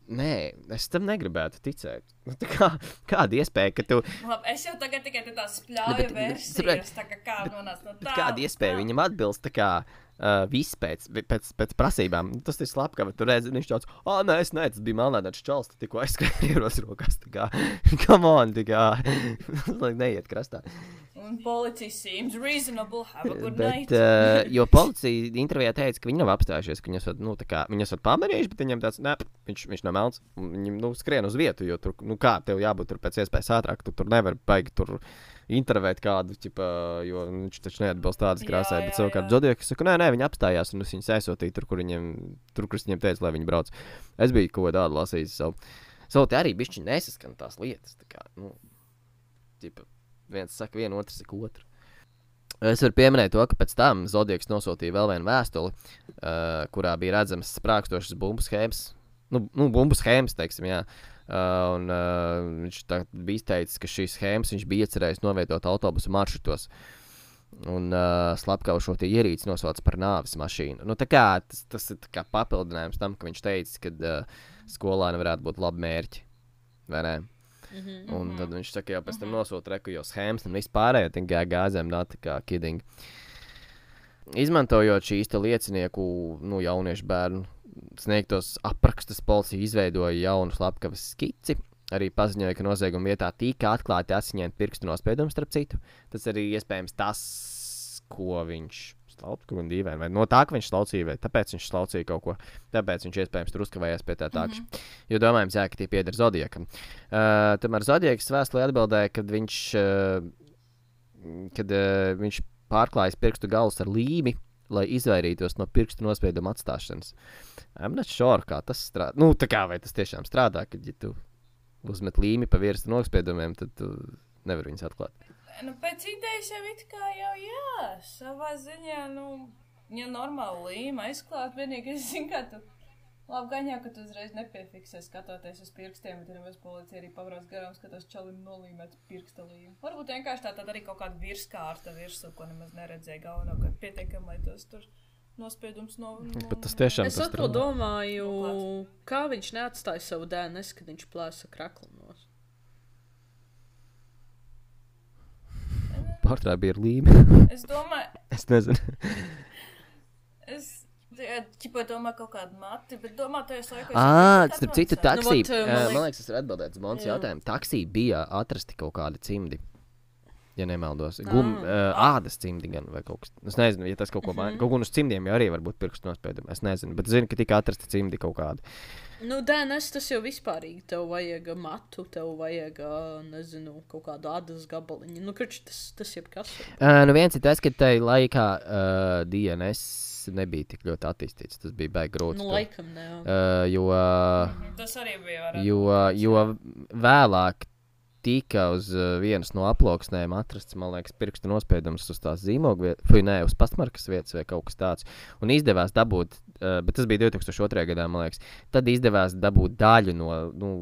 nē, es tam negribētu ticēt. Nu, Kā, kāda iespēja, ka tu. Labi, es jau tagad tikai tā Nu, spļauju tā kā nonāca no tā. kāda iespēja viņam atbilst kā uh, viss pēc, pēc, pēc prasībām? Tas ir ka tur redz, viņš tāds, ah, nē, es nē, tas bija melnādains čels, tikko aizskrēji ieros rokās. Tā kā, come on, tā kā, neiet krastā. Un policija seems reasonable. Have a good Bet, night. uh, jo policija intervijā teica, ka viņi nav apstājušies, ka viņi esat, nu, tā kā, viņi esat pamanījuši, bet viņiem tāds, nē, viņš, viņš nav melns. Viņi nu, skrien uz vietu, jo tur, nu, kā tev jābūt tur pēc iespējas ātrāk, tu tur nevar baigi tur intervēt kādu, ķipa, jo nu, viņš taču neatbilst tādas krāsai. Bet savukārt jā. Zodieks saka, nē, nē, viņi apstājās un es viņus aizsūtīju tur, kur viņiem, tur, kur es viņiem teicu, lai viņi brauc. Es biju kaut ko tādu lasījis. Savu, savu te arī bišķi nesaskan tās lietas. Tā kā, nu, ķipa, viens saka vienu, otrs saka otru. Es varu pieminēt to, ka pēc tam Zodieks nosūtīja vēl vienu vēstuli, uh, kurā bija redzamas sprākstošas bumbu schēmas. Nu, nu bumbu schēmas, teiksim, jā. Uh, un, uh, viņš bija izteicis, ka šīs schēmas viņš bija iecerējis novietot autobusu maršrutos. Un uh, slepkavu šo ierīci nosauc par nāves mašīnu. Nu, kā, tas, tas ir kā papildinājums tam, ka viņš teica, ka uh, skolēni varētu būt labi mērķi. Ne? Mhm. Un tad viņš saka, jau pēc tam nosūta reku jau schēmas un vispārējo tikai gāzēm, not tā kā kidding. Izmantojot šīs liecinieku, nu, jauniešu bērnu sniegtos aprakstus, policija izveidoja jaunu slepkavas skici. Arī paziņoja, ka nozieguma vietā tika atklāti asiņaini pirkstu nospiedumi, starp citu. Tas arī iespējams tas, ko viņš slauca, kaut kā dīvaini. Vai no tā, ka viņš slaucīja, vai tāpēc viņš slaucīja kaut ko. Tāpēc viņš iespējams tur uzkavējās pie tā tākša. Mm -hmm. Jo domājams, jā, ka tie pieder Zodiekam. Uh, tomēr Zodieks vēstulē atbildēja, ka viņš, uh, kad, uh, viņš pārklājas pirkstu galus ar līmi, lai izvairītos no pirkstu nospiedumu atstāšanas. I'm not sure, kā tas strādā. Nu, tā kā vai tas tiešām strādā, kad ja tu uzmet līmi pa virsmu nospiedumiem, tad tu nevari viņus atklāt. Nu, pēc idejas jau it kā jau jā, savā ziņā, nu, ja normāli līma aizklāt, vienīgi es zinu, ka tu labi gaņā, ka tu uzreiz nepiefiksē skatoties uz pirkstiem, bet ja policija arī pavarās garām, skatās čalim nolīmēt pirksta līmu. Varbūt vienkārši tā tad arī kaut kāda virskārta virsū, ko nemaz neredzēja galvenokārt pietiekami, lai tas tur nospiedums no... no Bet tas tiešām Es tas atkal strādā. domāju, Noklāts. kā viņš neatstāja savu DNS, kad viņš plēsa kraklinos. Portrā bija ar līmi. Es domāju, es nezinu. Čipa domā kaut kādu mati, bet domā, tajos laikos... Ah, starp citu, taksī. Nu, Uh, man liek- man liekas, tas ir atbildēts Jā. jautājumu. Taksī bija atrasti kaut kādi cimdi. Ja nemaldos, Gum, uh, ādas cimdi gan vai kaut kas tāds. Es nezinu, ja tas kaut ko maina. Mhm. Kaut kur uz cimdiem jau arī var būt pirkstu nospiedumi. Es nezinu, bet zinu, ka tika atrasti cimdi kaut kādi. Nu, DNS tas jau vispārīgi. Tev vajag matu, tev vajag, ā, nezinu, kaut kādu ādas gabaliņu. Nu, kurš tas, tas var būt. Uh, nu viens ir tas, ka tajā laikā uh, DNS nebija tik ļoti attīstīts. Tas bija baigi grūti. Nu, laikam ne. Uh, jo, Tas arī bija jo, jo vēlāk tika uz uh, vienas no aploksnēm atrasts, man liekas, pirkstu nospiedums uz tās zīmogu vietas, vai nē, uz pastmarkas vietas vai kaut kas tāds. Un izdevās dabūt, uh, bet tas bija 2002. gadā, man liekas, tad izdevās dabūt daļu no nu,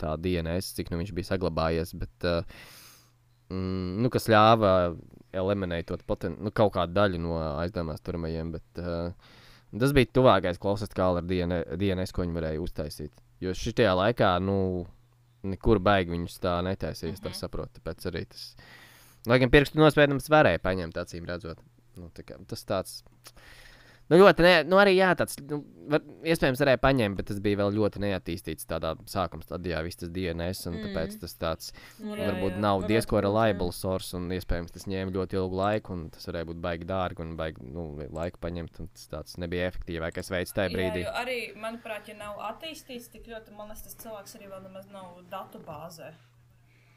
tā DNS, cik nu viņš bija saglabājies. Bet, uh, mm, nu, kas ļāva eliminēt poten... nu, kaut kādu daļu no aizdomās turamajiem. Bet, uh, tas bija tuvākais klausās, kā ar DN DNS, ko viņi varēja uztaisīt. Jo šajā laikā, nu, nekur baigi viņus tā netaisīja. Mm -hmm. Tas saprotu, tāpēc arī tas. Lai gan pirkstu nospiedums varēja paņemt, acīm redzot. Nu, tā kā, tas tāds. Nu, ļoti, ne, nu, arī jā, tāds, nu, var, iespējams, varēja paņemt, bet tas bija vēl ļoti neattīstīts tādā sākuma stadijā, viss tas DNS, un mm. tāpēc tas tāds Nu, Jā, varbūt jā, nav diezko reliable source, un iespējams tas ņēma ļoti ilgu laiku, un tas varēja būt baigi dārgi un baigi nu, laiku paņemt, un tas tāds nebija efektīvākais veids tajā brīdī. Jā, arī, manuprāt, ja nav attīstīts tik ļoti, man liekas, tas cilvēks arī vēl nemaz nav datu bāzē.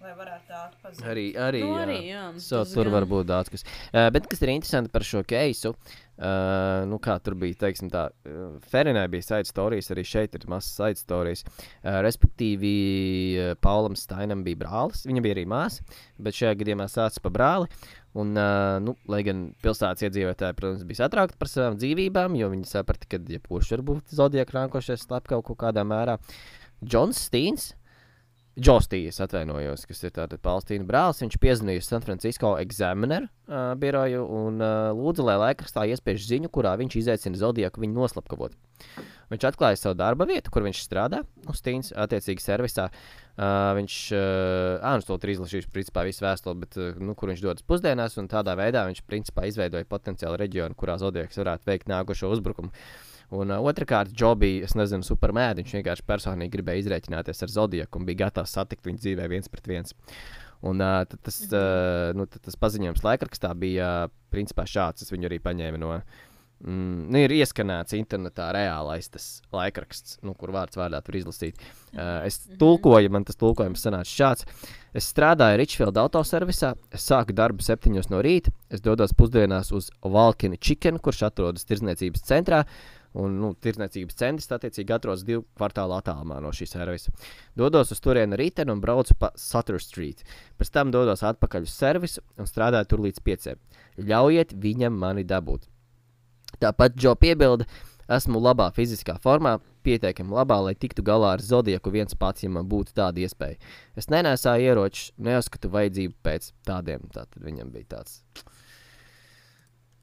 Lai varētu tā atpazīt. Arī, arī, Nu, jā. arī, jā, So, tas tur gan. var būt daudz kas. Uh, bet kas ir interesanti par šo keisu, uh, nu kā tur bija, teiksim, tā, uh, Ferinē bija side stories, arī šeit ir mazs side stories. Uh, respektīvi, uh, Paulam Stainam bija brālis, viņa bija arī māsa, bet šajā gadījumā sācis pa brāli. Un, uh, nu, lai gan pilsētas iedzīvotāji, protams, bija satraukti par savām dzīvībām, jo viņi saprata, ka jebkurš var būt zodiaka rākošais slepkavs kaut kādā mērā. Džons Stīns, Džostijas atvainojos, kas ir tātad Palestīna brālis. Viņš piezvanīja San Francisco Examiner uh, biroju un uh, lūdza, lai laikrakstā iespiež ziņu, kurā viņš izaicina Zodiaku viņu noslapkavot. Viņš atklāja savu darba vietu, kur viņš strādā, uz Stīnas attiecīgi servisā. Uh, viņš, uh, nu, to ir izlasījis, principā, visu vēstuli, bet, uh, nu, kur viņš dodas pusdienās, un tādā veidā viņš, principā, izveidoja potenciālu reģionu, kurā Zodiaks varētu veikt nākošo uzbrukumu. Un uh, otrkārt, Džo bija, es nezinu, supermēdi. Viņš vienkārši personīgi gribēja izreikināties ar Zodiaku un bija gatavs satikt viņu dzīvē viens pret viens. Un uh, tas, uh, nu, tas paziņojums laikrakstā bija uh, principā šāds. Es viņu arī paņēmu no. Mm, nu, ir ieskanēts internetā reālais tas laikraksts, nu, kur vārds vārdā tur izlasīt. Uh, es tulkoju, man tas tulkojums sanāca šāds. Es strādāju Richfield autoservisā, es sāku darbu septiņos no rīta, es dodos pusdienās uz Valkini Chicken, kurš atrodas tirdzniecības centrā. Un, nu, tirdzniecības centrs, attiecīgi, atrodas divu kvartālu attālumā no šīs servisa. Dodos uz turieni rītdien un braucu pa Sutter Street. Pēc tam dodos atpakaļ uz servisu un strādāju tur līdz pieciem. Ļaujiet viņam mani dabūt. Tāpat Džo piebilda, esmu labā fiziskā formā, pietiekami labā, lai tiktu galā ar zodieku viens pats, ja man būtu tāda iespēja. Es nenesāju ieročus, neuzskatu vajadzību pēc tādiem. Tātad viņam bija tāds.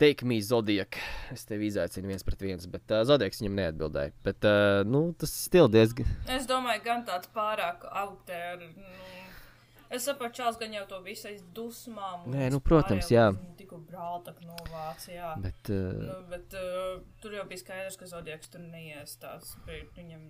Take me, Zodiak. Es tevi izaicinu viens pret viens, bet uh, Zodiaks viņam neatbildēja. Bet, uh, nu, tas stil diezgan. Es domāju, gan tāds pārāk augstērs. Nu, es saprotu, Čāls gan jau to visu aiz dusmām. Nē, nu, protams, jā. Tikko brālta novāc, jā. Bet, uh, Nu, bet uh, tur jau bija skaidrs, ka Zodiaks tur neiestās. Viņam,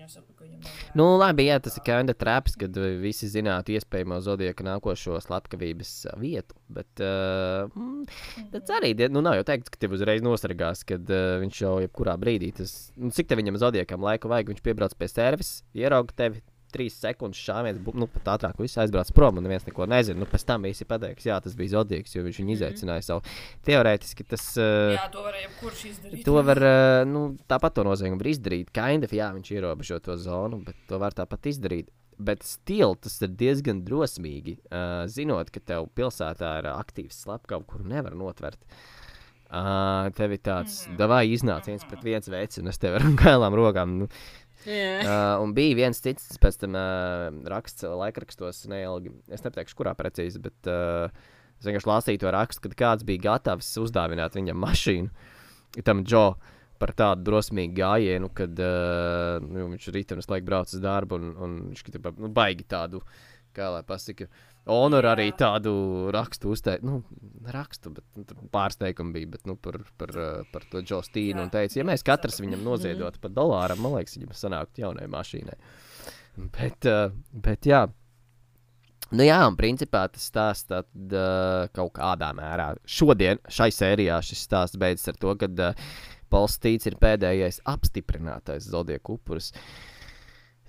jau saprata, ka viņam vajag. Nu, labi, jā, tas ir kinda traps, kad visi zinātu iespējamo zodieka nākošo slepkavības uh, vietu. Bet uh, mm, tas arī die- nu, nav jau teikt, ka tev uzreiz nosargās, kad uh, viņš jau jebkurā brīdī tas, nu, cik te viņam zodiekam laiku vajag, viņš piebrauc pie servisa, ierauga tevi. Trīs sekundes šāviens, nu, pat ātrāk viss aizbrauc prom, un neviens neko nezina. Nu, pēc tam visi pateiks, jā, tas bija Zodieks, jo viņš viņu izaicināja savu. Teorētiski tas. Uh, Jā, to varēja jebkurš izdarīt. To var, uh, nu, tāpat to noziegumu var izdarīt. Kind of, jā, viņš ierobežo to zonu, bet to var tāpat izdarīt. Bet stila tas ir diezgan drosmīgi. Uh, zinot, ka tev pilsētā ir aktīvs slepkavs, kuru nevar notvert. Uh, tev ir tāds, mm. vai iznāc viens pret viens veids, un es tev ar gailām rokām. Nu, Yeah. Uh, un bija viens cits, pēc tam uh, raksts laikrakstos, neilgi. Es nepateikšu, kurā precīzi, bet uh, es vienkārši lasīju to rakstu, kad kāds bija gatavs uzdāvināt viņam mašīnu, tam Džo, par tādu drosmīgu gājienu, kad uh, nu, viņš rītdienas laiku brauc uz darbu un, un viņš grib nu, baigi tādu, kā lai pasaka. Honor arī tādu rakstu uzteikt, nu, rakstu, bet nu, tur pārsteigumi bija bet, nu, par, par, uh, par to Džo Stīnu. Un teica, ja mēs katrs viņam noziedotu par dolāru, man liekas, viņam sanāktu jaunai mašīnai. Bet, uh, bet jā. Nu jā, un principā tas stāsts tad, uh, kaut kādā mērā. Šodien šai sērijā šis stāsts beidzas ar to, ka uh, Pols Tīts ir pēdējais apstiprinātais zodieku upuris.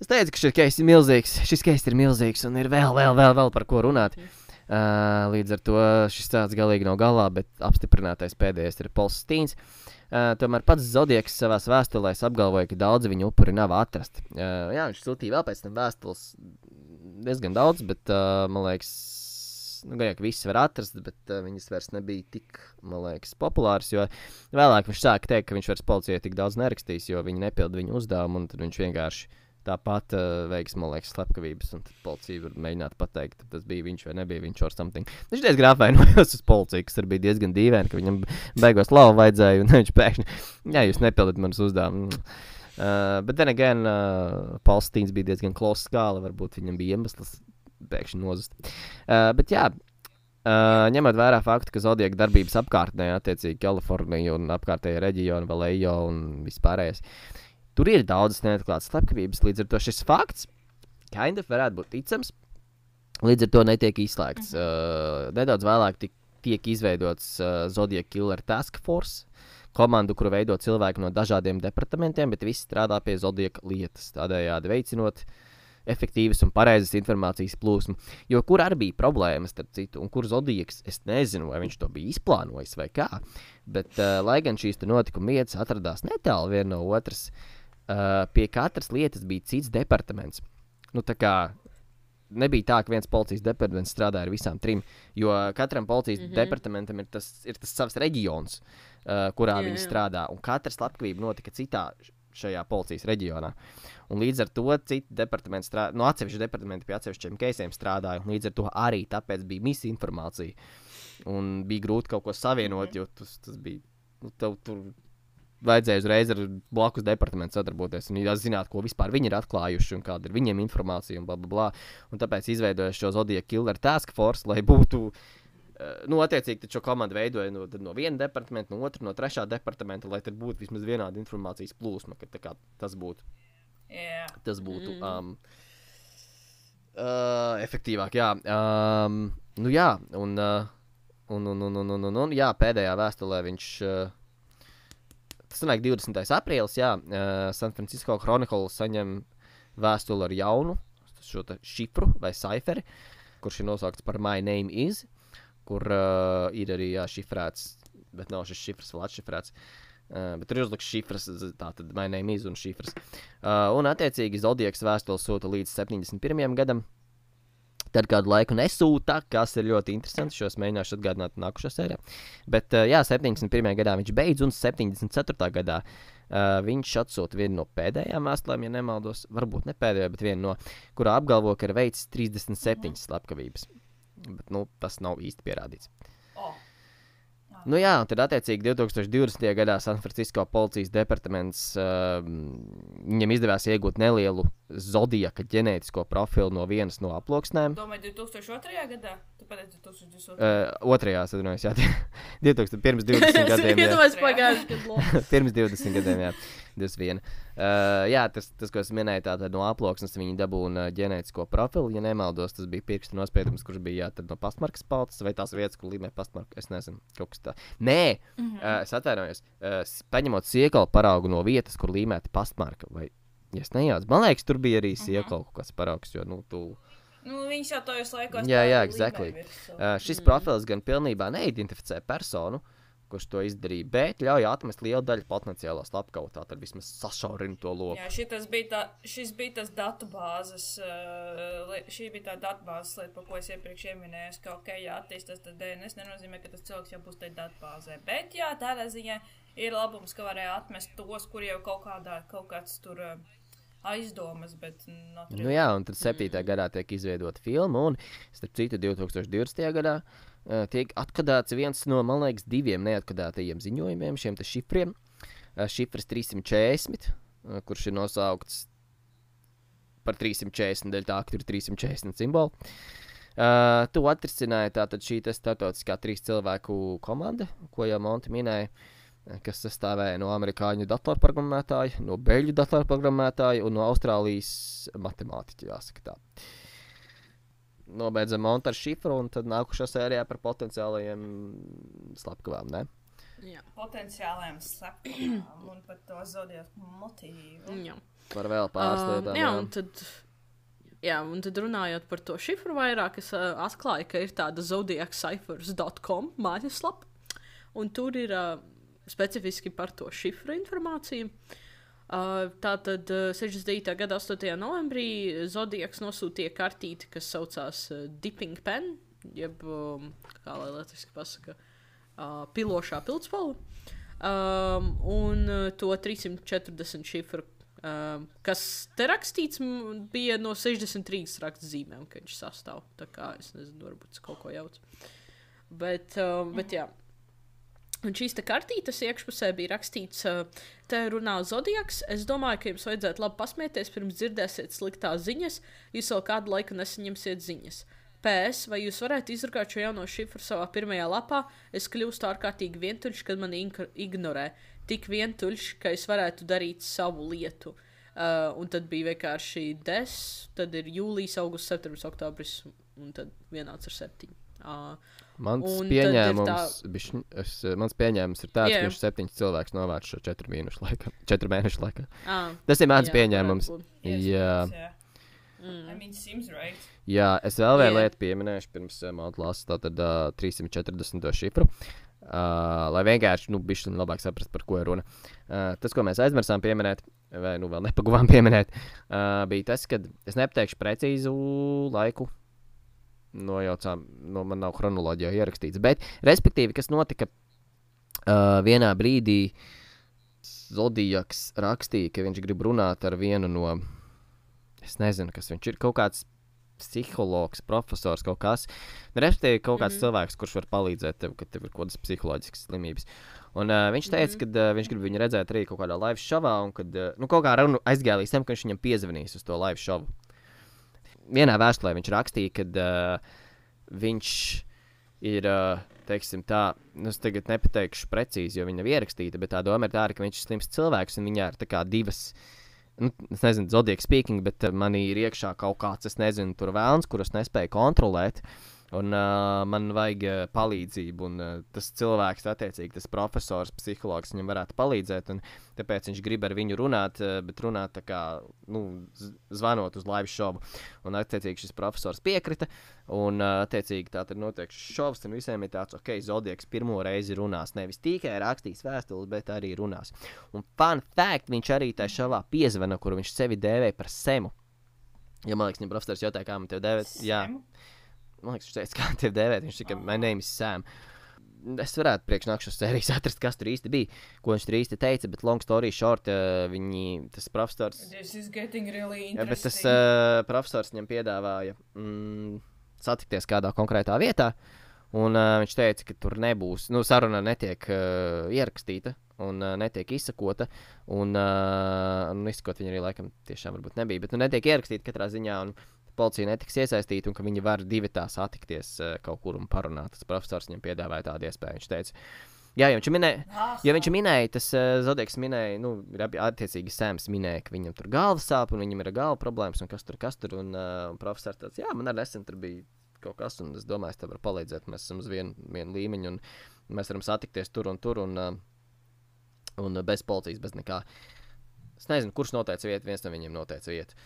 Es teicu, ka šis case ir milzīgs, šis case ir milzīgs un ir vēl, vēl, vēl, vēl par ko runāt. Uh, līdz ar to šis stāsts galīgi nav galā, bet apstiprinātais pēdējais ir Pols Stīns. Uh, tomēr pats Zodieks savā vēstulē apgalvoja, ka daudzi viņa upuri nav atrasti. Uh, jā, viņš sūtīja vēl pēc tam vēstules diezgan daudz, bet uh, man liekas, nu, gan jau ka visas var atrast, bet uh, viņas vairs nebija tik, man liekas, populāras. Jo vēlāk viņš sāka teikt, ka viņš vairs policijai tik daudz nerakstīs, jo viņi nepilda viņu uzdevumu, un tad viņš vienkārši tāpat uh, veiks, man liekas, slepkavības, un policija var mēģināt pateikt, tas bija viņš vai nebija viņš or something. Viņš diezgan apvainojās uz policiju, kas arī bija diezgan dīvaini, ka viņam beigās lauva vajadzēja, un viņš pēkšņi, jā, jūs nepildat manus uzdevumus. Uh, bet, then again, uh, Palstīns bija diezgan klausa skāla. Varbūt viņam bija iemesls pēkšņi nozust. Uh, bet, jā, uh, ņemot vērā faktu, ka Zodiaka darbības apkārtnē, attiecīgi Kalifornija un apkārtējie reģioni, Valējo un vispārējais, tur ir daudzas neatklātas slepkavības. Līdz ar to šis fakts, kind of, varētu būt ticams. Līdz ar to netiek izslēgts. Uh, nedaudz vēlāk tik, tiek izveidots uh, Zodiaka Killer Task Force komandu, kuru veido cilvēki no dažādiem departamentiem, bet visi strādā pie zodieka lietas, tādējādi veicinot efektīvas un pareizas informācijas plūsmu. Jo kur arī bija problēmas, starp citu, un kur zodieks, es nezinu, vai viņš to bija izplānojis vai kā, bet uh, lai gan šīs notikuma vietas atradās netālu viena no otras, uh, pie katras lietas bija cits departaments. Nu, tā kā nebija tā, ka viens policijas departaments strādāja ar visām trim, jo katram policijas mm -hmm. departamentam ir tas, ir tas savs reģions, uh, kurā Jā, viņi jā. strādā. Un katra slepkavība notika citā šajā policijas reģionā. Un līdz ar to citi departamenti strādāja, no atsevišķa departamenta pie atsevišķiem keisiem strādāja. un Līdz ar to arī tāpēc bija misinformācija. Un bija grūti kaut ko savienot, jo tas, tas bija. Nu, tev tur vajadzēja uzreiz ar blakus departamentu sadarboties un zināt, ko vispār viņi ir atklājuši un kāda ir viņiem informācija un bla, bla, bla. Un tāpēc izveidoju šo Zodija Killer Task Force, lai būtu. eh, Nu, attiecīgi, šo komandu veidoja no, no viena departamenta, no otra, no trešā departamenta, lai tur būtu vismaz vienāda informācijas plūsma, ka tā kā tas būtu. Jā. Tas būtu Mm. um, Uh, efektīvāk, jā. Um, nu, jā, un, uh, un, un, un, un, un, un, un jā, pēdējā vēstulē viņš. Uh, tas nāk 20. aprīlis, jā. Uh, San Francisco Chronicle saņem vēstuli ar jaunu šo šifru vai ciferi, kurš ir nosaukts par My Name Is, kur uh, ir arī jā, šifrēts, bet nav šis šifrs vēl atšifrēts. Uh, bet tur ir uzlikts šifrs, tātad My Name Is un šifrs. Uh, un, attiecīgi, Zodiaks vēstuli sūta līdz 71. gadam. Tad kādu laiku nesūta, kas ir ļoti interesanti. Šo es mēģināšu atgādināt nākošajā sērijā. Bet, uh, jā, 71. gadā viņš beidz, un 74. gadā uh, viņš atsūta vienu no pēdējām vēstulēm, ja nemaldos. Varbūt ne pēdējo, bet vienu no, kurā apgalvo, ka ir veicis 37 slepkavības. Bet, nu, tas nav īsti pierādīts. Nu jā, un tad attiecīgi 2020. gadā San Francisco policijas departaments uh, viņam izdevās iegūt nelielu zodiaka ģenētisko profilu no vienas no aploksnēm. Domāju, 2002. gadā? Pateici 2022. Uh, otrajā, atvainojos, jā, 2000, pirms 20 gadiem. Jā. pirms 20 gadiem, jā, 21. Uh, jā, tas, tas, ko es minēju, tātad no aploksnes viņi dabūna ģenētisko profilu. Ja nemaldos, tas bija pirkstu nospiedums, kurš bija jā, no pastmarkas pautas vai tās vietas, kur līmē pastmarku. Es nezinu, kaut kas tāds. Nē, mm -hmm. uh, es atvainojos. Uh, paņemot siekalu paraugu no vietas, kur līmēta pastmarka. Vai, ja es nejaucu, man liekas, tur bija arī siekalu kaut kāds paraugs, jo, nu, tu. Nu, viņš jau tajos laikos. Jā, tā jā, exactly. virsū. Uh, šis profils gan pilnībā neidentificē personu, kurš to izdarīja, bet ļauj atmest lielu daļu potenciālā slepkavā. Tad vismaz sašaurina to loku. Jā, bija tā, šis bija tas datubāzes, li- šī bija tā datubāzes lieta, par ko es iepriekš minēju, ka, ok, jā, attīstās tas DNS, nenozīmē, ka tas cilvēks jau būs tajā datubāzē. Bet, jā, tādā ziņā ir labums, ka varēja atmest tos, kur jau kaut kādā, kaut kāds tur uh, aizdomas, bet Nu, jā, un tad 7. gadā tiek izveidota filma, un, starp citu, 2020. gadā tiek atkadāts viens no, man liekas, diviem neatkadātajiem ziņojumiem, šiem šifriem. Uh, šifrs 340, uh, kurš ir nosaukts par 340, dēļ tā, ka ir 340 simboli. Uh, tu atrisināji tātad šī te startautiskā trīs cilvēku komanda, ko jau Monti minēja, kas sastāvēja no amerikāņu datorprogrammētāja, no beļģu datorprogrammētāja un no Austrālijas matemātiķa, jāsaka tā. Nobeidzam montu ar šifru, un tad nākušā sērijā par potenciālajiem slepkavām. Ne? Jā. Potenciāliem slepkavām un par to zodiaku motīvu. Jā. Par vēl pāris Um, lietām. jā, un tad, jā, un tad runājot par to šifru vairāk, es uh, atklāju, ka ir tāda zodiacsciphers.com mājaslapa, un tur ir uh, specifiski par to šifru informāciju. Uh, Tātad uh, 69. gada 8. novembrī Zodiaks nosūtīja kartīti, kas saucās Dipping Pen, jeb, um, kā lai latviešu pasaka, uh, pilošā pildspalva. Um, un to 340 šifru, um, kas te rakstīts, bija no 63 rakstzīmēm, ka viņš sastāv. Tā kā es nezinu, varbūt es kaut ko jaucu. Bet, um, bet jā. Un šīs te kartītes iekšpusē bija rakstīts, te runā Zodiaks. Es domāju, ka jums vajadzētu labi pasmieties, pirms dzirdēsiet sliktās ziņas. Jūs vēl kādu laiku nesaņemsiet ziņas. PS, vai jūs varētu izrakstīt šo jauno šifru savā pirmajā lapā? Es kļūstu ārkārtīgi vientuļš, kad man ignorē. Tik vientuļš, ka es varētu darīt savu lietu. Uh, un tad bija vienkārši des, tad ir jūlijas, augusts, septembris, oktobris, un tad vienāds ar septiņu. Uh, Mans Un pieņēmums, tā- bišķi, es, eh, mans pieņēmums ir tāds, Jā. ka viņš septiņus cilvēkus novāc šo četru mēnešu laikā. Četru mēnešu laikā. ah, Tas ir mans jā, pieņēmums. Jā. jā. I mean, seems right. Jā, es vēl vienu lietu pieminēšu, pirms uh, man atklāsīs tātad uh, 340 šifru. Uh, lai vienkārši, nu, bišķi labāk saprastu, par ko ir runa. Uh, tas, ko mēs aizmirsām pieminēt, vai nu vēl nepaguvām pieminēt, uh, bija tas, ka es nepateikšu precīzu laiku. Nojaucām, no man nav chronoloģijā ierakstīts. Bet, respektīvi, kas notika uh, vienā brīdī, Zodijaks rakstīja, ka viņš grib runāt ar vienu no, es nezinu, kas viņš ir, kaut kāds psihologs, profesors, kaut kas. Respektīvi, kaut kāds mm -hmm. cilvēks, kurš var palīdzēt tev, kad tev ir kaut kādas psiholoģiskas slimības. Un uh, viņš teica, mm -hmm. ka uh, viņš grib viņu redzēt arī kaut kādā live šovā, un kad uh, nu, kaut kā runa aizgāja līdz tam, ka viņš viņam piezvanīs uz to live šovu. Vienā vēstulē viņš rakstīja, ka uh, viņš ir, uh, teiksim, tā, nu, es tagad nepateikšu precīzi, jo viņa nav ierakstīta, bet tā doma ir tāda, ka viņš ir slims cilvēks, un viņā ir divas nu, es nezinu, zodiaka speaking, bet uh, manī ir iekšā kaut kāds, es nezinu, tur vēlns, kurus nespēju kontrolēt. Un uh, man vajag uh, palīdzību, un uh, tas cilvēks, attiecīgi, tas profesors, psihologs, viņam varētu palīdzēt. Tāpēc viņš grib ar viņu runāt, uh, bet runāt tā kā nu, zvanot uz live šovu. Un, attiecīgi, šis profesors piekrita. Un, uh, attiecīgi, tā tad notiek šis šovs, un visiem ir tāds, ok, Zodiaks pirmo reizi runās. Nevis tikai rakstīs vēstules, bet arī runās. Un fun fact, viņš arī tajā šovā piezvana, kur viņš sevi dēvē par semu. Ja man liekas, viņa profesors jautāja, kā man te dēvēt, jā, Semu? Man liekas, viņš teica, kā tev dēvēt. Viņš tikai, my name is Sam. Es varētu priekšnākšos sērijas atrast, kas tur īsti bija, ko viņš tur īsti teica, bet long story short, uh, viņi, tas profesors. This is getting really Jā, bet tas uh, profesors viņam piedāvāja mm, satikties kādā konkrētā vietā. Un uh, viņš teica, ka tur nebūs, nu, saruna netiek uh, ierakstīta un uh, netiek izsakota. Un, uh, un izsakot viņa arī laikam tiešām nebija, bet nu, netiek ierakstīta katrā ziņā. Un, Policija netiks iesaistīta, un ka viņi var divi tā satikties uh, kaut kur un parunāt. Tas profesors viņam piedāvāja tādu iespēju. Viņš teica, jā, ja viņš minēja, Ja viņš minēja, tas uh, Zodiaks minēja, nu, attiecīgi Sēms minēja, ka viņam tur galva sāp un viņam ir galva problēmas un kas tur, kas tur. Un uh, profesors tāds, jā, man arī nesen tur bija kaut kas, un es domāju, es tev varu palīdzēt. Mēs esam uz vienu vien līmeņu, un mēs varam satikties tur un tur, un, uh, un uh, bez policijas, bez nekā. Es nezinu, kurš noteica vietu, viens no viņiem noteica vietu.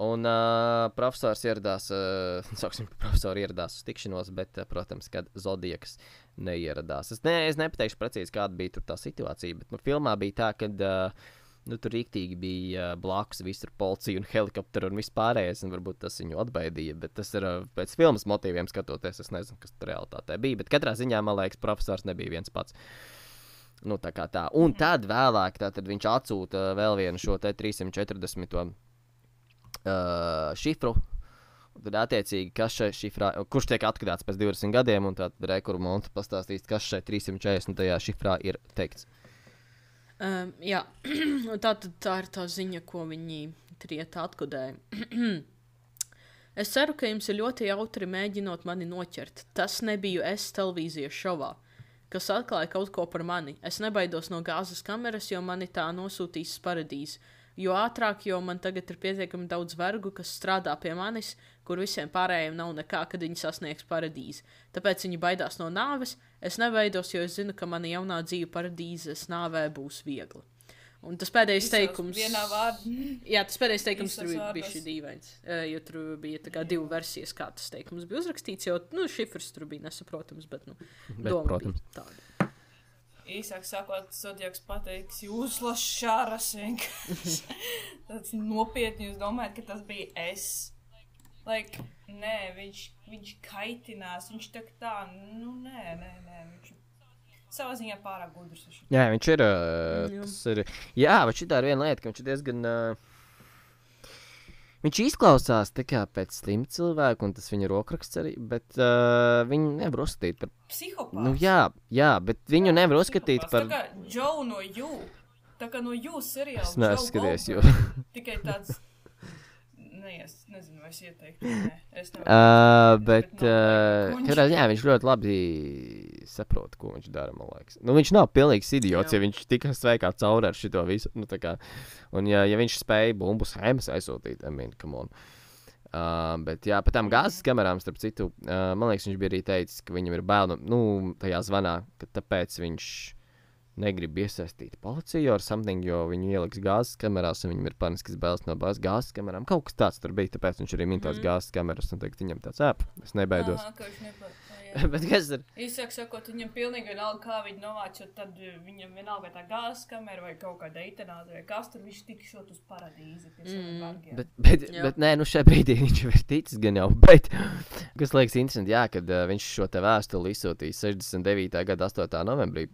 Un uh, profesors ieradās, uh, sauksim, profesori ieradās uz tikšanos, bet, uh, protams, kad Zodiaks neieradās. Es, ne, es nepateikšu precīzi, kāda bija tā situācija, bet nu, filmā bija tā, ka uh, nu, tur rīktīgi bija uh, blakus visur policija un helikopteri un vispārējais, un varbūt tas viņu atbaidīja, bet tas ir uh, pēc filmas motīviem skatoties, es nezinu, kas tur realitātē bija, bet katrā ziņā, man liekas, profesors nebija viens pats. Nu, tā kā tā. Un tad vēlāk tad viņš atsūta vēl vienu šo te 340. Uh, šifru. Tad, attiecīgi, kas šeit šifrā, kurš tiek atklāts pēc 20 gadiem, un tad rekurors monta pastāstīs, kas šeit 340. šifrā ir teikts. Um, jā, tā, tā ir tā ziņa, ko viņi trieta atkodēja. es ceru, ka jums ir ļoti jautri mēģinot mani noķert. Tas nebija es televīzijas šovā, kas atklāja kaut ko par mani. Es nebaidos no gāzes kameras, jo mani tā nosūtīs uz paradīzi. Jo ātrāk, jo man tagad ir pietiekami daudz vergu, kas strādā pie manis, kur visiem pārējiem nav nekā, kad viņi sasniegs paradīzi. Tāpēc viņi baidās no nāves. Es nebaidos, jo es zinu, ka mana jaunā dzīve paradīzes nāvē būs viegla. Un tas pēdējais Visos teikums. Jā, tas pēdējais teikums Visos tur bija bijis dīvains. Jo tur bija tā kā divu versijas, kā tas teikums bija uzrakstīts. Jo nu, šifrs tur bija nesaprotams, bet, nu, Bet, doma protams. bija tāda. Īsāk sakot, Zodiaks pateiks, jūs lasšāras vienkārši. Tāds nopietni jūs domājat, ka tas bija es. Like, nē, viņš, viņš kaitinās, viņš tā kā tā, nu nē, nē, nē, viņš savā ziņā pārāk gudrs. Jā, viņš ir. Uh, Jā. tas ir jā, bet šī ir viena lieta, ka viņš ir diezgan. Uh, viņš izklausās kā pēc slimu cilvēku, un tas viņa rokraksts arī, bet uh, viņu nevar uzskatīt par. Psihopāts. Nu, jā, jā, bet viņu nevar uzskatīt par. Tā kā Džou no jū. Tā kā no jū seriāla. Es neesmu skatījies, jo. Tikai tāds. Nē, es nezinu, vai es ieteiktu. Nē, es nevaru. Uh, bet, Bet uh, katrā ziņā viņš ļoti labi saprot, ko viņš dara. man liekas. Nu, viņš nav pilnīgs idiots, Jā. ja viņš tikai sveikā cauri ar šo visu. Nu, tā kā, un, ja, ja viņš spēja bumbu schēmas aizsūtīt, I mean, come on. Uh, bet, jā, par tām gāzes kamerām, starp citu, uh, man liekas, viņš bija arī teicis, ka viņam ir bail no, nu, tajā zvanā, ka tāpēc viņš negrib iesaistīt policiju ar something, jo viņi ieliks gāzes kamerās, un viņam ir paniskas bailes no gāzes kamerām. Kaut kas tāds tur bija, tāpēc viņš arī min tās Mhm. gāzes kameras, un tagad viņam tāds ēp, es nebaidos. Aha, nepa- bet kas ir? Īsāk sakot, viņam pilnīgi vienalga, kā viņi novāc, jo tad eh, viņam vienalga tā gāzes kamera vai kaut kāda eitanāze vai kas tur, viņš tik šot uz paradīzi Mm. Bet, bet, Jā. bet nē, nu šajā brīdī viņš jau ir ticis gan jau. Bet, kas liekas interesanti, jā, kad uh, viņš šo te vēstuli izsūtīja 69. gada 8. novembrī.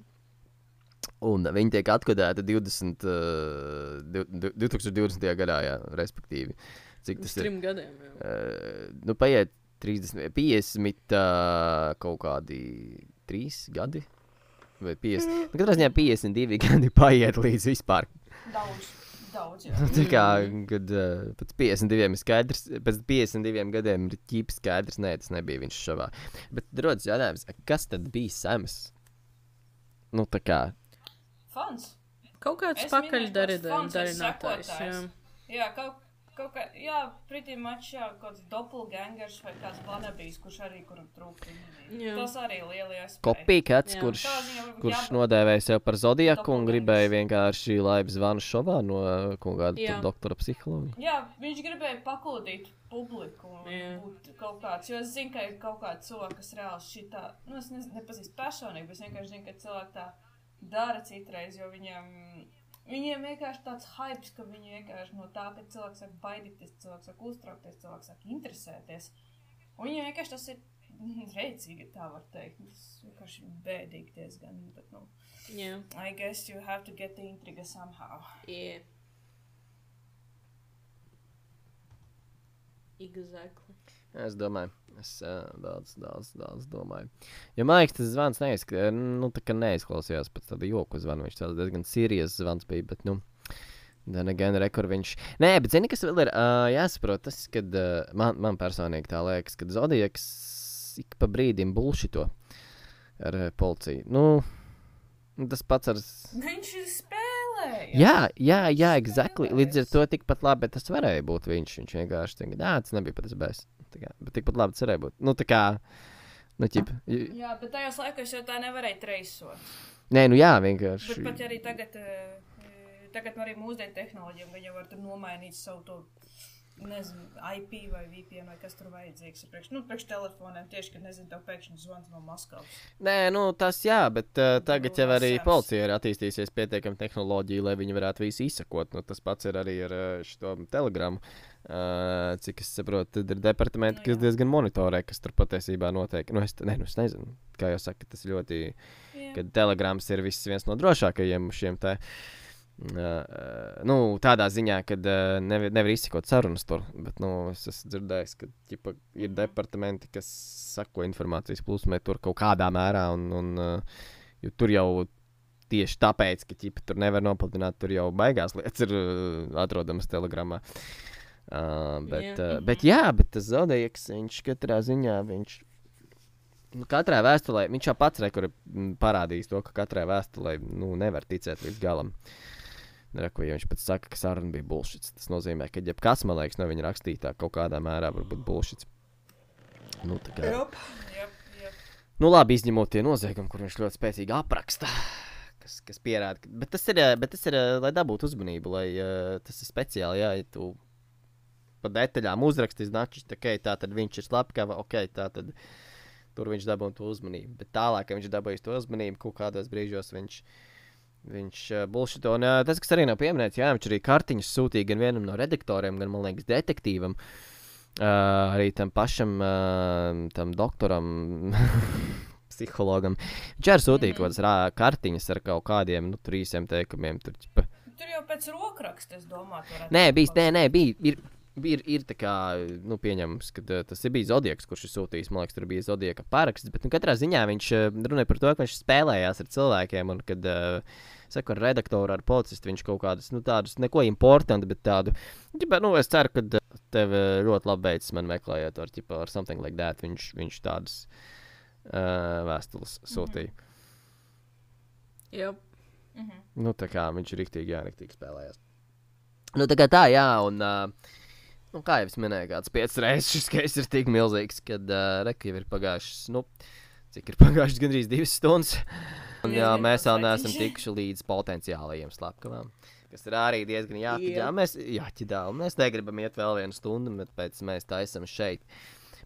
Un viņi tiek atkodēti 20, uh, du- du- 2020. gadā, jā, respektīvi. Cik tas ir? gadiem. Jā. Uh, nu, paiet 30, 50, uh, kaut kādi 3 gadi. Vai 50. Nu, katrā ziņā 52 gadi paiet līdz vispār Daudz, daudz, Tā kā kad, uh, pēc 52 ir skaidrs, pēc 52 gadiem ir ķīps skaidrs, nē, tas nebija viņš šovā. Bet rodas jautājums, kas tad bija Sams? Nu, tā kā. Fans. Kaut kāds Es pakaļ minēju tos fans, es darinātājs. sekotājs. Jā, kaut, kaut kā, jā, pretī mačs, jā, kaut kāds doppelgangers vai kāds vanabijs, kurš arī kuram trūkst. Jā. Tas arī. Kopīgāts, Jā. kurš, kurš nodēvēja sevi par zodiaku un gribēja vienkārši laivu zvanu šovā no uh, kaut kāda Jā. tur doktora psihologa. Jā, viņš gribēja pakūdīt publiku un Jā. būt kaut kāds, jo es zinu, ka ir kaut kāds cilvēks, kas reāli šitā, nu es nezinu, nepazīstu personīgi, bet es vienkārši zinu, ka cilvēki tā dara citreiz, jo viņiem, viņiem vienkārši tāds hypes, ka viņi vienkārši no tā, ka cilvēks sāk baidīties, cilvēks sāk uztraukties, cilvēks sāk interesēties. Un viņiem vienkārši tas ir reicīgi, tā var teikt. Tas vienkārši bēdīgi diezgan, bet, nu, Jā. I guess you have to get the intriga somehow. Jā. Exactly. Es domāju, es uh, daudz, daudz, daudz domāju. Ja Maiks tas zvans neizk- nu, tā kā neizklausījās pēc tāda joku zvana, viņš tāds diezgan sīrijas zvans bija, bet, nu, Then again, rekord viņš. Nē, bet zini, kas vēl ir uh, jāsaprot, tas, kad uh, man, man personīgi tā liekas, ka Zodiaks ik pa brīdim bulšito ar uh, policiju. Nu, nu, tas pats ar. Viņš ir spēlējis. Jā, jā, jā, exactly. Līdz ar to tikpat labi tas varēja būt viņš. Viņš vienkārši tagad, nē, tas nebija pat tas bēs. Kā, Bet tikpat labi varēja būt. Nu, tā kā, nu, ķip. Jā, bet tajos laikos jau tā nevarēja treisot. Nē, nu jā, Bet vienkārši. pat arī tagad, eh, tagad arī mūsdienu tehnoloģijām, viņi var tur nomainīt savu to. Nezinu, IP vai VPN vai kas tur vajadzīgs. ir Priekš, nu, priekš telefoniem tieši, kad nezinu, tev pēkšņi zvans no Maskavas. Nē, nu, tas jā, bet uh, tagad jau arī Lasers. policija ir attīstījusies pietiekami tehnoloģija, lai viņi varētu visu izsekot. Nu, tas pats ir arī ar uh, šo telegramu. Uh, cik es saprotu, tad ir departamenti, Nu, kas jā. diezgan monitorē, kas tur patiesībā notiek. Nu, es, ne, nu, es nezinu, kā jau saka, tas ļoti. Jā. Kad telegrams ir viss viens no drošākajiem šiem te. Uh, nu, tādā ziņā, ka uh, nevar, nevar izsekot sarunas tur, bet nu, es esmu dzirdējis, ka ģipa, ir departamenti, kas sako informācijas plūsmai tur kaut kādā mērā, un, un uh, tur jau tieši tāpēc, ka ģipa, tur nevar nopludināt, tur jau baigās lietas ir uh, atrodamas telegramā. Uh, bet, Jā. uh, bet, jā, bet tas zaudējums, viņš katrā ziņā, viņš Nu, katrā vēstulē viņš jau pats re, kur ir mm, parādījis to, ka katrai vēstulē nu, nevar ticēt līdz galam. Reku, ja viņš pats saka, ka saruna bija bullshit. Tas nozīmē, ka jebkas, man liekas, no viņa rakstītā kaut kādā mērā var būt bullshit. Nu, tā kā, Jop, jop. nu, labi, izņemot tie noziegumi, kur viņš ļoti spēcīgi apraksta. Kas, kas pierāda, bet tas ir, eh, bet tas ir, eh, lai dabūtu uzmanību, lai uh, tas ir speciāli, jā, ja tu pa detaļām uzrakstīs, načis, okay, tā tad viņš ir slepkava, ok, tā tad tur viņš dabūja to uzmanību. Bet tālāk, kad viņš dabūja to uzmanību, kaut kādos brīžos viņš, viņš uh, bulšito. Un uh, tas, kas arī nav pieminēts, jā, viņš arī kartiņas sūtīja gan vienam no redaktoriem, gan, man liekas, detektīvam. Uh, arī tam pašam uh, tam doktoram, psihologam. Viņš arī sūtīja Mhm. kaut kādas rā- kartiņas ar kaut kādiem nu, tur īsiem teikumiem. Tur, ķipa, Tur jau pēc rokraksta, es domāju, tur Nē, bijis, nē, nē, bija. Ir, ir, ir tā kā, nu, pieņemams, ka uh, tas ir bijis Zodiaks, kurš ir sūtījis. Man liekas, tur bija Zodiaka paraksts. Bet, nu, katrā ziņā viņš uh, runāja par to, ka viņš spēlējās ar cilvēkiem. Un, kad, uh, saku, ar redaktoru, ar policistu, viņš kaut kādus, nu, tādus, neko importantu, bet tādu. Ģipa, nu, es ceru, ka tev ļoti labi beidzas man meklējot, ar, ģipa, ar something like that. Viņš, viņš tādas uh, vēstules sūtīja. Jā. Mhm. Nu, tā kā viņš ir rīktīgi, jā, rīktīgi spēlējās. Nu, tā kā tā, jā, un, uh, nu, kā jau es minēju, kāds piecas reizes šis keis ir tik milzīgs, kad uh, reka jau ir pagājušas, nu, cik ir pagājušas gandrīz divas stundas. Un, jā, mēs vēl neesam tikuši līdz potenciālajiem slepkavām. Kas ir arī diezgan jāķidā. Jā. Mēs, jāķidā, mēs negribam iet vēl vienu stundu, bet pēc tam mēs taisam šeit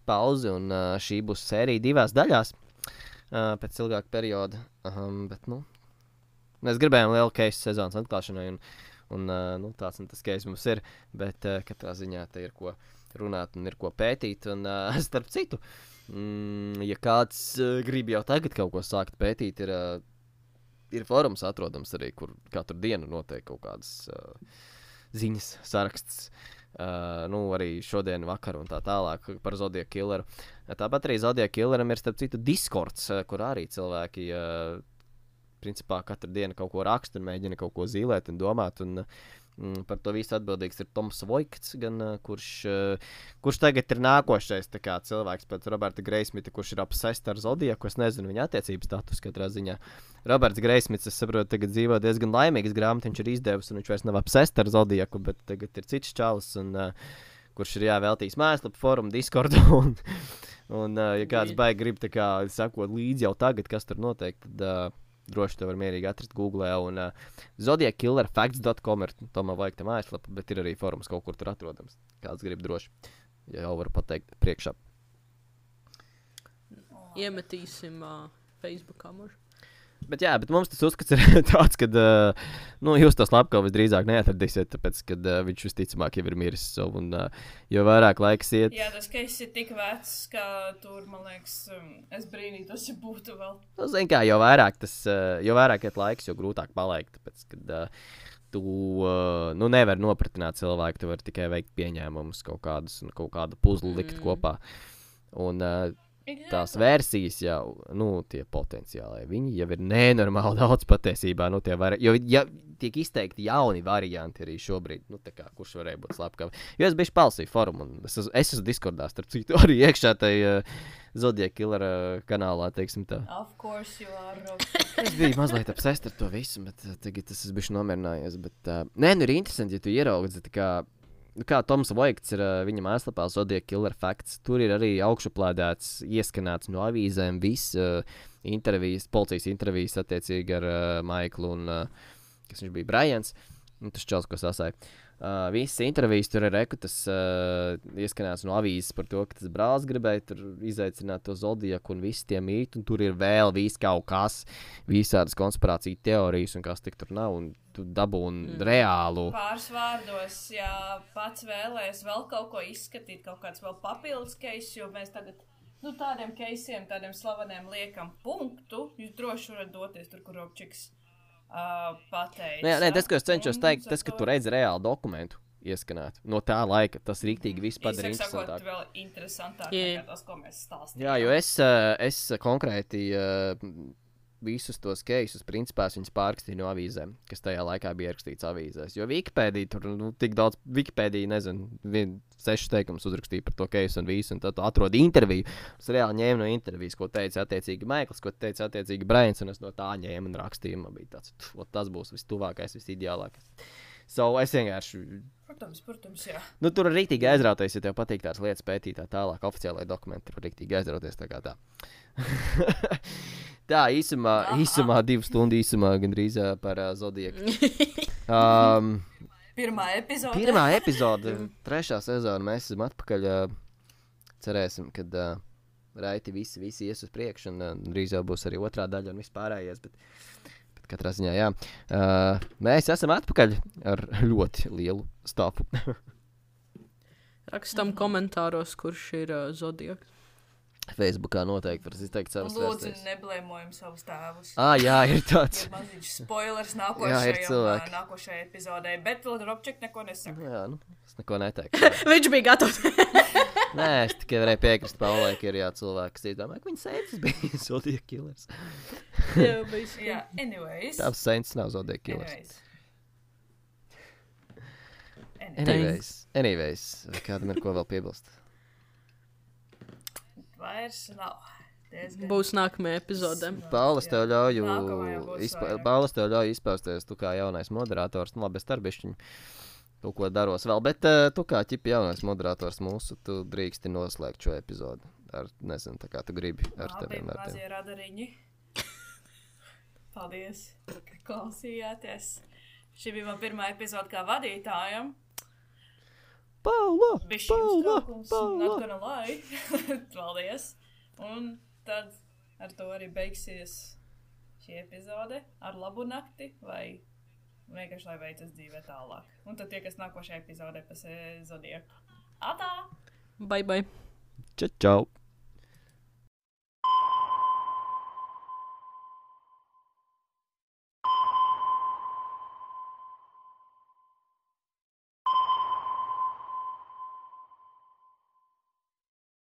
pauzi. Un uh, šī būs sērija divās daļās uh, pēc ilgāka perioda. Um, bet, nu, Mēs gribējām lielu keisu sezonas atklāšanai, un, un uh, nu, tāds un tas keis mums ir. Bet uh, katrā ziņā te ir ko runāt un ir ko pētīt. Un, uh, starp citu, mm, ja kāds uh, grib jau tagad kaut ko sākt pētīt, ir, uh, ir forums atrodams arī, kur katru dienu notiek kaut kādas uh, ziņas saraksts. Uh, nu, arī šodien, vakar un tā tālāk par Zodija Killeru. Tāpat arī Zodija Killeram ir starp citu Discords, uh, kur arī cilvēki uh, principā katru dienu kaut ko raksta un mēģina kaut ko zīmēt un domāt. Un, Mm, par to visu atbildīgs ir Toms Voigts, gan, kurš, kurš tagad ir nākošais kā, cilvēks pēc Roberta Greismita, kurš ir apsēsts ar Zodiju. Es nezinu viņa attiecības status katrā ziņā. Roberts Greismits, es saprotu, tagad dzīvo diezgan laimīgs grāmatas, viņš ir izdevis, un viņš vairs nav apsēsts ar Zodiju, bet tagad ir cits čalis. Un, kurš ir jāveltīs mājaslapu, forumu, Discord. Un, un ja kāds baigi grib kā, sekot līdzi jau tagad, kas tur notiek, tad uh, droši to var mierīgi atrast Google. Un uh, zodiakillerfacts.com ir tomēr vajag tā mājaslapa, bet ir arī forums kaut kur tur atrodams. Kāds grib droši, ja jau var pateikt priekšā. Iemetīsim uh, Facebook kameru. Bet, jā, bet mums tas uzskats ir tāds, ka uh, nu, jūs to slepkavu visdrīzāk neatradīsiet, tāpēc, ka uh, viņš visticamāk jau ir miris. Un, uh, jo vairāk laiks iet. Jā, tas, ka esi tik vecs, ka tur, man liekas, um, es brīnītos, ja būtu vēl. Nu, zin kā, jo vairāk tas, uh, jo vairāk iet laiks, jo grūtāk paliek. Tāpēc, kad, uh, Tu uh, nu, nevari nopratināt cilvēku, tu vari tikai veikt pieņēmumus, kaut, kādus, kaut kādu puzli likt mm. kopā. Un, uh, tās versijas jau, nu, tie potenciāli, viņi jau ir nenormāli daudz patiesībā. Nu, var, jo ja, tiek izteikti jauni varianti arī šobrīd, nu, kā, kurš varēja būt slepkavs. Jo es biju palsīju forumu, un es, es esmu Discordā, starp citu, arī iekšā tajā uh, Zodiac Killer uh, kanālā, teiksim tā. Es biju mazliet apsēsts ar to visu, bet uh, tagad tas es biju nomierinājies. Bet, uh, nē, nu ir interesanti, ja tu ieraugi, kā Nu, kā Toms Voigts ir viņa mājaslapā, Zodiac Killer Facts. Tur ir arī augšuplādēts, ieskanēts no avīzēm, viss uh, intervijas, policijas intervijas attiecīgi ar uh, Maiklu un, uh, kas viņš bija, Brians. Nu, tas čels, ko sasāja. Uh, visas intervijas tur ir rekutas, uh, ieskanēts no avīzes par to, ka tas brālis gribēja izaicināt to zodiaku un visi tie mīti. Tur ir vēl viss kaut kas, visādas konspirāciju teorijas un kas tik tur nav. Un tu dabūni mm. reālu. Pāris vārdos, ja pats vēlēs vēl kaut ko izskatīt, kaut kāds vēl papildus case, jo mēs tagad. Nu, tādiem keisiem, tādiem slaveniem liekam punktu. Jūs droši varat doties tur, kur Robčiks uh, pateica. Nē, nē, tas, ko es cenšos teikt, tas, ka tu redzi reālu dokumentu ieskanēt. No tā laika tas rīktīgi viss padara interesantāk. Tas vēl interesantāk yeah. nekā tas, ko mēs stāstījām. Jā, jo es, es konkrēti visus tos keisus, principā, viņas pārrakstīja no avīzēm, kas tajā laikā bija ierakstīts avīzēs. Jo Wikipēdija tur nu, tik daudz, Wikipēdija, nezinu, vien, sešas teikumus uzrakstīja par to keisu un visu, un tad atrodi interviju. Es reāli ņēmu no intervijas, ko teica attiecīgi Maikls, ko teica attiecīgi Brains, un es no tā ņēmu un rakstīju. Man bija tāds, tas būs vistuvākais, visideālākais. So es vienkārši. Protams, protams, jā. Nu, tur ir rītīgi aizrauties, ja tev patīk tās lietas pētīt tā tālāk. Oficiālajā dokumentā tur ir rītīgi aizrauties tā kā tā. Tā īsumā, īsumā divu stundu īsumā gandrīz par uh, Zodieku. Um, pirmā epizode. Pirmā epizode, trešā sezona. Mēs esam atpakaļ. Uh, cerēsim, ka uh, raiti visi, visi ies uz priekšu, un uh, drīz jau būs arī otrā daļa un vispārējais. Bet, bet katrā ziņā, jā. Uh, mēs esam atpakaļ ar ļoti lielu stāvu. Rakstam komentāros, kurš ir uh, Zodiaks. Facebookā noteikti var izteikt savus Lūdzu, neblēmojam savus tēvus. Ah, jā, ir tāds. maziņš spoilers nākošajai, jā, ir cilvēki. nākošajai epizodē, bet vēl Robčik neko nesaka. Jā, nu, es neko neteiktu. Viņš bija gatavs. Nē, es tikai varēju piekrist Paulai, ka ir jā, cilvēki, kas domā, ka viņa sēdzas bija Zodiac Killers. jā, jā, anyways. Tavs sēdzas nav Zodiac Killers. Anyways. Anyways, anyways. kādam ir ko vēl piebilst? vairs nav. Diezgan. Būs nākamajā epizodē. Paulis tev ļauj, izpausties, tu kā jaunais moderators, nu labi, es starbišķiņu kaut ko daros vēl, bet uh, tu kā ķipi jaunais moderators mūsu, tu drīksti noslēgt šo epizodu. Ar, nezinu, tā kā tu gribi ar teviem radariņi. Paldies, ka klausījāties. Šī bija man pirmā epizode kā vadītājam. Paula! Paula! Paula! Paldies! Un tad ar to arī beigsies šī epizode ar labu nakti vai vienkārši lai veicas dzīvē tālāk. Un tad tie, kas nākošajā epizodē pasē Zodieku. Atā! Bye bye! Čau! čau.